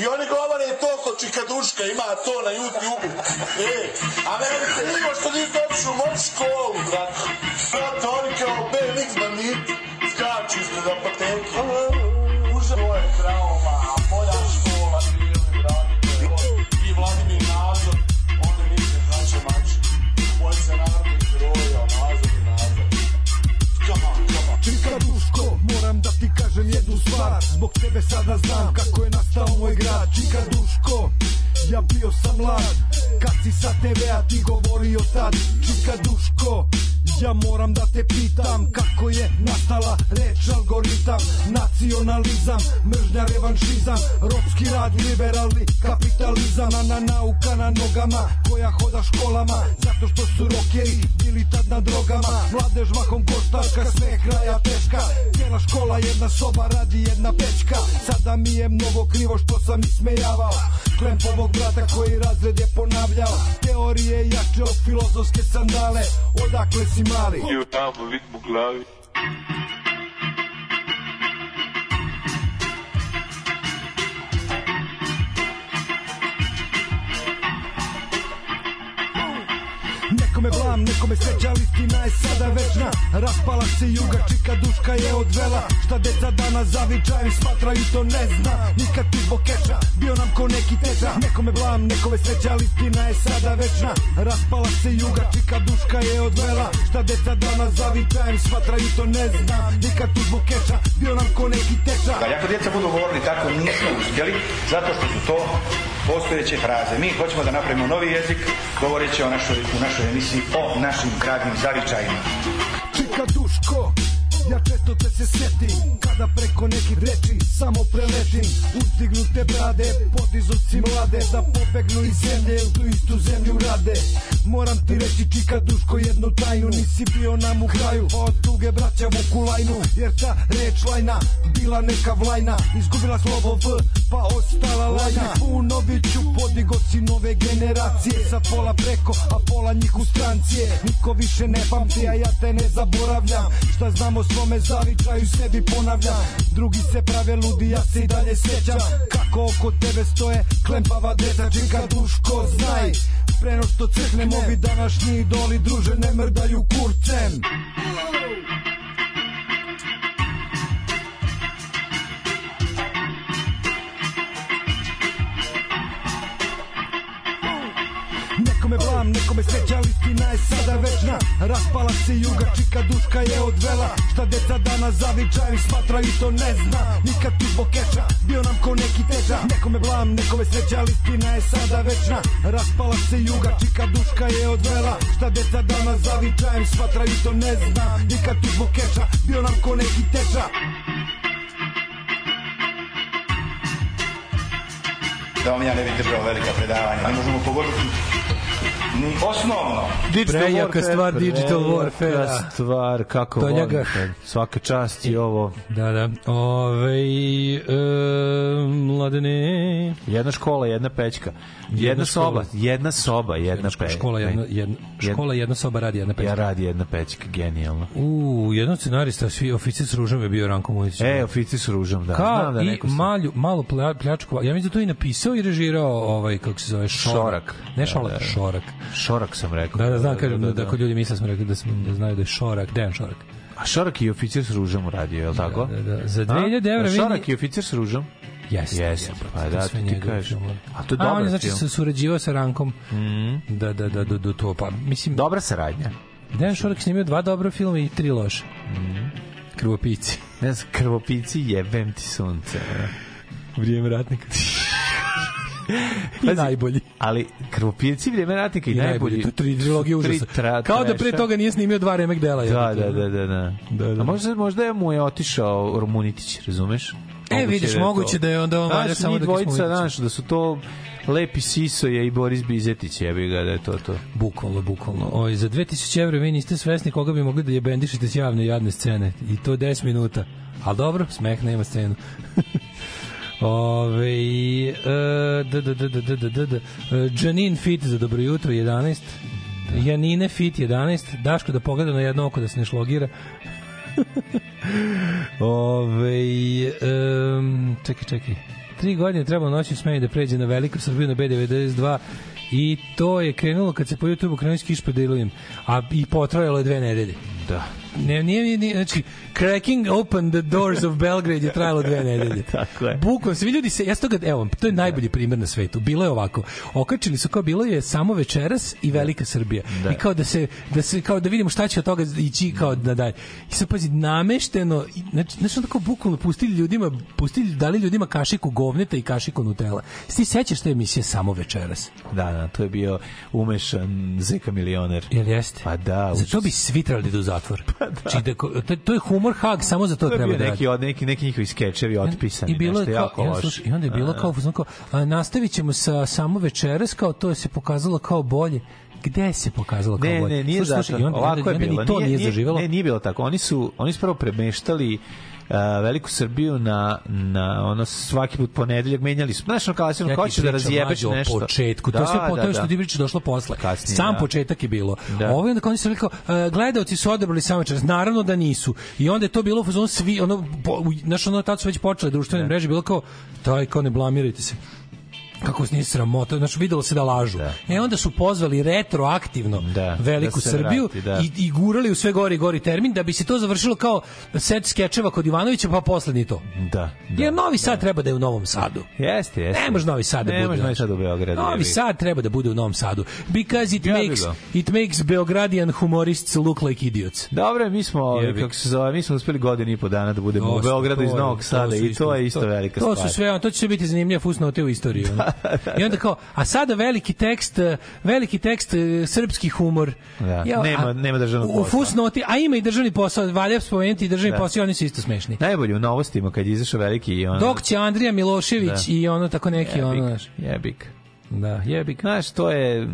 I oni govore to kod Čikaduška, ima to na YouTube. E, a meni se nimo što niste otišli u moju školu, brate. Brate, oni kao BMX banditi skaču ispred apoteke. Uža, to je trauma, moja škola, ili, brate. I Vladimir Nazor, onda mislim, znači, mači. Boj se narodnih heroja, Nazor i Nazor. Come on, come on. Čika Duško, moram da ti kažem jednu stvar Zbog tebe sada znam kako je nastao moj grad? Čika Duško, ja bio sam mlad. Kad si sa TV-a ti govorio tad? Čika Duško, ja moram da te pitam Kako je nastala reč algoritam Nacionalizam, mržnja, revanšizam Ropski rad, liberalni kapitalizam na nauka na nogama koja hoda školama Zato što su rokeri bili tad na drogama. Mladež mahom koštarka, sve kraja teška Cijela škola jedna soba radi jedna pečka. Sada mi je mnogo krivo što sam ismejavao Klempovog brata koji razred je ponavljao Teorije jače od filozofske sandale Odakle si mali? I u tamo vid u glavi. Blam, nekome sreća, ali istina je sada večna Raspala se juga, čika duška je odvela. Šta deca danas zavičaju, smatraju to ne zna. Nikad ti zbog keša, bio nam ko neki teča Nekome blam, nekome sreća, ali istina je sada večna Raspala se juga, čika duška je odvela. Šta deca danas zavičaju, smatraju to ne zna. Nikad ti zbog keša, bio nam ko neki teča Da, ako djeca budu govorili tako, nismo uspjeli, zato što su to postojeće fraze. Mi hoćemo da napravimo novi jezik, govoreći o našoj, u našoj emisiji o našim gradnim zavičajima. Čika Duško Ja često te se setim Kada preko nekih reči samo preletim. Uzdignute brade Podizuci mlade Da pobegnu iz zemlje U tu istu zemlju rade. Moram ti reći Čika Duško jednu tajnu Nisi bio nam u kraju. Od tuge braća vuku lajnu Jer ta reč lajna Bila neka vlajna. Izgubila slovo V Pa ostala lajna. Punoviću podigo si nove generacije. Sad pola preko A pola njih u strancije Niko više ne pamti A ja te ne zaboravljam. Šta znamo svome zavičaju sebi ponavljam. Drugi se prave ludi, ja se i dalje sjećam. Kako oko tebe stoje klempava deca Čika duško, znaj. Preno što crknem ovi današnji idoli Druže ne mrdaju kurcem Blam, nekome sreća, ali istina je sada večna. Raspala se juga, čika duška je odvela. Šta deca danas zavičaju, smatraju to ne zna. Nikad ti zbog keša, bio nam ko neki teča. Nekome blam, nekome sreća, ali istina je sada večna. Raspala se juga, čika duška je odvela. Šta deca danas zavičaju, smatraju to ne zna. Nikad ti zbog keša, bio nam ko neki teča. Da vam ja ne bi držao velika predavanja. Ne možemo pogoditi ni osnovno. Prejaka stvar Digital Warfare. Prejaka stvar, kako volim. Svaka čast i ovo. Da, da. Ove, e, mladene... Jedna škola, jedna pećka. Jedna, Jedna soba, škola. jedna soba, jedna pećka. Škola jedna, jedna, škola jedna soba radi jedna Ja pećka. radi jedna pećka, genijalno. U, jedan scenarista, svi oficir s ružom je bio Ranko Mujić. E, oficir s ružom, da. Kao Znam da i malju, malu plja- pljačku. Ja mislim da to i napisao i režirao ovaj, kako se zove, Šorak. Šorak. Ne Da, Šorak, da, da. Šorak. Šorak sam rekao. Da, da, znam, kažem, da, da, kod ljudi misle smo rekli da, smo, da znaju da je Šorak, Dejan Šorak. A Šorak i oficir s ružom uradio, je li tako? Da, da, da. Za A? 2000 evra Šorak i oficir s ružom? Jeste, Jeste, pa da, ti njegovi kažeš. A to je A on je znači se surađivao sa Rankom. Mhm. Da, da, da, do, do to. Pa, mislim, Dobra saradnja. Dejan Šorak snimio dva dobra filma i tri loše. Mhm. Krvopici. Ne znam, krvopici jebem ti sunce. Vrijeme ratnika. I Pazi, najbolji. Ali krvopici vrijeme ratnika i, I najbolji. To je tri trilogije su tri užasa. tra- Kao da pre toga nije snimio dva remek dela. Da, da, da, da, da. Da, da. A možda, možda je mu je otišao Rumunitić, razumeš? E, vidiš, je moguće da je onda on valja samo da dvojica, znaš, da su to Lepi Sisoje i Boris Bizetić, jebi ga da je to to. Bukvalno, bukvalno. Oj, za 2000 evra vi niste svesni koga bi mogli da jebendišete s javne jadne scene. I to 10 minuta. Ali dobro, smeh nema scenu. Ove, e, da, da, da, da, da, da, da, da. E, Janine Fit za dobro jutro 11. Janine Fit 11. Daško da pogleda na jedno oko da se ne šlogira. Ove, um, čekaj, čekaj. Tri godine treba noći smeje da pređe na Veliku Srbiju na B92 i to je krenulo kad se po YouTube krenuo s kišpedilujem, a i potrajalo je dve nedelje. Da. Ne, nije, nije, nije, znači, cracking open the doors of Belgrade je trajalo dve nedelje. Tako je. Bukvalno, svi ljudi se, ja stoga, evo, to je najbolji primer na svetu. Bilo je ovako, okačili su kao bilo je samo večeras i Velika Srbija. Da. I kao da se, da se, kao da vidimo šta će od toga ići kao da dalje. I sad pazi, namešteno, znači, znači kao bukvalno pustili ljudima, pustili, dali ljudima kašiku govneta i kašiku Nutella. Ti sećaš te emisije samo večeras? Da, da, to je bio umešan Zeka milioner. Jel jeste? Pa da. Za to bi svi trebali da u zatvor. Da, to, to je humor hag, samo za to, To treba da neki, od, neki, neki njihovi skečevi otpisani, I bilo nešto je kao, jako ja, loše. i onda je bilo kao, kao a, nastavit ćemo sa samo večeras, kao to se pokazalo kao bolje. Gde se pokazalo kao Ne, bolje? ne, nije Slušaj, zato. slušaj, i onda, Ovako onda, je onda bilo. Ni to nije, zaživelo. Ne, nije bilo tako. Oni su, oni su prvo premeštali Veliku Srbiju na, na ono svaki put ponedeljak menjali su. Znaš, ono kao, ja kao ćeš da razjebeš nešto. početku. to sve po to što ti pričaš došlo posle. Kasnije, Sam da. početak je bilo. Da. Ovo je onda kao oni su rekli kao, e, gledaoci su odabrali samo večeras. Naravno da nisu. I onda je to bilo u svi ono po, znaš ono tad su već počele društvene mreže bilo kao taj kao ne blamirajte se. Kako se nije sramota, znači videlo se da lažu. E onda su pozvali retroaktivno Da, Veliku da Srbiju vrati, da. i, i gurali u sve gori i gori termin da bi se to završilo kao set skečeva kod Ivanovića pa posle ni to. Da. Jer Novi Sad treba da je u Novom Sadu. Jeste, jeste. Ne može Novi Sad da Ne bude. može Novi. Sad u Beogradu. Novi. Sad treba da bude u Novom Sadu. Because it makes it makes Beogradian humorists look like idiots. Dobro, mi smo, ovaj, Jebi. kako se zove, mi smo uspeli godinu i po dana da budemo u To su- Beogradu to iz Novog to Sada su i to je isto velika to stvar. su sve, to će biti zanimljive fusnote u istoriji. ono. I onda kao, a sada veliki tekst, eh, veliki tekst eh, srpski humor. Da, Ja, nema- a- nema državnog U posla. fusnoti, a ima i državni posao, valja spomenuti i državni Da. posao, oni su isto smešni. Najbolje u novostima kad je izašao veliki i ono... Dok će Andrija Milošević Da. i ono tako neki Jebik, ono. Jebik. Da, jebik. Znaš, to je, mm,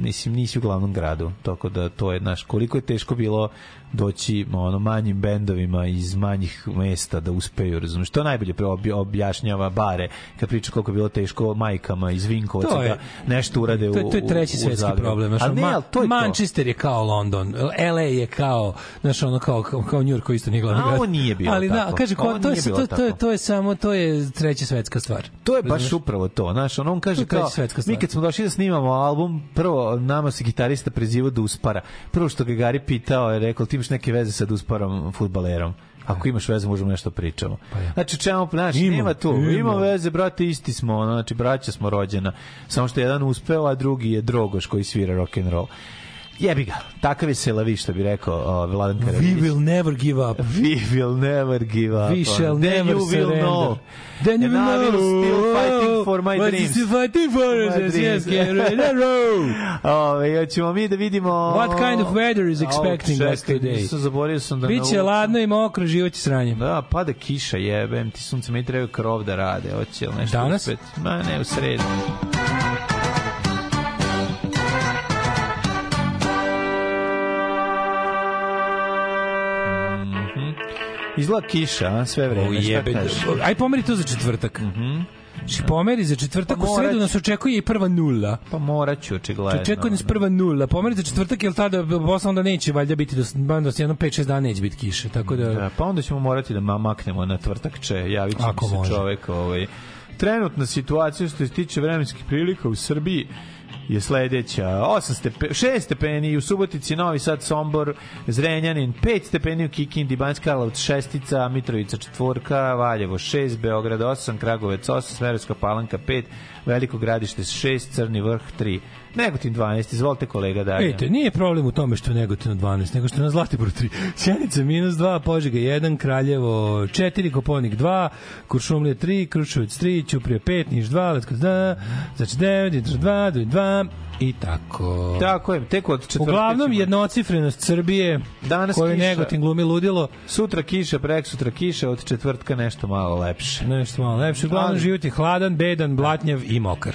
mislim, nisi u glavnom gradu, tako da to je, znaš, koliko je teško bilo doći ono manjim bendovima iz manjih mesta da uspeju, razumiješ? To najbolje objašnjava bare kad priča koliko je bilo teško majkama iz Vinkovaca To da nešto urade u To je, to je treći u- u svetski problem. Znaš, Ali ne, Ma- to je to. Manchester je kao London, LA je kao, znaš, ono kao, kao, kao New York koji isto nije glavni A grad. ovo nije bilo Ali da, tako. kaže, ko, to, je, to, to, je, to je samo, to je treća svetska stvar. To je baš upravo to, znaš, ono on To kaže kao, mi kad smo došli da snimamo album, prvo nama se gitarista prezivao da uspara. Prvo što ga Gari pitao je rekao, ti imaš neke veze sa usparom futbalerom. Ako imaš veze, možemo nešto pričamo. Znači, čemu, znaš, Ima, nema tu. ima. Ima veze, brate, isti smo, znači, braća smo rođena. Samo što je jedan uspeo, a drugi je Drogoš koji svira rock and roll. Jebi ga, takav je selavi, što bi rekao uh, Vladan We Karavić. will never give up. We will never give up. We shall Then never you will surrender. know. Then you And will I will know. still fighting for my What dreams. is still fighting for Yes, dreams. yes, get ready to roll. Ove, hoćemo mi da vidimo... What kind of weather is expecting us today? Nisam, zaboravio sam da... Biće ladno i mokro, život će sranje. Da, pada kiša, jebem ti sunce, mi trebaju krov da rade, hoće li nešto Danas? uspet? Ma ne, u sredu. Izgleda kiša, a, sve vreme, Ujebe. Aj pomeri to za četvrtak. Mhm. pomeri za četvrtak, Pa u sredu nas očekuje i prva nula. Pa morat ću, očigledno. Očekuje nas prva nula. Pomeri za četvrtak, jer tada posle onda neće, valjda biti, do, do jedno 5-6 dana neće biti kiše. Tako da, Da, pa onda ćemo morati da ma- maknemo na tvrtakče, javit će Ako mi se može. čovek. Ovaj. Trenutna situacija što se tiče vremenskih prilika u Srbiji je sledeća. 8 stepe, 6 stepeni u Subotici, Novi Sad, Sombor, Zrenjanin, 5 stepeni u Kikindi, Banjska Karlovac, Šestica, Mitrovica, četvorka, Valjevo 6, Beograd 8, Kragovec 8, Smerovska Palanka 5, Veliko gradište 6, Crni vrh 3. Negotin 12, izvolite kolega dalje. Ejte, nije problem u tome što je Negotin 12, nego što je na Zlatiboru 3. Sjenica minus 2, Požega 1, Kraljevo 4, Koponik 2, Kuršumlija 3, Kruševac 3, Ćuprija 5, Niš 2, Leskovac 2, znači 9, Dimitr 2, Duj 2 i tako. Tako je, tek od četvrtka Uglavnom jednocifrenost Srbije Danas koju kiša. Negotin glumi ludilo. Sutra kiša, prek sutra kiša, od četvrtka nešto malo lepše. Nešto malo lepše. Uglavnom Ali- život je hladan, bedan, blatnjav i mokar.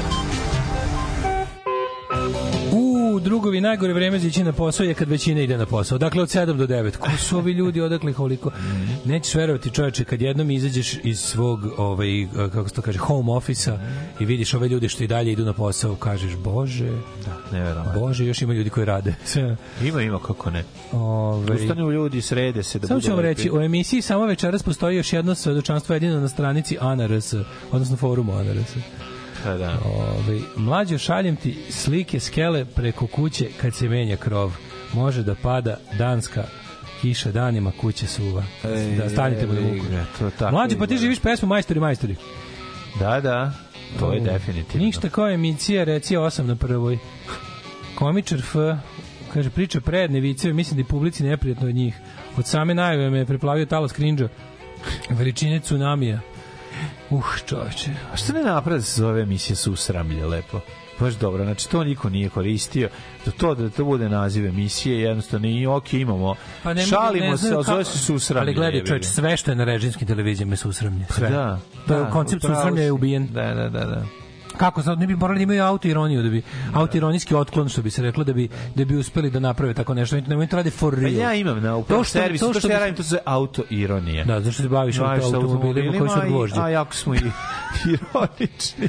Drugovi, najgore vreme za ići na posao je kad većina ide na posao. Dakle, od 7 do 9. Ko su ovi ljudi, odakle koliko? Nećeš verovati, čoveče, kad jednom izađeš iz svog, ovaj, kako se to kaže, home office-a i vidiš ove ljude što i dalje idu na posao, kažeš, bože, Da, neverovatno. bože, još ima ljudi koji rade. Sve. Ima, ima, kako ne. Ove, Ustanu ljudi, srede se da Samo ću vam reći, u emisiji samo večeras postoji još jedno svedočanstvo jedino na stranici ANRS, odnosno forumu ANRS. Pa da. Ove, mlađo, šaljem ti slike skele preko kuće kad se menja krov. Može da pada danska kiša danima kuće suva. Ej, da stanite mu da vuku. Mlađo, pa ti živiš pesmu Majstori, majstori. Da, da. To je O, definitivno. Ništa kao emisija, reci 8 na prvoj. Komičar F, kaže, priča predne viceve, mislim da je publici neprijatno od njih. Od same najave me je preplavio talas krinđa. Veličine tsunamija. Uh, čoveče. A što ne naprave da se zove emisija Susramlje lepo? Baš dobro, znači to niko nije koristio. Da to da to bude naziv emisije, jednostavno i ok, imamo. Pa ne, Šalimo ne se, ali zove se Susramlje. Ali gledaj, ga. sve što je na režimskim televizijama je susramlje. Sve. Da, To je da, koncept upravo susramlja je ubijen. Da, da, da, da. Kako sad ne bi morali da imaju autoironiju da bi autoironijski otklon što bi se reklo da bi da bi uspeli da naprave tako nešto. To nemoj to rade for Pa real. ja imam na upravo To što- servisu, to to što što ja radim, to se zove auto-ironija. Da, zašto se baviš se automobilima koji su gvožđa? A jako smo i ironični.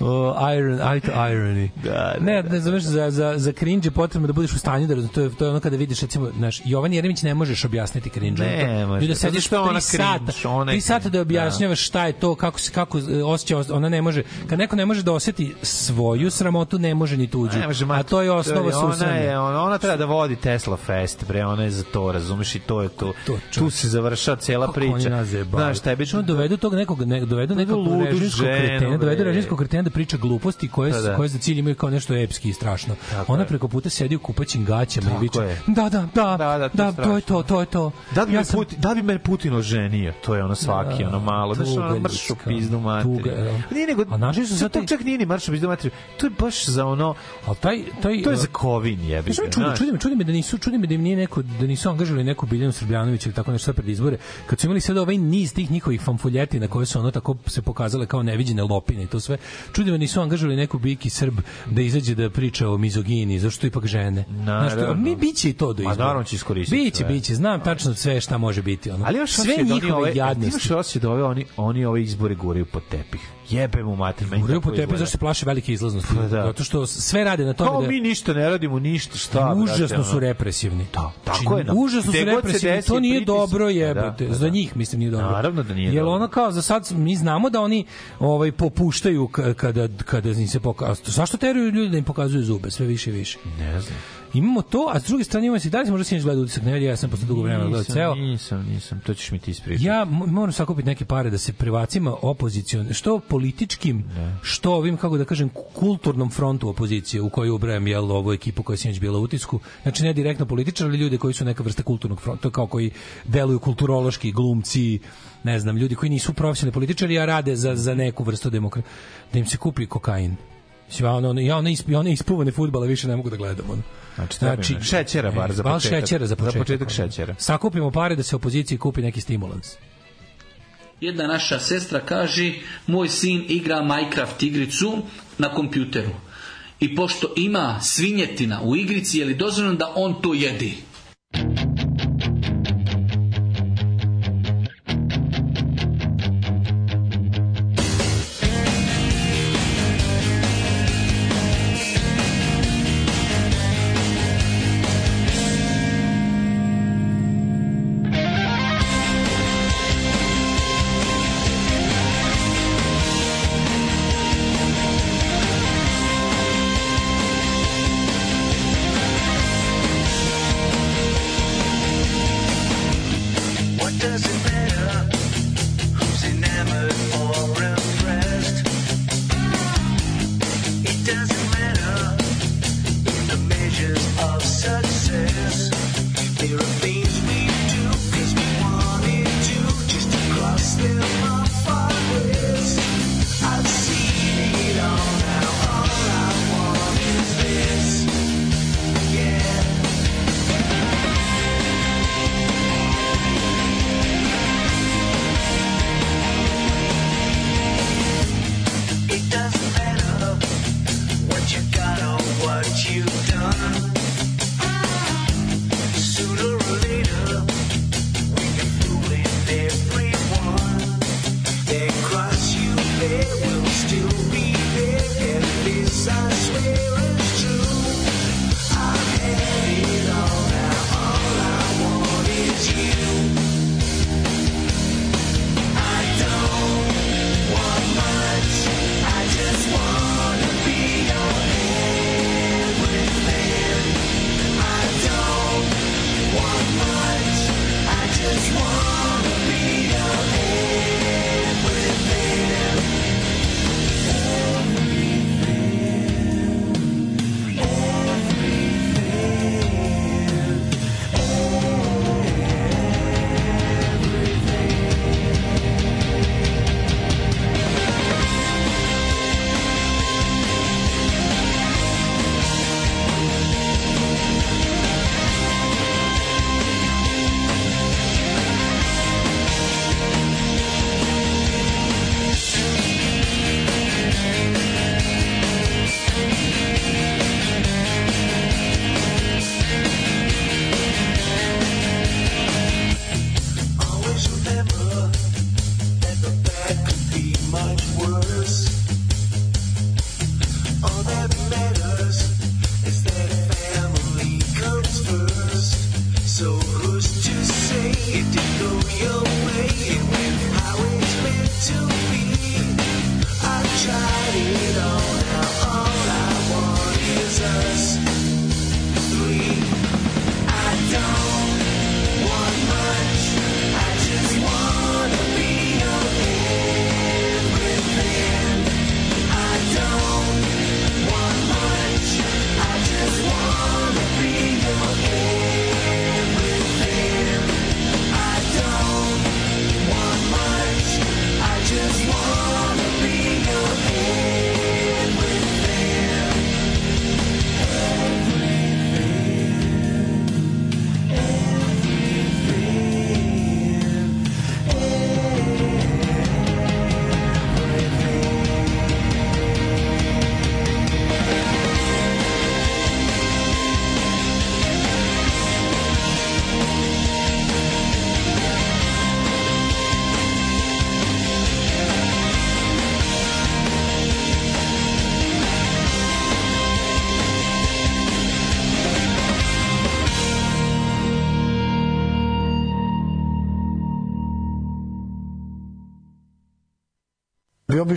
O, iron, auto irony. Da, da, ne, ne znaš, za, za, za cringe je potrebno da budeš u stanju da. To je, to je ono kada vidiš, recimo, znaš, Jovan Jeremić ne možeš objasniti cringe. Ne to- može, da sediš je ona tri sata, cringe, ona tri sata da cringe, objašnjavaš šta je to, kako se kako e, osjeća, ona ne može, kad neko ne može da oseti svoju sramotu, ne može ni tuđu. Ne može, A to je osnova ona susranja. je ona, ona treba da vodi Tesla Fest, bre, ona je za to, razumeš i to je to. To, tu se završava cela priča. Znaš, tebi Što dovedu tog nekog ne, dovedu nekog ludu režimskog ženu, kretena, dovedu bre. režimskog kretena da priča gluposti koje Pa da. koje za cilj imaju kao nešto epski i strašno. Tako Ona je. preko puta sedi u kupaćim gaćama Tako i viče: je. "Da, da, da. Da, da, to da, to je to, to je to." Da bi, ja sam Putin, da bi me Putin oženio, to je ono svaki, Da, ono malo, znaš, tuga ono mršu pizdu materiju. tuga, evo. Nije nego, A našli su sad to čak nije ni mršu pizdu materiju, to je baš za ono, Al taj taj to je za kovin jebi Znaš, ga, čudi, znaš. čudi me, čudi me da nisu, čudi me da im nije neko, da nisu angažovali neku Biljanu Srbljanović ili tako nešto pred izbore. Kad su imali sad ovaj niz tih njihovih famfuljetina koje su ono tako se pokazale kao neviđene lopine i to sve. Čudi me nisu angažovali neku Biki Srb da izađe da priča o mizogini, zašto ipak žene. Znaš, to, Naravno. mi biće i to do Ma, izbora. naravno će iskoristiti Biće, sve. biće, znam tačno sve šta može biti. Ono. Ali imaš sve da njihove ove, ti jadnosti. Imaš osjećaj da ove, oni, oni ove izbore guraju pod tepih. Jebe mu mater, meni Guraju tako po izgleda. zašto se plaše velike izlaznosti. Pa da. Zato što sve rade na tome Kao da... mi ništa ne radimo, ništa, šta, užasno su represivni. Da, tako Znači, je, da. Užasno su represivni. To nije dobro pa da, jebote. Za da. njih mislim nije dobro. Naravno da nije Jel dobro. ono kao za sad mi znamo da oni ovaj popuštaju kada kada im se pokazuje. Zašto teraju ljudi da im pokazuju zube sve više i više? Ne znam. Imamo to, a s druge strane imamo se da li si možda sinoć gledao utisak nedelje, ja sam posle dugo vremena gledao ceo. Nisam, nisam, to ćeš mi ti ispričati. Ja moram sakupiti neke pare da se privacima opozicion, što političkim, što ovim, kako da kažem, kulturnom frontu opozicije u koju ubrajam jel, ovu ekipu koja je sinoć bila u utisku. Znači ne direktno političar, ali ljudi koji su neka vrsta kulturnog fronta, kao koji deluju kulturološki, glumci, ne znam, ljudi koji nisu profesionalni političari, a rade za, za neku vrstu demokratije. Da im se kupi kokain. Mislim, Ja ono, ono- ja one, isp, one ispuvane futbala više ne mogu da gledam. Ono. Znači, mi šećera bar za bar početak. šećera za Za početak. početak ono. šećera. Sakupimo pare da se opoziciji kupi neki stimulans. Jedna naša sestra kaže, moj sin igra Minecraft igricu na kompjuteru. I pošto ima svinjetina u igrici, je li dozvoljeno da on to jedi?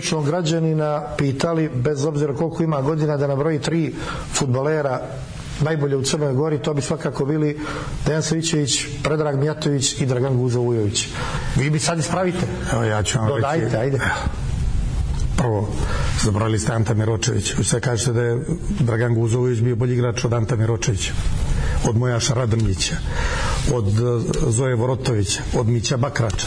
Običnog građanina pitali, bez obzira koliko ima godina, da nabroji tri futbolera najbolje u Crnoj Gori, to bi svakako bili Dejan Savićević, Predrag Mijatović i Dragan Guzo Vujović. Vi bi sad ispravite. Evo ja ću vam Dodajte, reći. ajde. Prvo, zabrali ste Anta Miročević. Vi sve kažete da je Dragan Guzović bio bolji igrač od Anta Miročevića, od Mojaša Radrnjića, od eh, Zoje Vorotovića, od Mića Bakrača.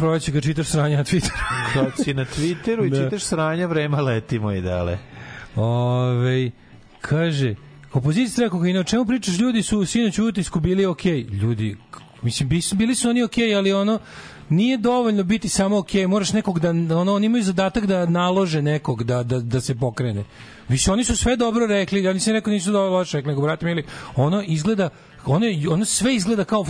Proleće kad čitaš sranja na Twitteru. Kad si na Twitteru i Da. čitaš sranja, vrema leti, moj dale. Ove, kaže, opozicija treba kokaina, o čemu pričaš, ljudi su sinoć u utisku bili okej. Ljudi, k- mislim, bili su oni okej, ali ono, nije dovoljno biti samo okej, moraš nekog da, ono, oni imaju zadatak da nalože nekog da, da, da se pokrene. Više, oni su sve dobro rekli, ja nisam rekao nisu dobro loše rekli, nego, brate mili, ono izgleda, ono, ono sve izgleda kao,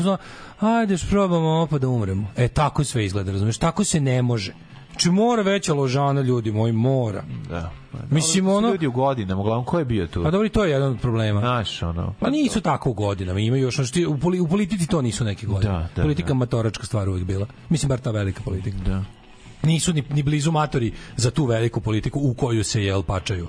ajde, probamo pa da umremo. E, tako sve izgleda, razumeš, tako se ne može. Znači, mora veća ložana, ljudi moji, mora. Da. Mislim, to su ono- Ljudi u godinama, uglavnom, ko je bio tu? Pa dobro, to je jedan od problema. Znaš, ono... Pa nisu tako u godinama, imaju još, znači, u, poli, u politici to nisu neke godine. Da, da, Politika da. matoračka stvar uvijek bila. Mislim, bar ta velika politika. Da. Nisu ni, ni blizu matori za tu veliku politiku u koju se, jel, pačaju.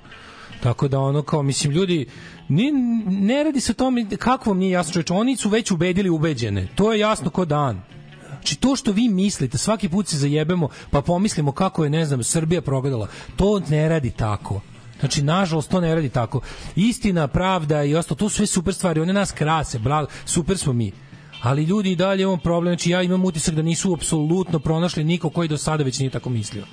Tako da ono kao mislim ljudi ni, ne radi se o tome kako vam nije jasno čoveče, oni su već ubedili ubeđene. To je jasno ko dan. Znači to što vi mislite, svaki put se zajebemo pa pomislimo kako je, ne znam, Srbija progledala, to ne radi tako. Znači, nažalost, to ne radi tako. Istina, pravda i ostalo, to su sve super stvari, one nas krase, bla, super smo mi. Ali ljudi i dalje imamo problem, znači ja imam utisak da nisu apsolutno pronašli niko koji do sada već nije tako mislio.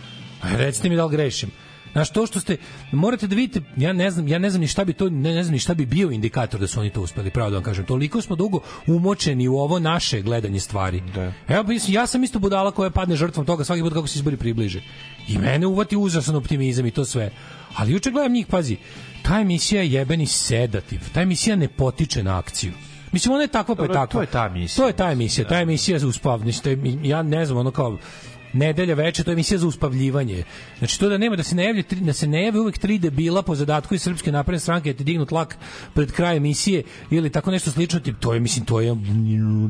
Recite mi da li grešim. Znaš, to što ste, morate da vidite, ja ne znam, ja ne znam ni šta bi to, ne, ne znam ni šta bi bio indikator da su oni to uspeli, pravo da vam kažem. Toliko smo dugo umočeni u ovo naše gledanje stvari. Da. Evo, mislim, ja sam isto budala koja padne žrtvom toga svaki put kako se izbori približe. I mene uvati užasan optimizam i to sve. Ali juče gledam njih, pazi, ta emisija je jebeni sedativ. Ta emisija ne potiče na akciju. Mislim, ona je takva pa je takva. to je ta emisija. To je ta emisija. Ta emisija za je- Ja ne znam, ono kao nedelja veče, to je emisija za uspavljivanje. Znači to da nema da se ne javlja da se ne jave uvek tri debila po zadatku iz srpske napredne stranke da ti dignu tlak pred kraj emisije ili tako nešto slično, tip, to je mislim to je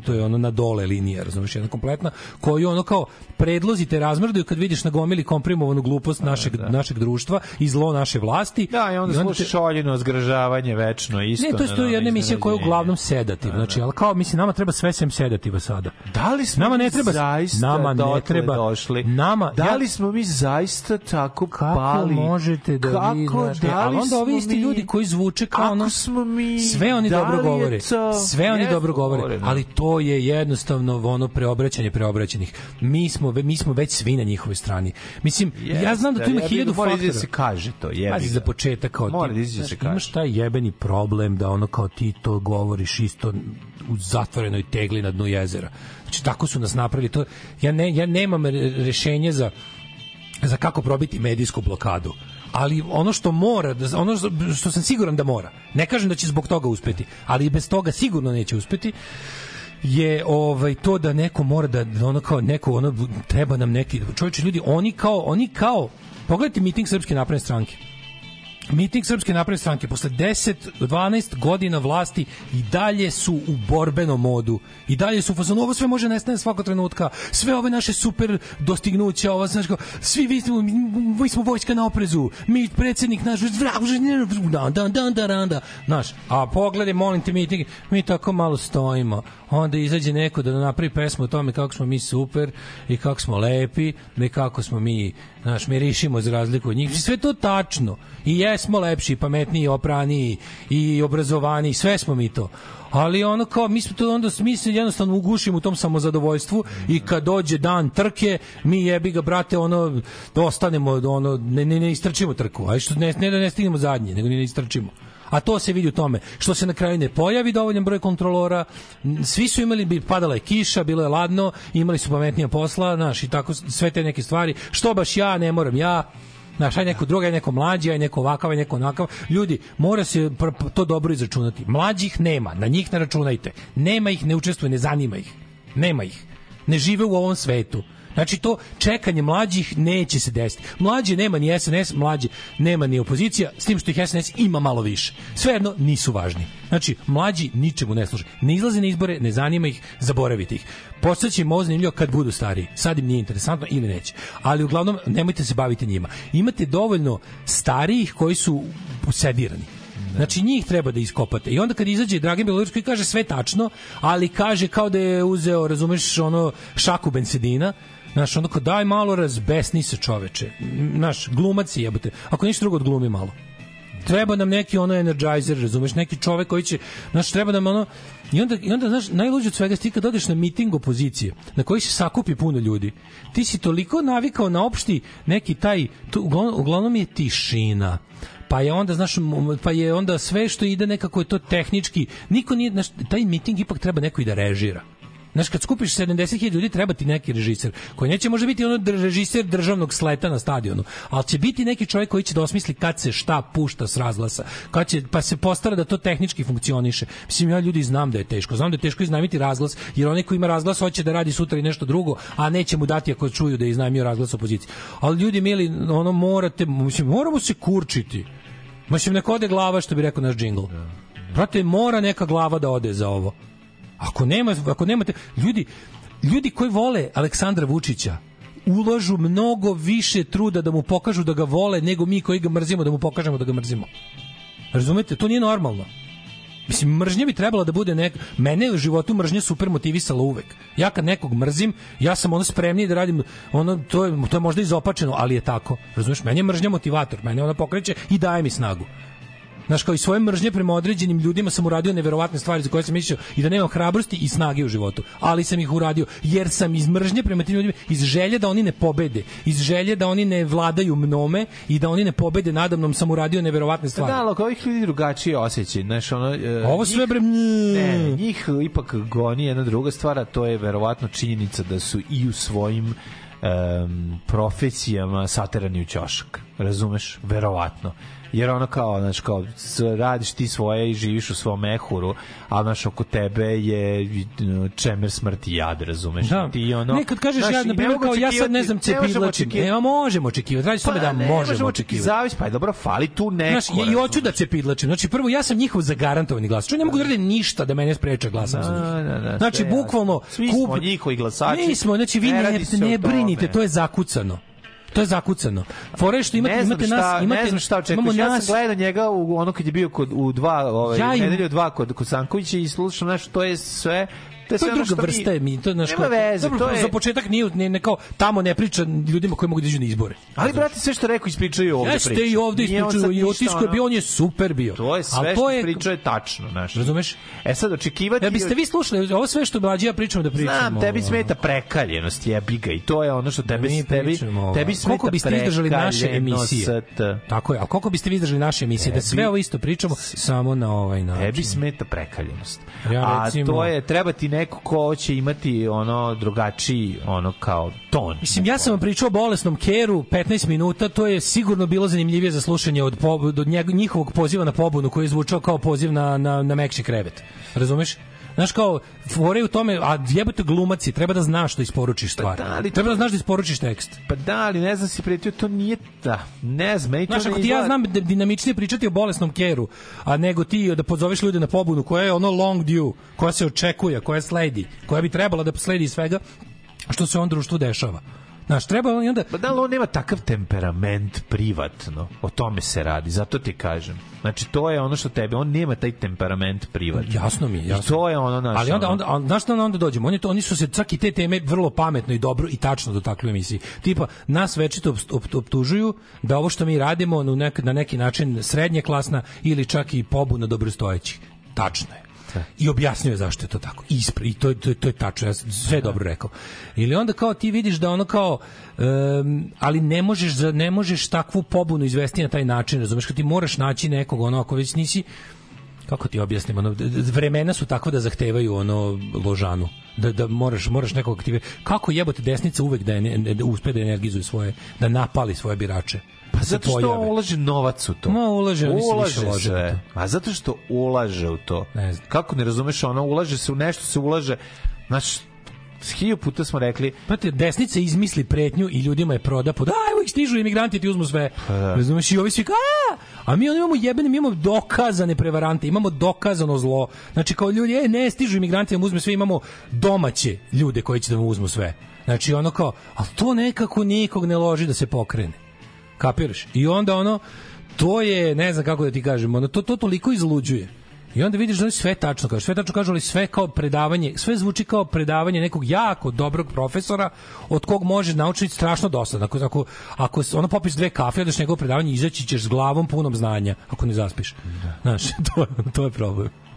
to je ono na dole linija, razumeš, jedna kompletna koju ono kao predlozi te razmrdaju kad vidiš na gomili komprimovanu glupost našeg našeg društva i zlo naše vlasti. Da, i onda te- slušaš oljeno zgražavanje večno isto. ne, to je to je jedna emisija koja je uglavnom sedativ. Znači, ali kao mislim nama treba sve sem sedativa sada. Da li smo nama ne treba zaista nama ne treba došli? Nama Da ja- li smo mi zaista tako kako pali? možete da kako, vi da li ali onda ovi isti mi- ljudi koji zvuče kao ono smo mi, sve oni da dobro govore to- sve oni dobro govore govore, da. ali to je jednostavno ono preobraćanje preobraćenih mi smo mi smo već svi na njihovoj strani mislim ja znam da tu ima Jeste, hiljadu mora faktora da se kaže to, jebi Pazi, za početak kao Mora ti, da da se znaš, kaže. imaš taj jebeni problem da ono kao ti to govoriš isto u zatvorenoj tegli na dnu jezera. Znači tako su nas napravili to ja ne ja nemam re- rešenje za za kako probiti medijsku blokadu. Ali ono što mora, da- ono što sam siguran da mora, ne kažem da će zbog toga uspeti, ali i bez toga sigurno neće uspeti, je ovaj to da neko mora da da ono kao neko ono treba nam neki čovječe ljudi oni kao oni kao pogledajte miting srpske napredne stranke Miting Srpske napredne stranke posle 10 12 godina vlasti i dalje su u borbenom modu. I dalje su u fazonu ovo sve može nestane svakog trenutka. Sve ove naše super dostignuća, ova kao, svi vi smo mi smo vojska na oprezu. Mi predsednik naš da da da da da. Znaš, a pogledaj molim te miting, mi tako malo stojimo. Onda izađe neko da napravi pesmu o tome kako smo mi super i kako smo lepi, i kako smo mi, znaš, mirišimo za razliku od njih. Sve to tačno. I jesmo lepši, pametniji, opraniji i obrazovaniji, sve smo mi to. Ali ono kao, mi smo to onda, mi se jednostavno ugušimo u tom samozadovoljstvu i kad dođe dan trke, mi jebi ga, brate, ono, ostanemo, ono, ne, ne, ne istrčimo trku, a što ne, ne da ne stignemo zadnji, nego ne istrčimo. A to se vidi u tome što se na kraju ne pojavi dovoljan broj kontrolora. Svi su imali bi padala je kiša, bilo je ladno, imali su pametnija posla, znaš, i tako sve te neke stvari. Što baš ja, ne moram ja. Znaš, aj neko druga, aj neko mlađi, aj neko ovakav, aj neko onakav. Ljudi, mora se to dobro izračunati. Mlađih nema, na njih ne računajte. Nema ih, ne učestvuje, ne zanima ih. Nema ih. Ne žive u ovom svetu. Znači to čekanje mlađih neće se desiti. Mlađi nema ni SNS, mlađi nema ni opozicija, s tim što ih SNS ima malo više. Svejedno nisu važni. Znači, mlađi ničemu ne služe. Ne izlaze na izbore, ne zanima ih, zaboravite ih. Postaće im ovo kad budu stariji. Sad im nije interesantno ili neće. Ali uglavnom nemojte se baviti njima. Imate dovoljno starijih koji su usedirani. Znači njih treba da iskopate. I onda kad izađe Dragan Bjelorusski kaže sve tačno, ali kaže kao da je uzeo, razumeš, ono šaku bensedina, Znaš, ono kao daj malo razbesni se čoveče. Znaš, glumac je jebote. Ako ništa drugo odglumi malo. Treba nam neki ono energizer, razumeš, neki čovek koji će, znaš, treba nam ono I onda, i onda znaš, najluđe od svega ti kad odeš na miting opozicije, na koji se sakupi puno ljudi, ti si toliko navikao na opšti neki taj, to, uglavnom, uglavnom je tišina, pa je onda znaš pa je onda sve što ide nekako je to tehnički niko nije znaš, taj miting ipak treba neko i da režira Znaš, kad skupiš 70.000 ljudi, treba ti neki režiser, koji neće možda biti ono režiser državnog sleta na stadionu, ali će biti neki čovjek koji će da osmisli kad se šta pušta s razglasa, kad će, pa se postara da to tehnički funkcioniše. Mislim, ja ljudi znam da je teško. Znam da je teško iznajmiti razglas, jer onaj ko ima razglas hoće da radi sutra i nešto drugo, a neće mu dati ako čuju da je iznajmio razglas opoziciji. Ali ljudi, mili, ono, morate, mislim, moramo se kurčiti. Mislim, neko ode glava, što bi rekao naš džingl. Brate, mora neka glava da ode za ovo. Ako nema, ako nemate ljudi ljudi koji vole Aleksandra Vučića ulažu mnogo više truda da mu pokažu da ga vole nego mi koji ga mrzimo da mu pokažemo da ga mrzimo. Razumete? To nije normalno. Mislim, mržnja bi trebala da bude nek... Mene u životu mržnja super motivisala uvek. Ja kad nekog mrzim, ja sam ono spremniji da radim, ono, to je, to je možda izopačeno, ali je tako. Razumeš? Meni je mržnja motivator, mene ona pokreće i daje mi snagu. Znaš, kao i svoje mržnje prema određenim ljudima sam uradio neverovatne stvari za koje sam mislio i da nemam hrabrosti i snage u životu. Ali sam ih uradio, jer sam iz mržnje prema tim ljudima, iz želje da oni ne pobede, iz želje da oni ne vladaju mnome i da oni ne pobede nadamnom sam uradio neverovatne stvari. Da, ali ovih ljudi drugačije osjećaj. Znaš, ono, e, Ovo sve bre... Ne, njih ipak goni jedna druga stvar, to je verovatno činjenica da su i u svojim em, profesijama saterani u ćošak. Razumeš? Verovatno. Jer ono kao, znaš, kao, radiš ti svoje i živiš u svom mehuru, a znaš, oko tebe je čemer smrti jad, razumeš? Da. Ti ono, ne, kad kažeš znaš, ja, i na ne primjer, kao ja sad ne znam ne cepidlačim. očekivati- Ne, možemo očekivati. Radi se da Pa ne, možemo očekivati. Zavis, pa je dobro, fali tu neko. Znaš, ja i hoću da cepidlačim. Znači, prvo, ja sam njihov zagarantovani glas. Čuj, ne mogu da radim ništa da mene spreče glasam za njih. Da, da, da, znači, bukvalno, Svi smo njihovi glasači. Mi smo, znači, vi Ne ne, ne brinite, to je zakucano. To je zakucano. Fore što imate, imate šta, nas, imate, ne znam šta imamo očekuješ. Ja nas, sam gledao njega u ono kad je bio kod u dva, ovaj, Ja ja im- nedelju dva kod kod Sankovića i slušam nešto to je sve to je to je druga vrsta mi to naš Nema veze, to je za početak nije ne, ne kao tamo ne priča ljudima koji mogu da iđu na izbore. Ali brate sve što rekao ispričaju ovde Jeste i ovde ispričaju i otisko je bio, on je super bio. To je sve što to je pričao je tačno, znaš. Razumeš? E sad očekivati Da biste vi slušali ovo sve što mlađi ja pričamo da pričamo. Znam, tebi smeta prekaljenost, jebi ga i to je ono što tebe tebi tebi smeta koliko biste izdržali naše emisije? Tako je, a koliko biste izdržali naše emisije da sve ovo isto pričamo samo na ovaj način. Tebi smeta prekaljenost. Ja, A to je, treba ti neko ko će imati ono drugačiji, ono kao ton. Mislim, ja sam vam pričao o bolesnom Keru 15 minuta, to je sigurno bilo zanimljivije za slušanje od, po, od njeg- njihovog poziva na pobunu koji je zvučao kao poziv na, na, na mekši krevet. Razumeš? Znaš kao, fore u tome, a jebote glumaci, treba da znaš što isporučiš stvar. da, ali treba da znaš da isporučiš tekst. Pa da, ali ne znam si pretio, to nije da. Ne znam, meni to Znaš, ne ako ti ja znam da dinamičnije pričati o bolesnom keru, a nego ti da pozoveš ljude na pobunu koja je ono long due, koja se očekuje, koja sledi, koja bi trebala da sledi svega što se ovom društvu dešava. Znaš, treba i onda... Pa da, ali on nema takav temperament privatno. O tome se radi, zato ti kažem. Znači, to je ono što tebe, on nema taj temperament privatno. Jasno mi je, jasno. I to je ono naš... Ali onda, onda, onda znaš šta onda dođemo? Oni, to, oni su se čak i te teme vrlo pametno i dobro i tačno dotakli u emisiji. Tipa, nas večito opt- optužuju da ovo što mi radimo na, nek, na neki način srednje klasna ili čak i pobuna dobrostojećih. Tačno je. I objasnio je zašto je to tako. Ispre, I to, to, to je tačno, ja sam sve dobro rekao. Ili onda kao ti vidiš da ono kao, em, ali ne možeš, za- ne možeš takvu pobunu izvesti na taj način, razumeš, kad ti moraš naći nekog, ono, ako već nisi, kako ti objasnim, ono, vremena su tako da zahtevaju ono ložanu. Da, da moraš, moraš nekog aktive. Kako jebote desnica uvek da, je, ne- da uspe da energizuje svoje, da napali svoje birače. Pa zato što pojave. ulaže novac u to. Ma, ulaže, oni se više lože u sve. A zato što ulaže u to. Ne znam. Kako ne razumeš, ono ulaže se u nešto se ulaže. Znaš, s hilju puta smo rekli, Znate, desnica izmisli pretnju i ljudima je proda pod, aj, evo ih stižu imigranti ti uzmu sve. da. Razumeš, i ovi svi, a, a mi imamo jebene, mi imamo dokazane prevarante, imamo dokazano zlo. Znači, kao ljudi, e, ne, stižu imigranti da mu uzme sve, imamo domaće ljude koji će da mu uzmu sve. Znači, ono kao, ali to nekako nikog ne loži da se pokrene. Kapiraš? I onda ono, to je, ne znam kako da ti kažem, ono, to, to toliko izluđuje. I onda vidiš da oni sve tačno kažu, sve tačno kažu, ali sve kao predavanje, sve zvuči kao predavanje nekog jako dobrog profesora od kog može naučiti strašno dosadno. Ako, ako, ako ono popis dve kafe, odeš njegovo predavanje, izaći ćeš s glavom punom znanja, ako ne zaspiš. Znaš, to, to je problem.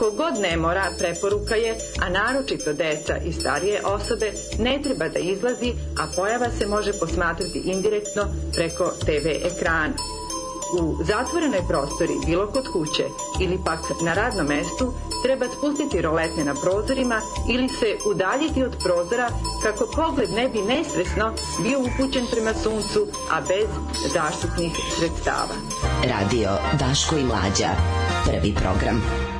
Kogod ne mora, preporuka je, a naročito deca i starije osobe, ne treba da izlazi, a pojava se može posmatrati indirektno preko TV ekrana. U zatvorenoj prostori, bilo kod kuće ili pak na radnom mestu, treba spustiti roletne na prozorima ili se udaljiti od prozora kako pogled ne bi nesvesno bio upućen prema suncu, a bez zaštitnih sredstava. Radio Daško i Mlađa. Prvi program.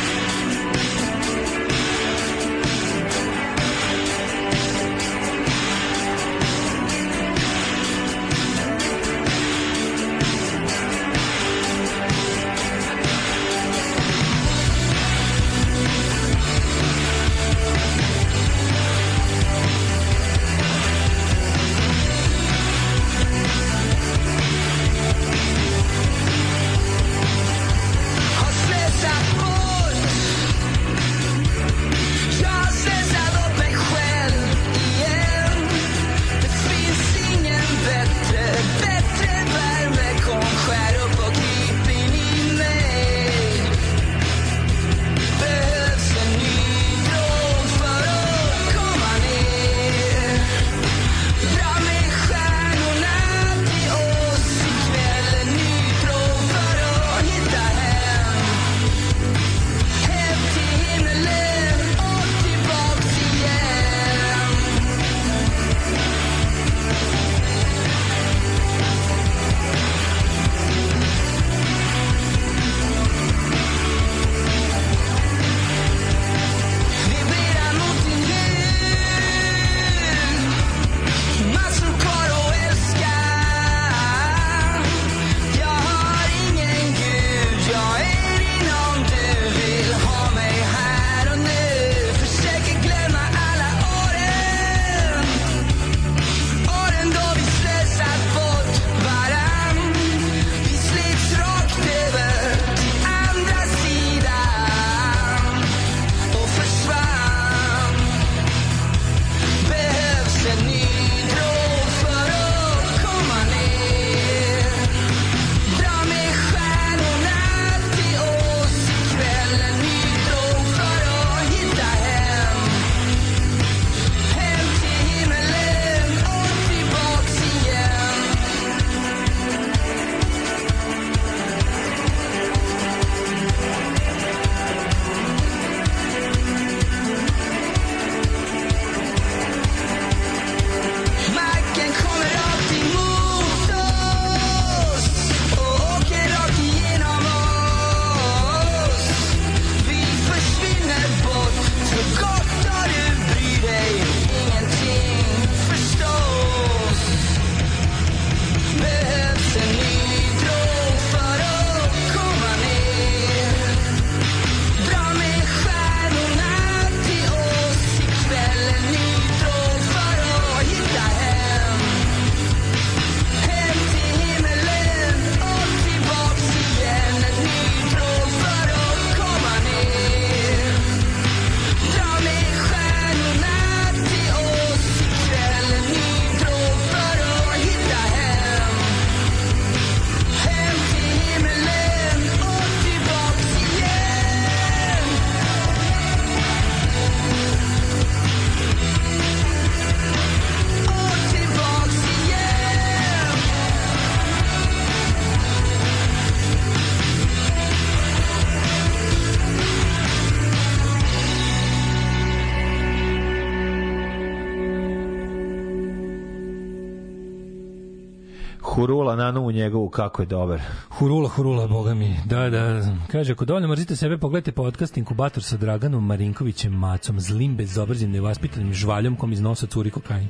Njegovu kako je dobar. Hurula, hurula, boga mi. Da, da. Kaže, ako dovoljno mrzite sebe, pogledajte podcast Inkubator sa Draganom Marinkovićem Macom, zlim, bezobraznim, nevaspitanim žvaljom kom iz nosa curi kokain.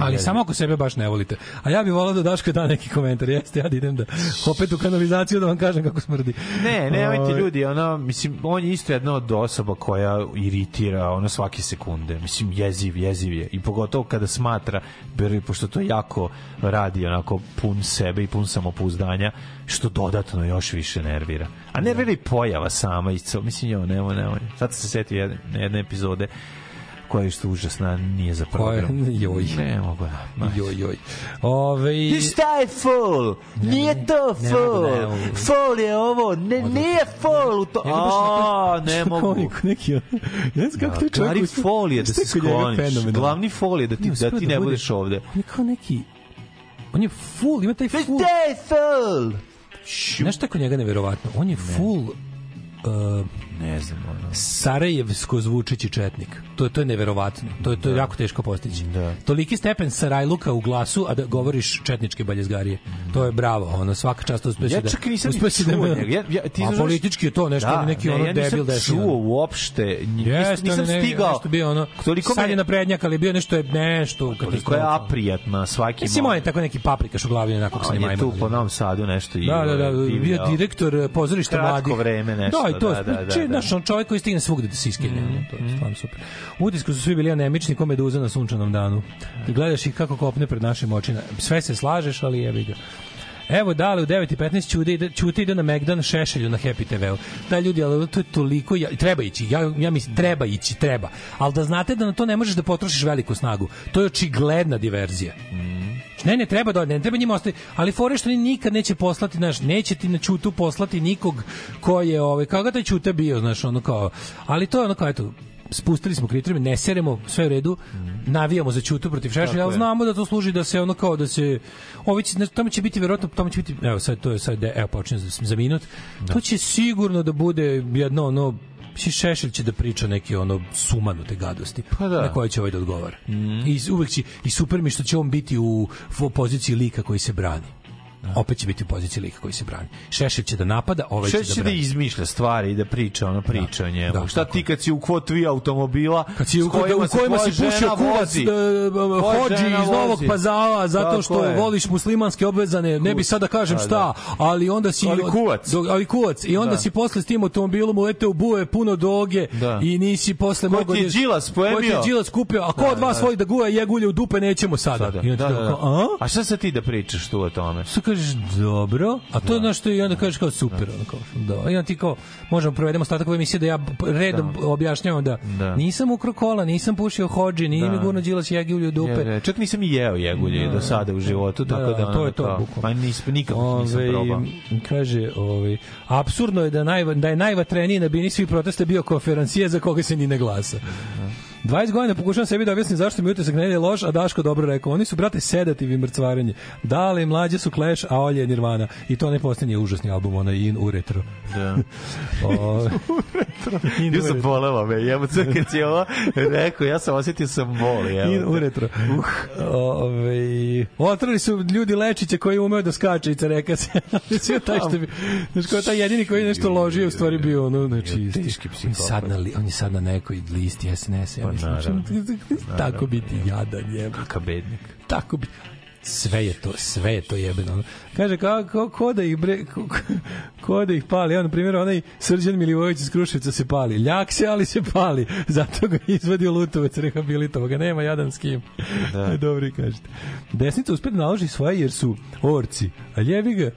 Ali samo ako sebe baš ne volite. A ja bih volao da Daško da neki komentar. Jeste, ja da idem da opet u kanalizaciju da vam kažem kako smrdi. Ne, nemojte Ovaj, ljudi, ono, mislim, on je isto jedna od osoba koja iritira ono svake sekunde. Mislim, jeziv, jeziv je. I pogotovo kada smatra, ber- pošto to jako radi onako pun sebe i pun samopouzdanja, što dodatno još više nervira. A nervira i pojava sama. Mislim, jo, nemoj, nemoj. Sad se setio jedne, jedne epizode koja je isto užasna, nije za Koja? program. Joj. Ne mogu da. Ma. Joj, joj. Ove... I šta je full? Nije to ne ne mogu. Full je ovo. Ne, nije full u to. A, ne što mogu. neki, ne znam kako taj čovjek... Gari uspeo- folije da se skloniš. Glavni folije da ti, da ti ne bude- budeš ovde. On je kao neki... On je full, ima taj full... je full? Znaš što je kod njega neverovatno? On je full... Uh, ne znam, ono. Sarajevsko zvučići četnik. To je to je neverovatno. To je to je jako teško postići. Da. Toliki stepen sarajluka u glasu, a da govoriš četničke baljezgarije. To je bravo. Ono svaka čast uspeo si Ja da. čak nisam njega. Ja, ja, ti a znaš- politički je to nešto Da, neki ne, ono ja debil desio. čuo uopšte. Jeste, nisam ne, stigao. Nešto bio ono, Toliko sad je naprednjak, ali bio nešto je nešto Koliko je aprijatna svaki Mislim, on je tako neki paprikaš u glavi, onako kako se je tu po Novom Sadu nešto i Da, da, da, ovaj, bio direktor eh, pozorišta Kratko mladih. vreme nešto, Da, to, da, da, da, da. čovjek koji stigne svugde da se iskenje, Mhm, to je stvarno super. U utisku su svi bili anemični ko meduza na sunčanom danu. Ti gledaš ih kako kopne pred našim očima. Sve se slažeš, ali jebi ga. Evo, dale, u 9.15 Ćute ide, Ćute ide na Megdan Šešelju na Happy TV-u. Da, ljudi, ali to je toliko... Ja, treba ići, ja, ja mislim, treba ići, treba. Ali da znate da na to ne možeš da potrošiš veliku snagu. To je očigledna diverzija. Ne, ne treba da ne treba njima ostaje, ali fore što nikad neće poslati, znaš, neće ti na ćutu poslati nikog ko je, ovaj, kako ga taj ćuta bio, znaš, ono kao, ali to je ono kao, eto, spustili smo kriterijume, ne seremo, sve u redu, navijamo za ćutu protiv Šešelja, ali znamo da to služi da se ono kao da se ovi će, znači, tamo će biti verovatno tamo će biti evo sad to je sad evo počinje za, za minut. To će sigurno da bude jedno ono Mislim, Šešelj će da priča neke ono sumanute gadosti Pa da. na koje će ovaj da odgovara. I uvek će, i super mi što će on biti u, u poziciji lika koji se brani. Opet će biti u poziciji lika koji se brani. Šešelj će da napada, ovaj će da će da brani. izmišlja stvari i da priča, ono priča o njemu. Da, Šta tako ti kad si u kvotvi automobila, kad si u, s kojima u kojima si pušio vozi? da, hođi iz Novog vozi. Pazara zato što je. voliš muslimanske obvezane, ne bi sad da kažem Da, šta, da. ali onda si Ali kuvac. do- ali kuvac i onda Da. si posle s tim automobilom ulete u buje puno doge Da. i nisi posle Ko mogao ti je da- Đilas poemio? Ko ti je Đilas kupio? A ko Da, od vas da. voli da guja jegulje u dupe nećemo sada. Sada. Da, da, da. a? A šta sad ti da pričaš tu o tome? Što kažeš, dobro, a to je ono što i onda kažeš kao super, ono kao, da. I onda ti kao, možemo provedemo ostatak ove emisije da ja redom objašnjavam da, Da. nisam ukrao kola, nisam pušio hođi, nije Da. mi gurno Đilas jegulju u dupe. Ne, čak nisam i jeo jegulje do sada u životu, tako da, to je to, kao. Ma nisam, nikako nisam Ovaj, probao. Kaže, ovaj, apsurdno je da, najva, da je najvatreniji na bini svih protesta bio konferencije za koga se ni ne glasa. 20 godina pokušavam sebi da objasnim zašto mi utisak nedelje loš, a Daško dobro rekao. Oni su, brate, sedativ i mrcvarenje. Dale, mlađe su Clash, a Olje je Nirvana. I to ne posljednji užasni album, onaj In u retro. Da. O, In Ja sam retro. me, jebo se kad si ovo rekao, ja sam osjetio sam bol, In u retro. Uh. Ove, otrali su ljudi Lečića koji umeo da skače i careka se. Sve taj što bi, znaš, kao taj jedini koji je nešto ložio, u stvari bio ono, znači. Teški on je sad na, li- on je sad na nekoj listi SNS, ja naravno. tako biti jadan, jebe. Kakav bednik. Tako bi, sve je to, sve je to jebeno. Kaže, kako, ko da ih bre, ko, ko da ih pali. Evo, na primjer, onaj Srđan Milivojević iz Kruševca se pali. Ljak se, ali se pali. Zato ga je izvadio Lutovac, rehabilitovao ga. Nema jadan s kim. Da. Dobro i kažete. Desnica uspe da naloži svoje jer su orci. A ljevi ga,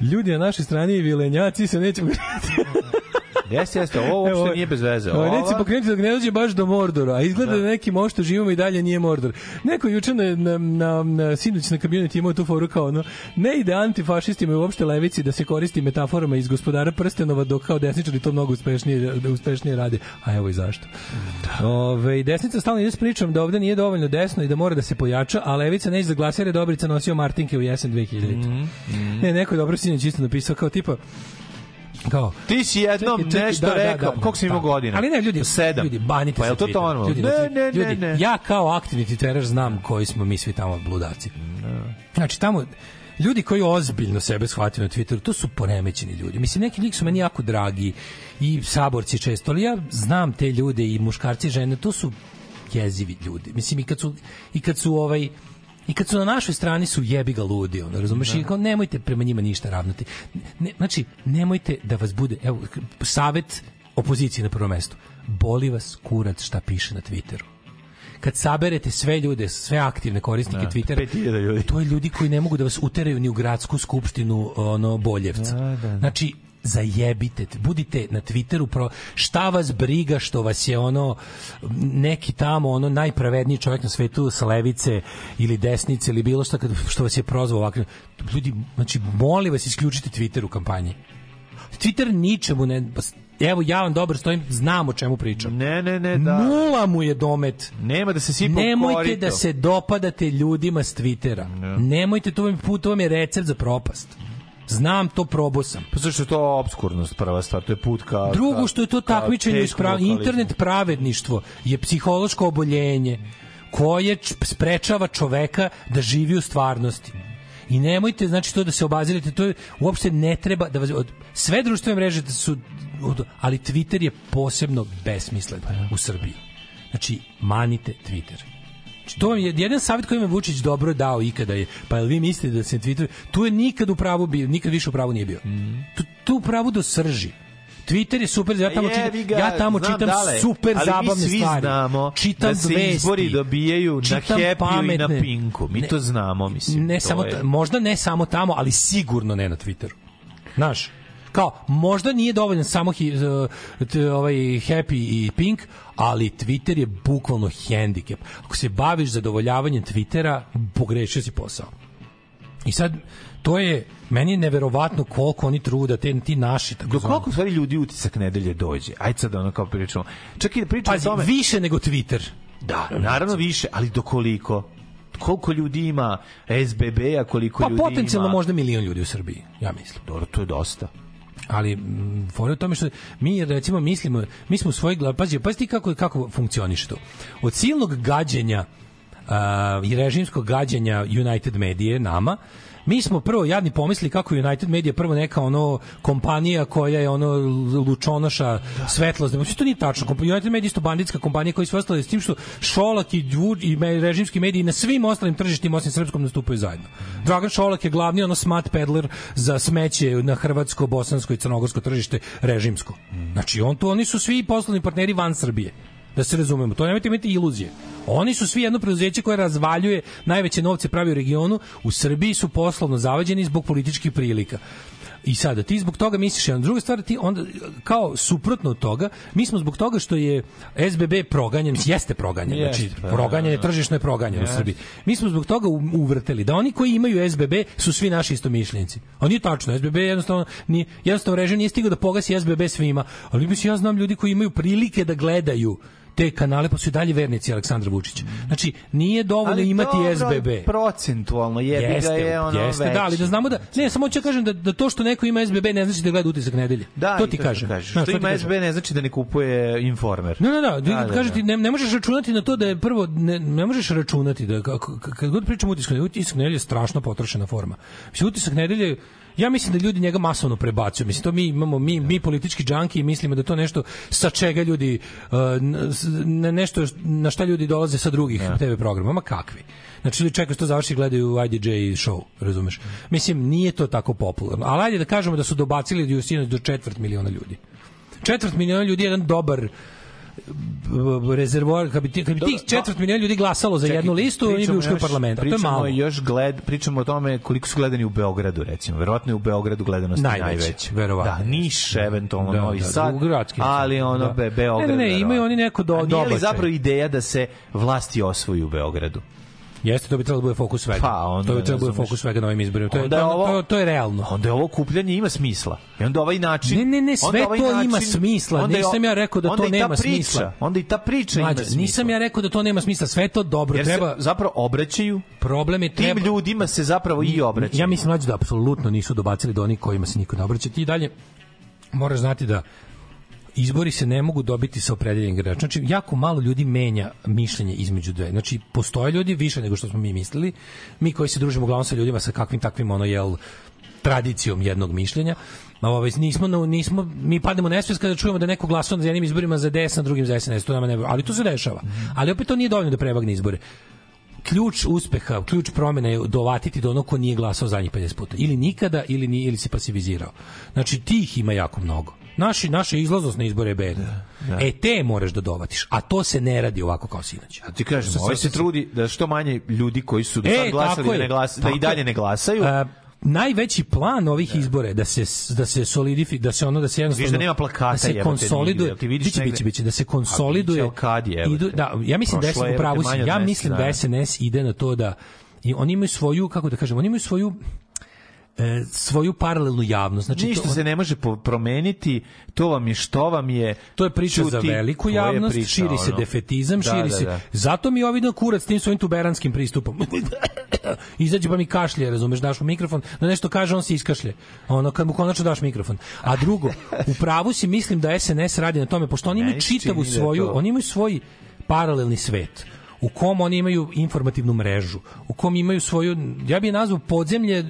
ljudi na našoj strani i vilenjaci se neće Jeste, jeste, ovo uopšte Evo, nije bez veze. Ovo, Ova- neće pokrenuti dok ne dođe baš do Mordora, a izgleda da, nekim ovo što živimo i dalje nije Mordor. Neko juče na, na, na, na sinoć na community imao tu foru kao ono, ne ide antifašistima i uopšte levici da se koristi metaforama iz gospodara prstenova dok kao desničari to mnogo uspešnije, da uspešnije rade. A evo i zašto. Ove, i desnica stalno ide s pričom da ovde nije dovoljno desno i da mora da se pojača, a levica neće da glasa jer je Dobrica nosio Martinke u jesen 2000. Ne, neko je dobro sinoć isto napisao kao tipa kao Ti si jednom Čekaj, čekaj, nešto da, da, rekao. da, Koliko si imao da. godina? Ali ne, ljudi, Sedam. ljudi, banite Pa je to Twittera. normalno? Ljudi, Ne, na Twitter- ne, ne, ljudi, ne. Ja kao aktivni twitterer znam koji smo mi svi tamo bludaci. Znači, tamo, ljudi koji ozbiljno sebe shvataju na Twitteru, to su poremećeni ljudi. Mislim, neki lik su meni jako dragi i saborci često, ali ja znam te ljude i muškarci i žene, to su jezivi ljudi. Mislim, i kad su, i kad su ovaj, I kad su na našoj strani su jebi ga ludi, ono, razumeš? I kao nemojte prema njima ništa ravnati. Ne, znači, nemojte da vas bude, evo, savet opozicije na prvom mestu. Boli vas kurac šta piše na Twitteru kad saberete sve ljude, sve aktivne korisnike Da, Twittera, 5000 ljudi. to je ljudi koji ne mogu da vas uteraju ni u gradsku skupštinu ono Boljevca. Da, da, da. Znači, zajebite, budite na Twitteru pro, šta vas briga što vas je ono neki tamo ono najpravedniji čovjek na svetu sa levice ili desnice ili bilo šta kad, što vas je prozvao ovakvim ljudi, znači molim vas isključite Twitter u kampanji Twitter ničemu ne evo ja vam dobro stojim, znam o čemu pričam Ne, ne, ne, da. nula mu je domet Nema da se sipa Nemojte korito. da se dopadate ljudima s Twittera. Nemojte, to vam, put, to vam je recept za propast. Znam to, probao sam. Pa zašto je to obskurnost prva stvar, to je put ka... Drugo što je to takmičenje teškom isprav... lokalizmu. internet pravedništvo je psihološko oboljenje koje sprečava čoveka da živi u stvarnosti. I nemojte, znači, to da se obazirate, to je, uopšte ne treba da vas... Od, sve društvene mreže su... od- ali Twitter je posebno besmislen u Srbiji. Znači, manite Twitter. To je jedan savjet koji mi Vučić dobro dao ikada je, pa jel vi mislite da se na Twitteru, tu je nikad u pravu bio, nikad više u pravu nije bio. Tu, tu u pravu do srži. Twitter je super, ja tamo Jebi čitam, ga, ja tamo čitam dale, super ali zabavne mi svi stvari. znamo čitam da se vesti, izbori dobijaju na Happy-u i na Pinku. Mi to znamo, mislim. Ne to samo je- možda ne samo tamo, ali sigurno ne na Twitteru. Znaš, kao možda nije dovoljan samo hi, uh, t- ovaj Happy i Pink, ali Twitter je bukvalno hendikep. Ako se baviš zadovoljavanjem Twittera, pogrešio si posao. I sad to je meni je neverovatno koliko oni truda te ti naši tako Do koliko stvari ljudi utisak nedelje dođe? Ajde sad ono kao pričamo. Čak i da pričamo Pazi, o tome... više nego Twitter. Da, naravno više, ali do koliko? Koliko ljudi ima SBB-a, koliko Pa ljudi potencijalno ima... možda milion ljudi u Srbiji, ja mislim. Dobro, to je dosta. Ali mm, fora u tome što mi recimo mislimo mi smo svoj glavi pazi pazi ti kako kako funkcioniše to. Od silnog gađenja uh, i režimskog gađenja United Medije nama mi smo prvo jadni pomisli kako United Media prvo neka ono kompanija koja je ono lučonoša svetlost. Znači to nije tačno. United Media isto banditska kompanija koja je sve ostale s tim što Šolak i Đur i režimski mediji na svim ostalim tržištima osim srpskom nastupaju zajedno. Dragan Šolak je glavni ono smart peddler za smeće na hrvatsko, bosansko i crnogorsko tržište režimsko. Znači on to oni su svi poslovni partneri van Srbije. Da se razumemo, to nemojte imati iluzije. Oni su svi jedno preduzeće koje razvaljuje najveće novce pravi u regionu, u Srbiji su poslovno zavađeni zbog političkih prilika. I sada ti zbog toga misliš jedna druga stvar ti onda kao suprotno od toga mi smo zbog toga što je SBB proganjan jeste proganjan Jeste, znači pa, proganjanje da. tržišno je proganjanje u Jeste. Srbiji mi smo zbog toga u- uvrteli da oni koji imaju SBB su svi naši istomišljenici a nije tačno SBB jednostavno nije, jednostavno režim nije stigao da pogasi SBB svima ali mislim ja znam ljudi koji imaju prilike da gledaju te kanale pa su i dalje vernici Aleksandra Vučića. Znači, nije dovoljno Ali imati dobro, SBB. Procentualno ga Jeste, je ono jeste, veći. da, ali da znamo da ne, samo ću kažem da, da to što neko ima SBB ne znači da gleda utisak nedelje. Da, to ti što kažem. kažeš. Znaš, Što to ti ima kažem. SB ne znači da ne kupuje informer. Ne, ne, da, Da, da, da, kažem da. ti, ne, ne možeš računati na to da je prvo, ne, ne možeš računati da, kad god pričamo utisku nedelje, utisak nedelje je strašno potrošena forma. Mislim, utisak nedelje, ja mislim da ljudi njega masovno prebacuju. Mislim, to mi imamo, mi, mi politički džanki i mislimo da to nešto sa čega ljudi, uh, n- s- ne, nešto na šta ljudi dolaze sa drugih TV programa. Ma kakvi? Znači, ljudi čekaju što završi gledaju IDJ show, razumeš? Mislim, nije to tako popularno. Ali ajde da kažemo da su dobacili do, sinoć do četvrt miliona ljudi. Četvrt miliona ljudi je jedan dobar rezervoar, kad bi, ti, kad bi tih četvrt miliona ljudi glasalo za Čekaj, jednu listu, oni bi ušli u parlament. To je malo. još gled, pričamo o tome koliko su gledani u Beogradu, recimo. Verovatno je u Beogradu gledanost najveća. verovatno. Da, Niš, eventualno Da, Novi da, Sad, gradskim ali ono da. Be, Beograd. Ne, ne, ne, imaju oni neko do- A nije li dobačaj. zapravo ideja da se vlasti osvoju u Beogradu? Jeste, to bi trebalo da bude fokus svega. Pa, onda to bi trebalo da bude fokus svega na ovim izborima. To je, Onda ovo- to, to je realno. Onda je ovo kupljanje ima smisla. I onda ovaj način... Ne, ne, ne, sve ovaj to ima način- smisla. onda je- Nisam ja rekao da to nema priča, smisla. Onda i ta priča Mlađe, ima smisla. nisam ja rekao da to nema smisla. Sve to dobro. Jer treba, se zapravo obraćaju problem je tim treba... ljudima se zapravo i obraćaju. Ja mislim mlađe da apsolutno nisu dobacili do onih kojima se niko ne obraća. Ti dalje moraš znati da izbori se ne mogu dobiti sa opredeljenim igračem. Znači, jako malo ljudi menja mišljenje između dve. Znači, postoje ljudi više nego što smo mi mislili. Mi koji se družimo uglavnom sa ljudima sa kakvim takvim ono, jel, tradicijom jednog mišljenja. Ovaj nismo nismo mi pademo nesvest kada čujemo da neko glasao na jednim izborima za DS, na drugim za SNS, to nama ne, ali to se dešava. Ali opet to nije dovoljno da prevagne izbore ključ uspeha, ključ promene je dovatiti do onog ko nije glasao zadnjih 50 puta. Ili nikada, ili, nije, ili se pasivizirao. Znači, tih ima jako mnogo. Naši, naša izlaznost na izbore je bedna. da. E, te moraš da dovatiš. A to se ne radi ovako kao sinoć. A ti kažem, Sa- ovaj se trudi da što manje ljudi koji su do E, sad glasali tako da, ne glasa, da i dalje je. ne glasaju. A, najveći plan ovih izbora je da se da se solidifi da se ono da se jednostavno Viš da nema plakata, da se konsoliduje. Ti vidiš biće biće biće da se konsoliduje evo idu, da ja mislim da Prošlo je, upravo ja mislim da. SNS ide na to da i oni imaju svoju kako da kažem oni imaju svoju e, svoju paralelnu javnost znači Ništa to, se ne može promeniti, to vam je što vam je. To je priča za Ćuti, veliku javnost, priča, širi se ono. defetizam, Da, širi da, se. da. Zato mi na kurac tim svojim tuberanskim pristupom. Izađe pa mi kašlje, razumeš, daš mu mikrofon, da nešto kaže, on se iskašlje. Ono, kad mu konačno daš mikrofon. A drugo, u pravu si mislim da SNS radi na tome, pošto oni imaju čitavu da svoju, oni imaju svoj paralelni svet u kom oni imaju informativnu mrežu, u kom imaju svoju, ja bih je nazvao podzemlje,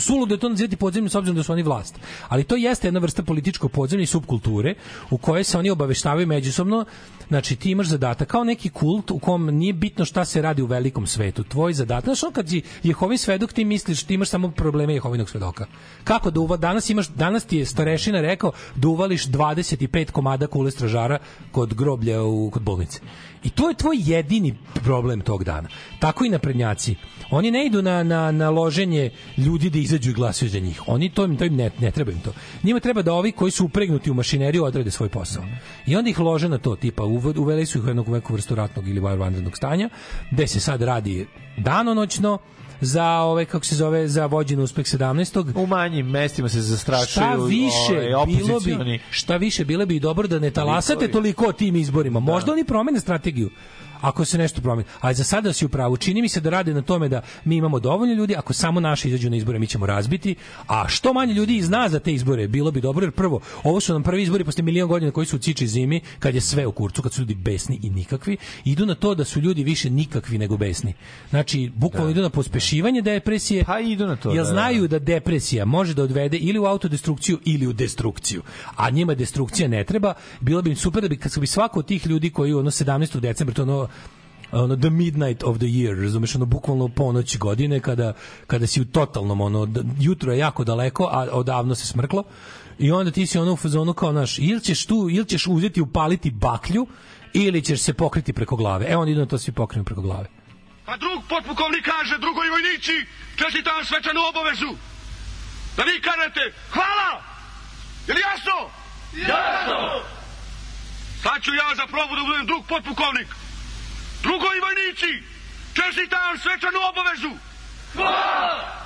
suludo je to nazivati podzemlje s obzirom da su oni vlast. Ali to jeste jedna vrsta političkog podzemlja i subkulture u kojoj se oni obaveštavaju međusobno. Znači ti imaš zadatak kao neki kult u kom nije bitno šta se radi u velikom svetu. Tvoj zadatak, znaš, ono kad si Jehovin svedok ti misliš ti imaš samo probleme Jehovinog svedoka. Kako da uva, danas imaš danas ti je starešina rekao da uvališ 25 komada kule stražara kod groblja u kod bolnice. I to je tvoj jedini problem tog dana. Tako i naprednjaci. Oni ne idu na, na, na loženje ljudi da izađu i glasaju za njih. Oni to im, to im ne, ne treba im to. Njima treba da ovi koji su upregnuti u mašineriju odrade svoj posao. I onda ih lože na to, tipa uv- uveli su ih u jednog neku vrstu ratnog ili vanrednog stanja, gde se sad radi danonoćno, za ove kako se zove za vođen uspeh 17. U manjim mestima se zastrašuju Šta više ovaj, bilo bi šta više bilo bi dobro da ne talasate toliko o tim izborima. Možda oni promene strategiju ako se nešto promeni. Ali za sada si u pravu. Čini mi se da rade na tome da mi imamo dovoljno ljudi, ako samo naši izađu na izbore, mi ćemo razbiti, a što manje ljudi zna za te izbore, bilo bi dobro, jer prvo, ovo su nam prvi izbori posle milion godina koji su u ciči zimi, kad je sve u kurcu, kad su ljudi besni i nikakvi, idu na to da su ljudi više nikakvi nego besni. Znači, bukvalno idu na pospešivanje depresije, Pa idu na to, jer da, da. znaju da depresija može da odvede ili u autodestrukciju ili u destrukciju. A njima destrukcija ne treba. Bilo bi im super da bi kad bi svako od tih ljudi koji ono 17. decembra to ono ono the midnight of the year, razumeš, ono bukvalno ponoć godine kada, kada si u totalnom ono, jutro je jako daleko, a odavno se smrklo i onda ti si ono u fazonu kao naš, ili ćeš tu, ili ćeš uzeti upaliti baklju ili ćeš se pokriti preko glave. E onda idu to svi pokrenu preko glave. A drug potpukovnik kaže, drugoj vojnici, čestitam svečanu obavezu. Da vi kažete, hvala! Je li jasno? Jasno! Sad ću ja za probu da budem drug potpukovnik. Drugoj vojnici, čestitam svečanu obavezu. Hvala!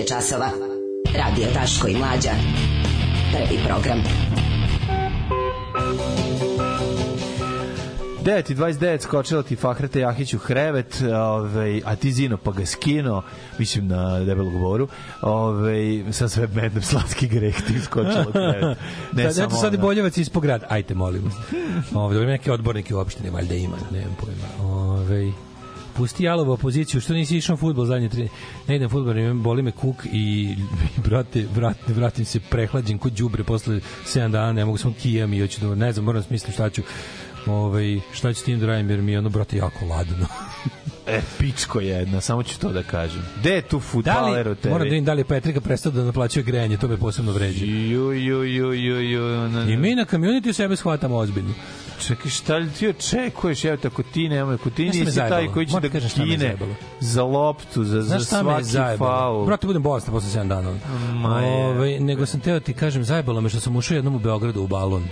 Je časova. Radio Daško i Mlađa. Prvi program. 9 i 29 skočila ti Fahrete Jahić u hrevet, ovaj, a ti Zino pa ga skino, mislim na debelog boru, ovaj, sa sve medom slatki greh ti skočila u hrevet. Ne sad, eto sad je ono. Boljevac ispod grad. Ajte, molim vas. Ove, dobro, neki odborniki u opštini, valjda ima, nemam pojma. Ove, pusti jalovu opoziciju, što nisi išao fudbal zadnje tri... Ne idem imam, boli me kuk i, brate, vrat, vratim se prehlađen kod đubre posle 7 dana, ne mogu sam kijam i hoću da, ne znam, moram smisliti šta ću ovaj, šta ću tim da radim, jer mi je ono, brate, jako ladno. E, pičko jedna, samo ću to da kažem. Gde je tu da futbaler u li, tebi? moram da vidim da li je Petrika prestao da naplaćuje grejanje, to me posebno vređa. Ju, ju, ju, ju, ju, na, I mi na community sebe shvatamo ozbiljno. Čekaj, šta li ti očekuješ? Evo, ako ti nema, ako ti nisi taj koji će Moram da kažem kine za loptu, za, za svaki faul. Brate, budem bolestan posle 7 dana. Ove, nego sam teo ti kažem, zajebalo me što sam ušao jednom u Beogradu u balon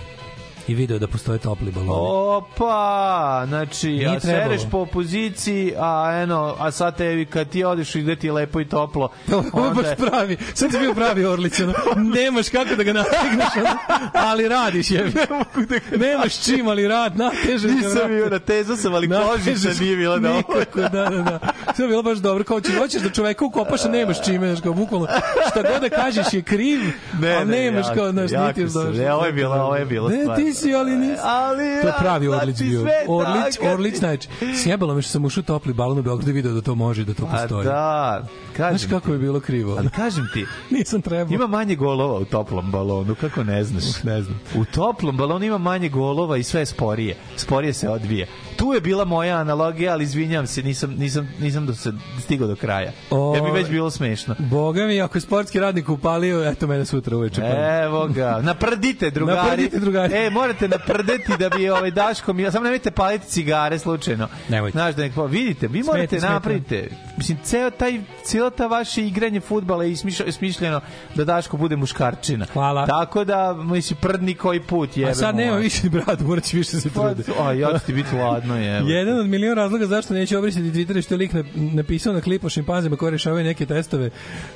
i video da postoje topli baloni. Opa, znači, Nije a trebalo. sereš po opoziciji, a eno, a sad tebi kad ti odeš i gde ti je lepo i toplo, Ovo je baš pravi. Sad si bio pravi Orlić, ono. Nemaš kako da ga nategneš, ono, ali radiš je. Ne mogu da ga Nemaš čim, ali rad, natežeš ga. Nisam bio na tezu sam, ali kožica nije bila dobro. Nikako, da, da, da. Sve je bilo baš dobro. Kao ćeš, hoćeš da čoveka ukopaš, a nemaš čime, znaš, kao bukvalno. Šta god da kažeš je kriv, Ne, ne, nemaš jako, kao, znaš, niti je dobro. ne, ovo je bilo- ovo je bilo Ne, ti si, ali nisi. Ali, To je pravi Orlić znači bio. Orlić. Orlić, znači, sjebalo me što sam ušao u topli balon u Beogradu i video da to može da to A postoji. da, kažem Znaš kako je bilo krivo? Ali kažem ti, Nisam trebao. Ima manje golova u toplom balonu, kako ne znaš? Ne znam. U toplom balonu ima manje golova i sve je sporije. Sporije se odvije. Tu je bila moja analogija, ali izvinjam se, nisam, nisam, nisam do se stigao do kraja. Jer mi O, već bilo smešno. Boga mi, ako je sportski radnik upalio, eto mene sutra uveče. pa- Evo ga, naprdite drugari. Naprdite, drugari. E, morate naprdeti da bi ovaj Daško mi, samo nemojte paliti cigare slučajno. Nemojte. Znaš da nek, vidite, vi morate smeta. napravite. Mislim ceo taj cijelo ta vaše igranje fudbala je smišljeno da Daško bude muškarčina. Hvala. Tako da mislim prdni koji put jebe. A sad nema više brad, morat više se trude. A ja ću ti biti ladno je. Jedan od milion razloga zašto neće obrisati Twitter što je lik na- napisao na klipu šimpanzima koji rešavaju neke testove.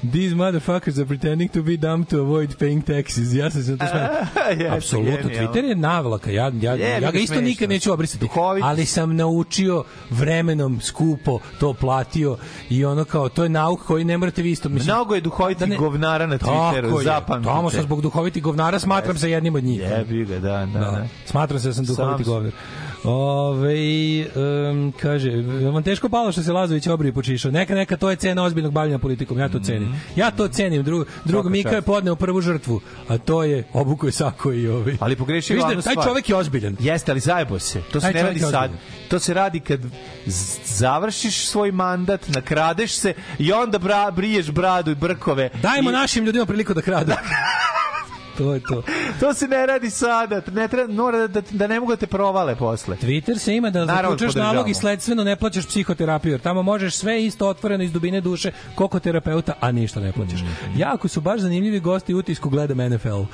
These motherfuckers are pretending to be dumb to avoid paying taxes. Ja sam se to smeo. Apsolutno. Twitter je navlaka. Ja, ja, Je, ja ga isto nikad neću obrisati. Ali sam naučio vremenom skupo to platio i ono kao, to je nauk koji ne morate vi isto. Mislim, Mnogo je duhovitih da ne- govnara na Twitteru, je. zapamtite. Tamo sam zbog duhovitih govnara smatram se jednim od njih. Jebi ga, da, da, Da. da. Smatram se da sam duhoviti govnar. Ove, um, kaže, vam teško palo što se Lazović obrije počišao. Neka, neka, to je cena ozbiljnog bavljanja politikom. Ja to cenim. Ja to cenim. Drug, drug Mika je podneo prvu žrtvu, a to je obuko je sako i ovi. Ali pogrešio Viš da taj čovek je ozbiljan. Jeste, ali zajebo se. To se Taj ne radi sad. To se radi kad završiš svoj mandat, nakradeš se i onda bra, briješ bradu i brkove. Dajmo I, našim ljudima priliku da kradu. to je to. To se ne radi sada. Ne treba, mora da, da ne mogu da te provale posle. Twitter se ima da zaključaš nalog i sledstveno ne plaćaš psihoterapiju, jer tamo možeš sve isto otvoreno iz dubine duše, koliko terapeuta, a ništa ne plaćaš. Mm. Jako su baš zanimljivi gosti u utisku gledam NFL.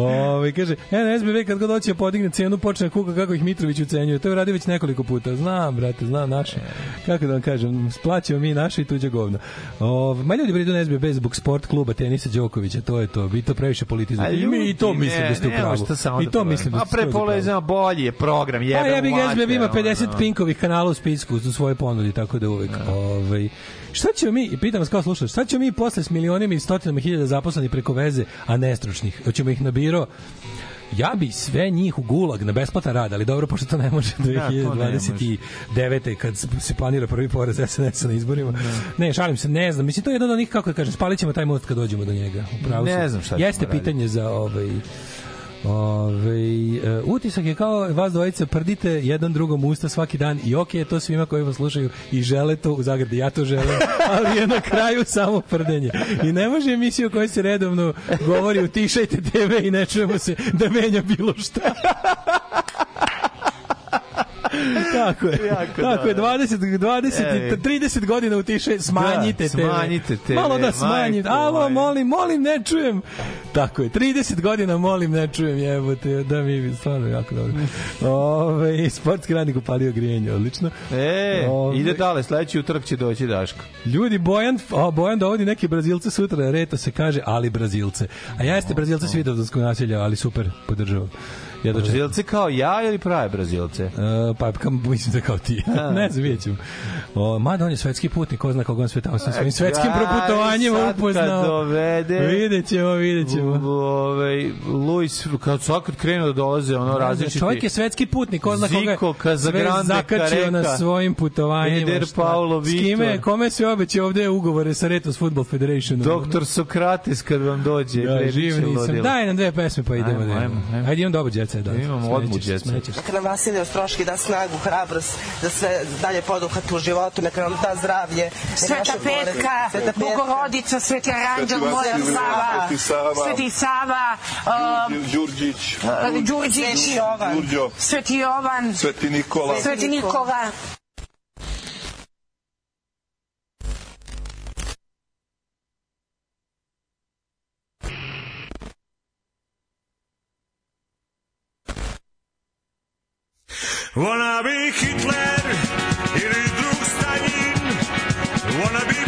Ove, kaže, NSBV kad god hoće da podigne cenu, počne kuka kako ih Mitrović ucenjuje. To je uradio već nekoliko puta. Znam, brate, znam naše. Kako da vam kažem, splaćamo mi naše i tuđe govna. Ove, ma ljudi bridu NSBV zbog sport kluba tenisa Đokovića, to je to. Vi to previše politizujete. I mi i to mislim da ste u pravu. I to mislim da A ste u pravu. polezima bolji je program. Jebe Pa ja bih SBB ima ono, 50 ono. pinkovih kanala u spisku u svojoj ponudi, tako da uvek. Ovaj Šta ćemo mi, pitam vas kao slušač, šta ćemo mi posle s milionima i stotinama hiljada zaposlenih preko veze, a nestručnih? Hoćemo ih na biro Ja bi sve njih u gulag na besplatan rad, ali dobro, pošto to ne može to ne 2029. kad se planira prvi poraz SNS-a na izborima. Ne, šalim se, ne znam. Mislim, to je jedan od onih, kako da kažem, spalit ćemo taj most kad dođemo do njega. Upravo Ne znam šta Jeste raditi. pitanje za ovaj Ove, e, utisak je kao vas dvojica prdite jedan drugom usta svaki dan i okej je to svima koji vas slušaju i žele to u zagradi, ja to želim, ali je na kraju samo prdenje. I ne može emisija u kojoj se redovno govori utišajte TV i ne čujemo se da menja bilo šta. Tako je. Jako Tako je, dobro. 20, 20, Evi. 30 godina u tiše, smanjite Da, TV. smanjite TV, Malo da smanjite. Alo, molim, molim, ne čujem. Tako je, 30 godina molim, ne čujem, jebote, da mi stvarno jako dobro. Ove, sportski radnik upalio grijenje, odlično. E, Ove, ide dale, sledeći utorak će doći Daško. Ljudi, Bojan, a, Bojan dovodi neke Brazilce sutra, reto se kaže, ali Brazilce. A ja jeste Brazilce svi do naselja, ali super, podržavam. Ja dočekam. Brazilce kao ja ili prave Brazilce? Uh, pa kam, mislim da kao ti. ne znam, vidjet ćemo. O, mada on je svetski putnik, ko zna koga on sve tamo sa svojim svetskim Gari, proputovanjima sad kad upoznao. dovede- Vidjet ćemo, vidjet ćemo. Ovaj Luis kad sad kad krenu da dolaze ono različiti. Čovjek je svetski putnik, ko zna koga sve Casagrande, zakačio na svojim putovanjima. Eder šta. Paulo S kime, Vitor. kome se obeće ovde ugovore sa Retos Football Federation? Doktor Sokrates kad vam dođe, Da, kreće živ nisam. Daj nam dve pesme pa idemo. Ajmo, da ajmo, ajmo. Ajde, imam dobar djeca. Da. Imamo odmu. Smećeš. Neka nam Vasilij Ostroški da snagu, hrabrost, da sve dalje poduhvat u životu, neka nam da zdravlje. Sveta Petka, Sveta Petka. Bogorodica, Sveti Aranđel, Sveti Moja Sava, Sveti Sava. Um, Đurđić, Đurđić, Sveti Jovan. Sveti Jovan, Sveti Nikola. Sveti Nikola. Wanna be Hitler ili drug Stalin Wanna be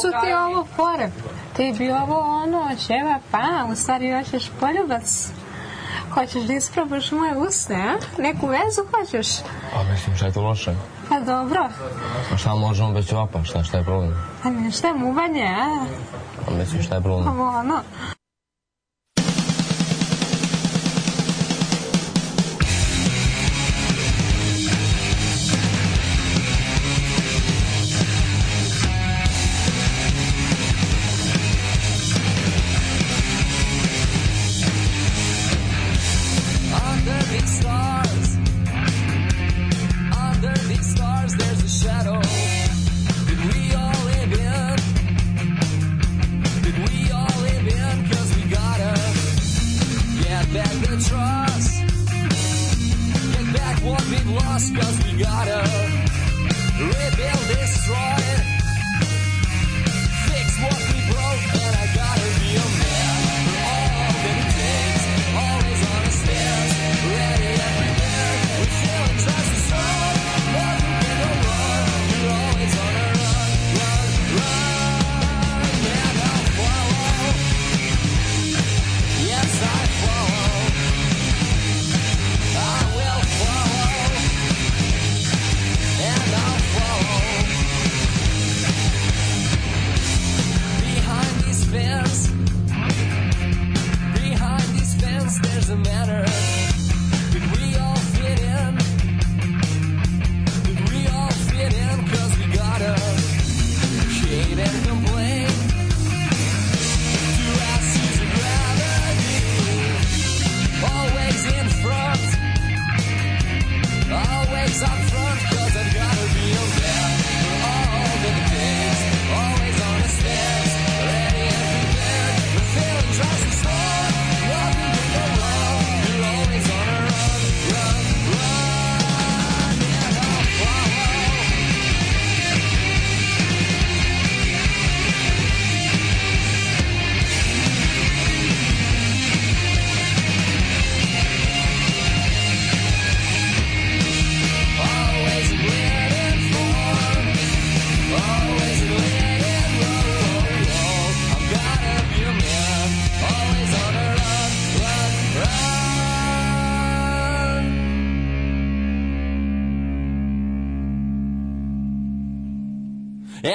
su ti ovo fore? Ti bi ovo ono, ćeva pa, u stvari hoćeš poljubac. Hoćeš da isprobaš moje usne, a? Neku vezu hoćeš? A mislim, šta je to loše? Pa dobro. A šta možemo bez ćevapa? Šta, šta je problem? A ništa je muvanje, a? A mislim, šta je problem? Ovo ono.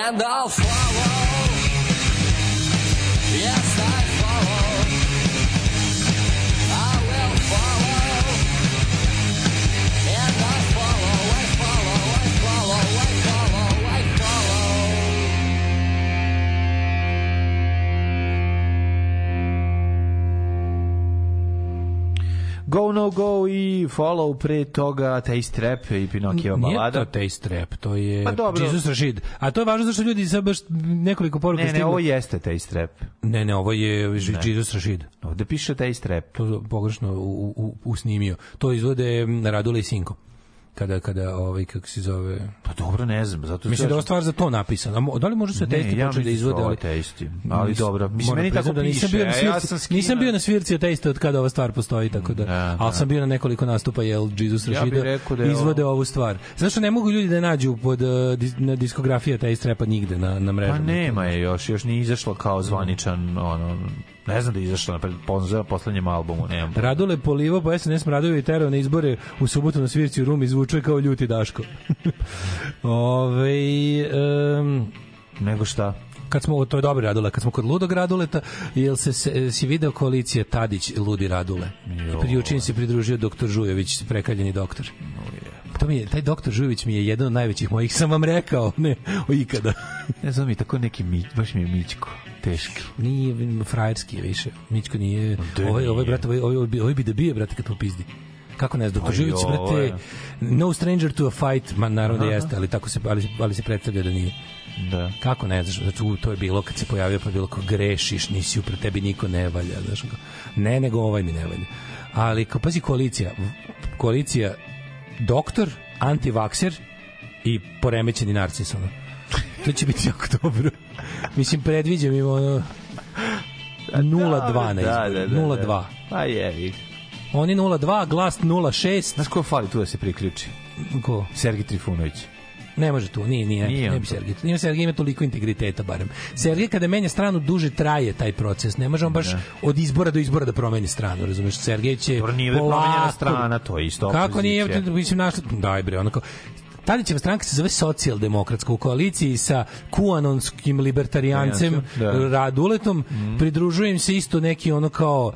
And Follow pre toga Taste Trap i Pinokijeva Nije balada. to Taste Trap, to je Pa dobro. Jesus Rashid. A to je važno zašto ljudi sad baš nekoliko poruka Ne, ne, stiglo. ovo jeste Taste Trap. Ne, ne, ovo je Jesus Rashid. Ovde piše Taste Trap. To pogrešno u, u, usnimio. To izvode Radule i Sinko. Kada, kada, ovaj, kako se zove... Pa dobro, ne znam, zato Mislim da je stvar za to napisana. Da li može Ne, testi ja početi da izvode? da ali- testi, ali dobro. Mislim, meni tako da nisam bio na a ja svirci, sam nisam bio na svirci testa od kada ova stvar postoji, tako da, Da, ali da. sam bio na nekoliko nastupa jel Jesus Ja Rashida rekao da izvode ovo- ovu stvar. Zašto ne mogu ljudi da nađu pod, dis- na diskografija taj strepa nigde na, na mrežama? Pa nema je još, još nije izašlo kao zvaničan, ono, ne znam da je izašlo na na poslednjem albumu, nemam. Radule polivo po SNS Mradovi i terao na izbore u subotu na svirci u Rumi zvučuje kao ljuti Daško. Ove, um, Nego šta? kad smo, to je dobro Radule, kad smo kod ludog Raduleta, jel se, se si video koalicija Tadić Ludi Radule? Jo. Priučin se pridružio doktor Žujović, prekaljeni doktor. To mi je, taj doktor Žujović mi je jedan od najvećih mojih, sam vam rekao, ne, o ikada. Ne znam mi, tako neki mi, baš mi je Mićko, teški. Nije frajerski je više. Mićko nije. Da Ovaj, ovaj, nije. brate, ovaj, ovaj, bi- ovaj bi da bije, brate, kad popizdi. Kako ne znam, Živeć, jo, brate, no stranger to a fight, man, naravno da jeste, ali tako se, ali, ali se predstavlja da nije. Da. Kako ne znaš, znači, u, to je bilo kad se pojavio, pa je bilo kao grešiš, nisi upre, tebi niko ne valja, znaš, ne, nego ovaj mi ne valja. Ali, kao, pazi, koalicija, koalicija doktor, antivakser i poremećeni narcis, ono. To će biti jako dobro. Mislim, predviđam im ono 0-2 na Da, izboru. da, da, 0-2. da. Pa je, Oni 0-2, glas 0-6. Znaš ko fali tu da se priključi? Ko? Sergij Trifunović. Ne može tu, nije, nije, Nije nije ne bi to. Sergij. Nije Sergij ima toliko integriteta barem. Sergij kada menja stranu duže traje taj proces. Ne može on baš Da. od izbora do izbora da promeni stranu, razumeš? Sergej će Dobro, nije polako- promenjena strana, to je isto Kako nije, opozicija. mislim našla, daj bre, onako Tadićeva stranka se zove socijaldemokratska u koaliciji sa kuanonskim libertarijancem Da. Mhm. Raduletom pridružuje im se isto neki ono kao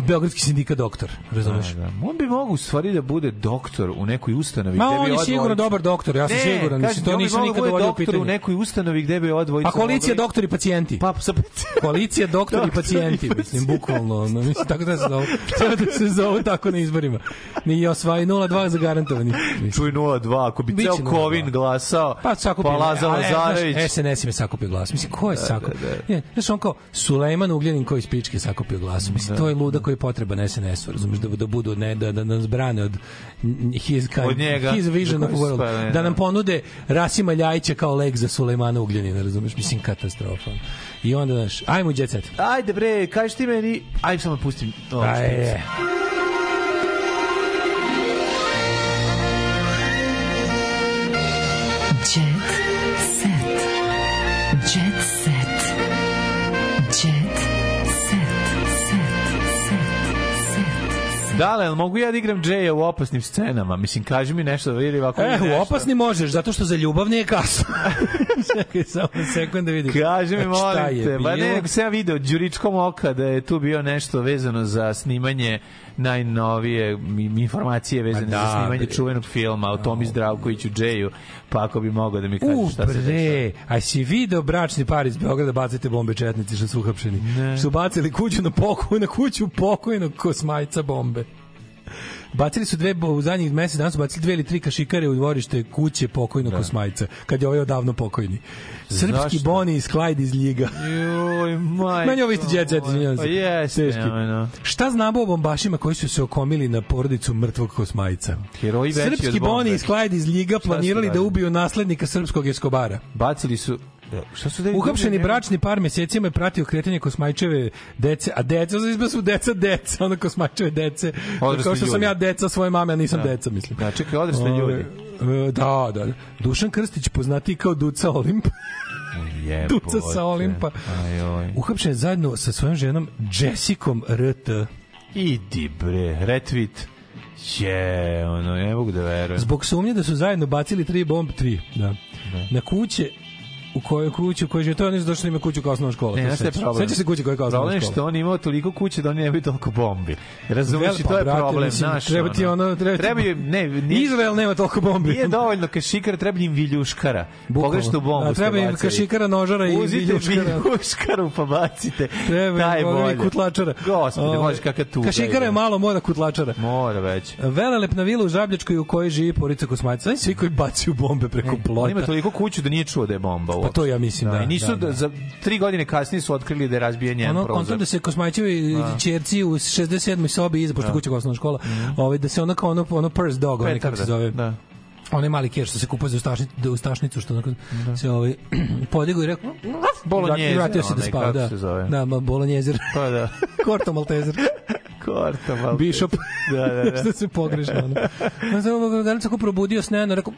Beogradski sindikat doktor, razumeš? Da, da. On bi mogu u stvari da bude doktor u nekoj ustanovi. Ma gde bi on je sigurno dobar doktor, ja sam Ne, siguran, ti, to nisam mogao nikad dovodio u doktor pitanje. u nekoj ustanovi gde bi odvojica A koalicija mogli- doktori i pacijenti. Pa, sa Koalicija doktori i Doktori pacijenti, i mislim, bukvalno. ono, mislim, tako da se zovu. Treba da se zovu tako na izborima. Ni osvaj 0-2 zagarantovani. Mislim. Čuj 0-2, ako bi Biće ceo 0:2. Kovin glasao, Pa sakupio. pa Laza ali, e, Lazarević. znaš, SNS im je sakupio glas. Mislim, ko je sakupio? Ne, Znaš, on kao Sulejman Ugljanin koji iz pičke sakupio glas. Mislim, to je luda koji je potreban SNS-u, razumiješ, da, da budu, ne, da, da nas brane od his, kind, Od njega. his vision Da of world. spale, Da da. nam ponude Rasima Ljajića kao lek za Sulejmana Ugljanina, razumiješ? Mislim, katastrofa. I onda, znaš, ajmo u jet set. Ajde bre, kažeš ti meni, ajde samo pustim ovo Ajde. je. Jet set. Jet set. Dale, jel mogu ja da igram Jaya u opasnim scenama? Mislim, kaži mi nešto da vidi ovako. E, u opasni možeš, zato što za ljubav nije kasno. Čekaj, samo sekund da vidim. Kaži mi, Znači, molim te. Ba ne, nego sam ja video Đuričkom oka da je tu bio nešto vezano za snimanje najnovije informacije vezane da, za snimanje bre. čuvenog filma o Tomi Zdravkoviću Džeju, pa ako bi mogao da mi U, kažeš šta se dešava. a si video bračni par iz Beograda bacite bombe četnici što su uhapšeni. Ne. Su bacili kuću na pokoj, na kuću pokojnog kosmajca bombe. Bacili su dve, u zadnjih mesec dana su bacili dve ili tri kašikare u dvorište kuće pokojnog kosmajca, kad je ovaj odavno pokojni. Srpski Zašto? Boni iz Clyde iz Ljiga. Joj, majko. Meni ovo isto jet set, izvinjavam se. Pa jeste, Teški. ono. Šta znamo o bombašima koji su se okomili na porodicu mrtvog kosmajca? Heroji Srpski. Boni iz Clyde iz Ljiga planirali da ubiju naslednika srpskog Eskobara. Bacili su... Da, Šta su da Uhapšeni bračni par mesecima je pratio kretanje Kosmajčeve dece, a deca za izba su deca deca, ono Kosmajčeve dece. Odrasli Kao što sam ja deca svoje mame, a nisam Da. deca, mislim. Da, čekaj, odrasli ljudi. e, Da, da. Dušan Krstić poznati kao Duca Olimp. Jebote. Duca sa Olimpa. Ajoj. Uhapšen je zajedno sa svojom ženom Jessicom RT. Idi bre, retweet. Je, ono, ne mogu da verujem. Zbog sumnje da su zajedno bacili tri bombe, tri, da. Na kuće u kojoj kući u kojoj žive, to je ono zato što ima kuću kao osnovna škola. Ne, je sećaš. problem? Se kuće koja je kao osnovna Problem je škola? što on imao toliko kuće da oni ne bi toliko bombi. Razumeš, i to pa, je brate, problem, mislim, znaš. treba ti ono- treba ti- treba ne, nije, Izrael nema toliko bombi. Nije dovoljno kašikara, treba im viljuškara. Pogrešnu bombu A, treba im kašikara, nožara i Uzite viljuškara. viljuškaru pa bacite. Treba Taj je im bolje. kutlačara. Gospode, može kakav tuga. Kašikara je ide. malo, mora kutlačara. Mora već. Velelepna vila u Žabljačkoj u kojoj živi porodica Kosmajica. Znaš svi koji bacaju bombe preko plota. ima toliko kuću da nije čuo da je bomba. Pa to ja mislim, da, I nisu da, da. za tri godine kasnije su otkrili da je razbijen njen ono prozor. kontam da se Kosmajćevi Da. ćerci u 67. sobi iza pošto Da. kuća osnovna škola, ovaj da se ona kao ono ono purse dog, onaj kako se zove. Da. Onaj mali keš što se kupuje za ustašnicu, da ustašnicu što onako se ovaj podigao i rekao Bolognese, vratio se da spava, da. Da, ma bolonjezer. Pa da. Korto Maltezer. Korto malo. Bishop. Da, da, da. što se pogrešno. Ono. On se ko probudio sneno, rekao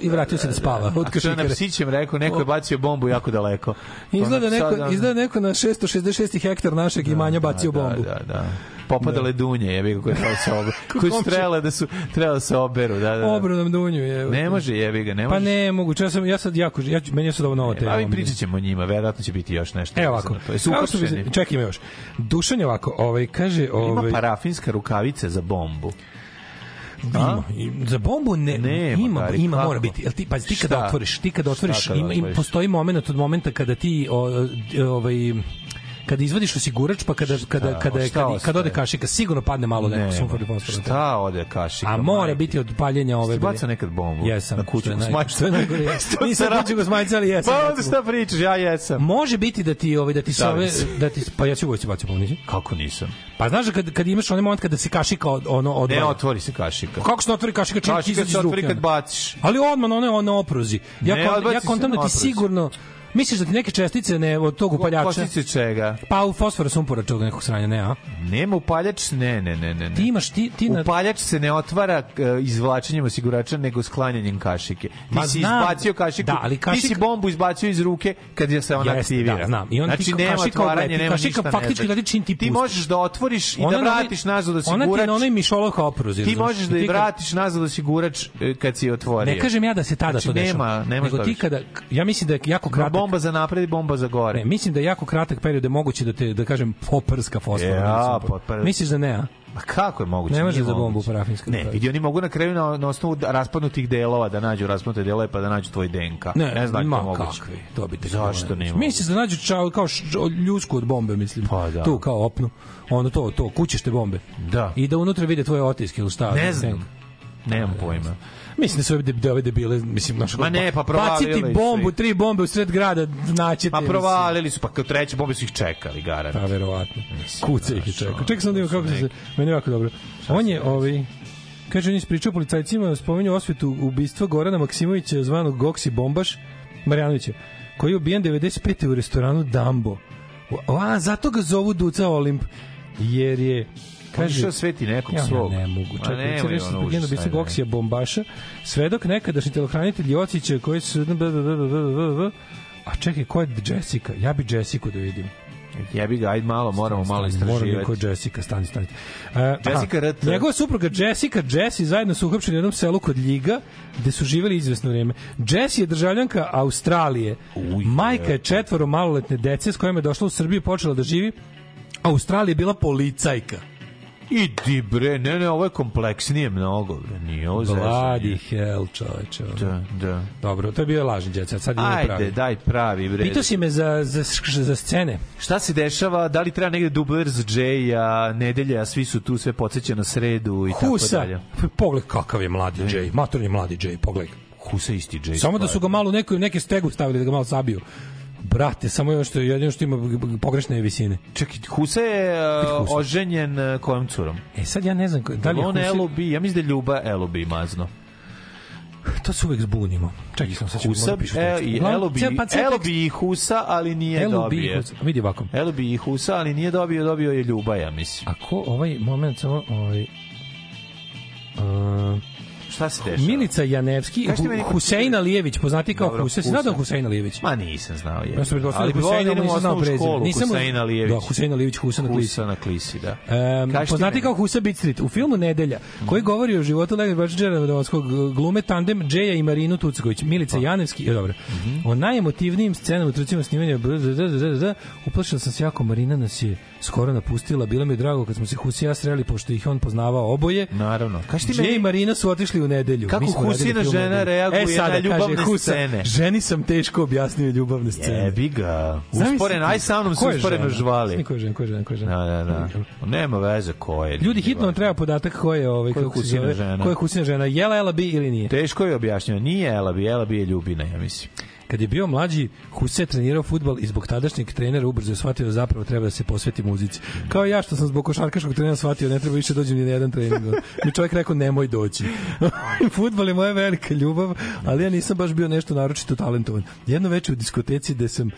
i vratio se da spava od A što je na psićem rekao, neko je bacio bombu jako daleko. Izgleda neko, izgleda neko na 666 hektar našeg imanja bacio bombu. Da, da, da. Popadale dunje, jebi ga, koje da se oberu. koji su trebale da su trebale da se oberu, da, da. da. Obru nam dunju je. Ne može, jebi ga, ne Pa može. ne mogu, ja sam ja sad jako ja meni je sad ovo nova tema. A mi pričat ćemo o njima, verovatno će biti još nešto. Evo ovako. To je su uhapšeni. Čekaj, ima još. Dušan je ovako, ovaj kaže, Ima ovaj parafinska rukavica za bombu. Ima. Za bombu ne, Nema, ima, Gari, ima kako? mora biti. Jel ti pa ti kada otvoriš, ti kada otvoriš, ima, ima postoji momenat od momenta kada ti o, ovaj kada izvadiš osigurač pa kada kada kada je šta kada, kada ode kašika sigurno padne malo neko sumporni fosfor. Šta ode kašika? A mora biti od paljenja ove. Bacao nekad bombu? Jesam. Na kuću. Što Nisam kuću Kosmajca, ali jesam. Pa onda šta pričaš, ja jesam. Može biti da ti ovaj da ti se. da ti pa ja ću vojci bacio pomnisi. Kako nisam? Pa znaš da kad kad imaš onaj moment kada se kašika od, ono odvaja. Ne otvori se kašika. Kako se otvori kašika čim ti Kašika izađe iz se ruke? otvori kad ono? baciš. Ali odmah na one one oprozi. Ja ja kontam da ti sigurno misliš da ti neke čestice ne od tog upaljača. Kostice čega? Pa u fosfora sumpora čega nekog sranja ne, a? Nema upaljač, ne, ne, ne, ne. Ti imaš ti ti na Upaljač se ne otvara e, izvlačenjem osigurača, nego sklanjanjem kašike. Ti Ma si znam. izbacio kašiku, Da, ali ti si bombu izbacio iz ruke kad je se ona Jeste, aktivira. da, znam. I onda znači, ti nema kašika otvaranja, odleti. nema Kašika ništa. faktički radi čim ti Ti pustiš. možeš da otvoriš i Ona da vratiš nazad Ona ti osigurač. na onaj mišolov kao oprozi. Ti možeš da Ti i vratiš nazad osigurač kad si otvorio. Ne kažem ja da se tada Znači, to dešava. nema, nema nego ti kada ja mislim da je jako Ma kratak bomba za napred i bomba za gore. Ne, mislim da je jako kratak period da je moguće da te da kažem poprska fosfor. Ja, popr- Misliš da ne, a? A kako je moguće? Ne može za bombu moguće. parafinsku Ne, vidi, oni mogu na kraju na, na osnovu da- raspadnutih delova da nađu raspadnute delove pa da nađu tvoj DNK. Ne, ne znam ma kako je moguće. kakvi, to bi te Zašto ne? Misliš da nađu čao, kao š, ljusku od bombe, mislim. Pa da. Tu kao opnu. Ono to, to, kućešte bombe. Da. I da unutra vide tvoje otiske ili šta. Ne znam. Nemam pojma. Mislim da su ove, de, ove debile, mislim, naš, Ma ne, pa provalili Baciti su bombu, tri bombe u sred grada, znaćete. Pa provalili su, pa kao treće bombe su ih čekali, garant. Pa, verovatno. Kuca ih čekao. ono, Čekaj sam da imam kako se... Meni jako dobro. On je, ovaj, kaže, on je ispričao policajcima, spominju osvetu ubistva Gorana Maksimovića, zvanog Goksi Bombaš, Marjanovića, koji je ubijen 95. u restoranu Dambo. A, zato ga zovu Duca Olimp, jer je Kaže, išao sveti nekog ja, svog. Ja ne mogu. Čekaj, reći ono se užas, ubistva ajde. Goksija Bombaša, svedok nekadašnji telohranitelj Jocića, koji su... A čekaj, ko je Jessica? Ja bi Jessica da vidim. Jebi ga, ajde malo, moramo malo Stani, Moram istraživati. neko Jessica, stani, stani. Uh, Jessica aha, RT. Njegova supruga Jessica Jessie zajedno su uhapšeni u jednom selu kod Ljiga, gde su živeli izvesno vrijeme. Jessie je državljanka Australije. Majka je četvoro maloletne dece s kojima je došla u Srbiju i počela da živi. Australija je bila policajka. Idi bre, ne, ne, ovo je kompleksnije mnogo, bre, nije ovo zezanje. Bloody hell, čoveče. Da, da. Dobro, to je bio lažni djeca, sad idemo Ajde, pravi. daj pravi, bre. Pitao si me za, za, za scene. Šta se dešava, da li treba negde dubler za Jay-a, nedelja, svi su tu, sve podsjeća na sredu i Husa, tako dalje. pogledaj kakav je mladi Jay, matorni mladi Jay, pogledaj. Husa isti Jay. Samo da su ga malo u neku, neke stegu stavili da ga malo sabiju. Brate, samo još što jedino što ima pogrešne visine. Čekaj, Husa je uh, Husa. oženjen uh, kojom curom? E sad ja ne znam da li je on Husa- LOB, ja mislim da je Ljuba LOB mazno. To se uvek zbunimo. Čekaj sam, sad ću Husa, možda pišu e, i cel- pa tekst- i Husa, ali nije LOB dobio. Husa. Vidi ovako. LOB i Husa, ali nije dobio, dobio je Ljuba, ja mislim. Ako ovaj moment samo ovaj uh, Šta se dešava? Milica Janevski, Husein Alijević, poznati kao Dobro, Husein. Si nadam Husein Alijević? Ma nisam znao je. Ja sam da ali Husein nisam znao prezime. Nisam Husein Alijević. Da, Husein Alijević Husa na Klisi. Husa na Klisi, da. Um, poznati kao Husa Bitstreet. U filmu Nedelja, mhm. koji govori o životu Leonard Bačđera Vadovskog, glume tandem Džeja i Marinu Tucković. Milica pa. Janevski, je dobro. Mhm. O najemotivnijim scenama u trećem snimanja uplašila sam se jako, Marina nas je skoro napustila. Bilo mi je drago kad smo se Husija sreli, pošto ih on poznavao oboje. Naravno. Kaš ti meni... i Marina su otišli u nedelju. Kako Husina žena reaguje e, sada, na ljubavne kaže, Husa, scene? Ženi sam teško objasnio ljubavne scene. Jebi ga. Usporeno, aj sa mnom se usporeno žvali. Ko je žena, ko je žena, ko je žena. Da, da, da. Nema veze ko je. Ljudi, hitno vam treba podatak ko je, ovaj, ko je Husina žena. Ko je Husina žena, jela Ela bi ili nije? Teško je objasnio. Nije jela bi, jela bi je Ljubina, ja mislim. Kad je bio mlađi, Huse trenirao futbal i zbog tadašnjeg trenera ubrzo je shvatio da zapravo treba da se posveti muzici. Kao ja što sam zbog košarkaškog trenera shvatio, ne treba više dođem ni na jedan trening. Mi čovjek rekao, nemoj doći. Futbal je moja velika ljubav, ali ja nisam baš bio nešto naročito talentovan. Jedno veče u diskoteci gde sam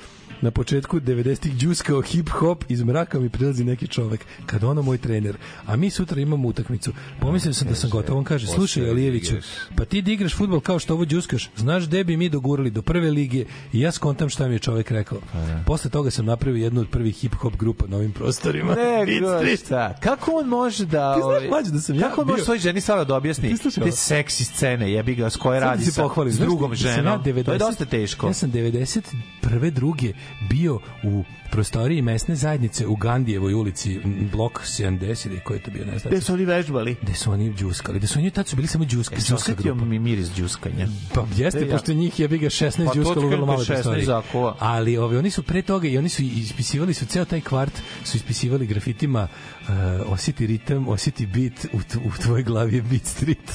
na početku 90-ih džuskao hip-hop, iz mraka mi prilazi neki čovek, kad ono moj trener, a mi sutra imamo utakmicu. Pomislio sam da sam gotov, on kaže, slušaj Alijeviću, pa ti da igraš futbol kao što ovo džuskaš, znaš gde bi mi dogurali do prve lige i ja skontam šta mi je čovek rekao. Posle toga sam napravio jednu od prvih hip-hop grupa na ovim prostorima. Ne, šta? Kako on može da... Ti znaš, ovaj, mlađe, da sam ja Kako on može svoj ženi sada da objasni te ovo. seksi scene, jebi ga, s koje da radi sa, s drugom da ženom? 90 To je dosta teško. Ja sam 91. druge bio u prostoriji mesne zajednice u Gandijevoj ulici, blok 70 ili koji je to bio, ne znam. Gde su oni vežbali? Gde su oni džuskali? Gde su oni tad su bili samo džuska, Jesi džuska osetio grupa. mi miris džuskanja? Pa jeste, Ja. pošto njih je bi ga 16 Pa džuskalo u vrlo 16 prostoriji. Ali ovi, oni su pre toga i oni su ispisivali su ceo taj kvart su ispisivali grafitima uh, osjeti ritam, osjeti bit u, u tvojoj glavi je beat street.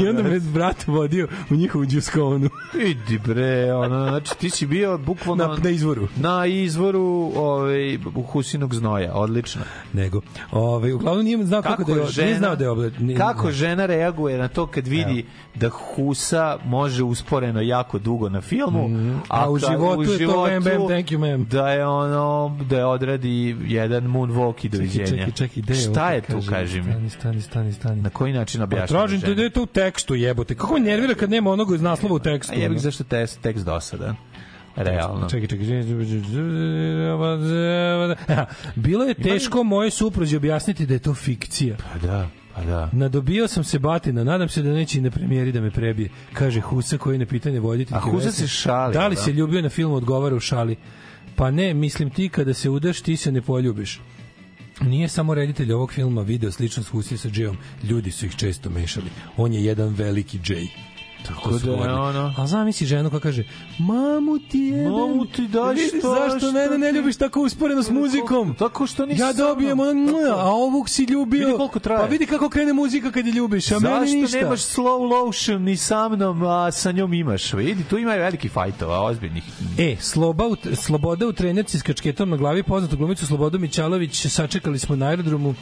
I onda me brat vodio u njihovu džuskovanu. Idi bre, ono, znači ti si bio bukvalno Na- na izvoru. Na izvoru ovaj, Husinog znoja, odlično. Nego, ovaj, uglavnom nije znao kako, da je, nije znao da je oblet. nije- kako žena reaguje na to kad vidi da Husa može usporeno jako dugo na filmu, Mhm. A u kad- životu je to bam, bam, thank you, ma'am. Da je ono, da je odradi jedan moonwalk i doviđenja. Čekaj, čekaj, gde je Šta je tu, kaže, kaži mi? Stani, stani, stani, stani. Na koji način Pa objašnjava tražim te žena? da je to u tekstu, jebote. Kako me nervira kad nema onog iz naslova u tekstu? A jebik zašto tekst, tekst dosadan. Realno. Čekaj, čekaj. Bilo je teško moje supruzi objasniti da je to fikcija. Pa da, pa da. Nadobio sam se batina, nadam se da neće i na premijeri da me prebije, kaže Husa koji na pitanje voditelj. A Husa se šali, Da li da? se ljubio na filmu, odgovara u šali. Pa ne, mislim ti kada se udaš, ti se ne poljubiš. Nije samo reditelj ovog filma video sličnost Husi sa Džijom, ljudi su ih često mešali. On je jedan veliki Džej. Tako da je ono- A zamisli ženu koja kaže Mamu ti jebem. Mamu ti daj što- Zašto što mene ne ljubiš tako usporeno s muzikom? Tako što nisi Ja dobijem ono, a ovog si ljubio. Vidi koliko traje. Pa vidi kako krene muzika kad je ljubiš, a meni Zašto ništa. nemaš slow lotion ni sa mnom, a sa njom imaš? Vidi, tu ima veliki fajtova, ozbiljnih. E, sloba u, Sloboda u trenerci s kačketom na glavi, poznatu glumicu Slobodu Mićalović, sačekali smo na aerodromu.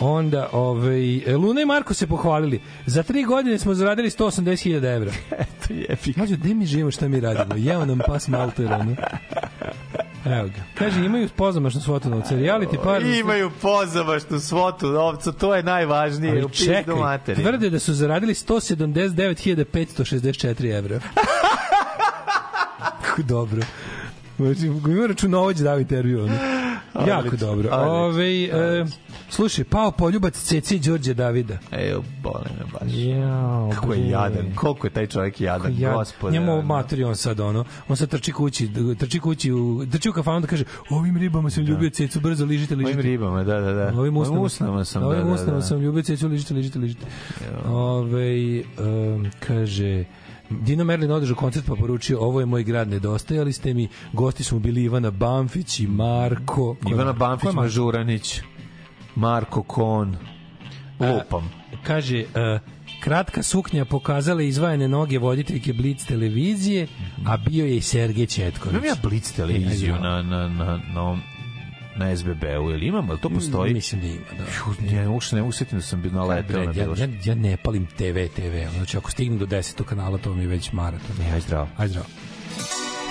Onda, ovaj, Luna i Marko se pohvalili. Za tri godine smo zaradili 180.000 evra. Eto jebi. Mađo, gde mi živimo šta mi radimo? Jeo nam pas malter, ono. Evo ga. Kaže, imaju pozamašnu svotu novca. Reality par... Imaju pozamašnu svotu novca, to je najvažnije. Ali čekaj, tvrde da su zaradili 179.564 evra. Kako dobro. Znači, ima računovođ dao intervju. Ono. Jako dobro. Ove, e, slušaj, pao poljubac Ceci Đorđe Davida. Evo, bole me baš. Jao, Kako je jadan, koliko je taj čovjek jadan, Ja, gospode. njemu materi on sad ono, on sad trči kući, trči kući u, trči u kafanu da kaže, ovim ribama sam ljubio cecu, brzo ližite, ližite. Ovim ribama, da, da, da. Ovim usnama, usnama sam, ovim da, da, usnama da. sam ljubio cecu, ližite, ližite, ližite. Ove, um, kaže, Dino Merlin održao koncert pa poručio ovo je moj grad, nedostajali ste mi gosti su bili Ivana Bamfić i Marko Ivana Bamfić? Mažuranić, Marko Kon, lupam. kaže e, kratka suknja pokazala izvajane noge voditeljke Blitz televizije a bio je i Sergej Četković Imam ja Blitz televiziju Ajde, na, na, na, na, na SBB-u, ili imamo, ili to postoji? Mislim da ima, da. Ju, Ja uopšte ne usetim da sam bio naletao na ja, bilo ja, što. ja ne palim TV, TV. Znači, ako stignem do 10. kanala, to mi je već maraton. Ne, aj zdravo. Aj zdravo.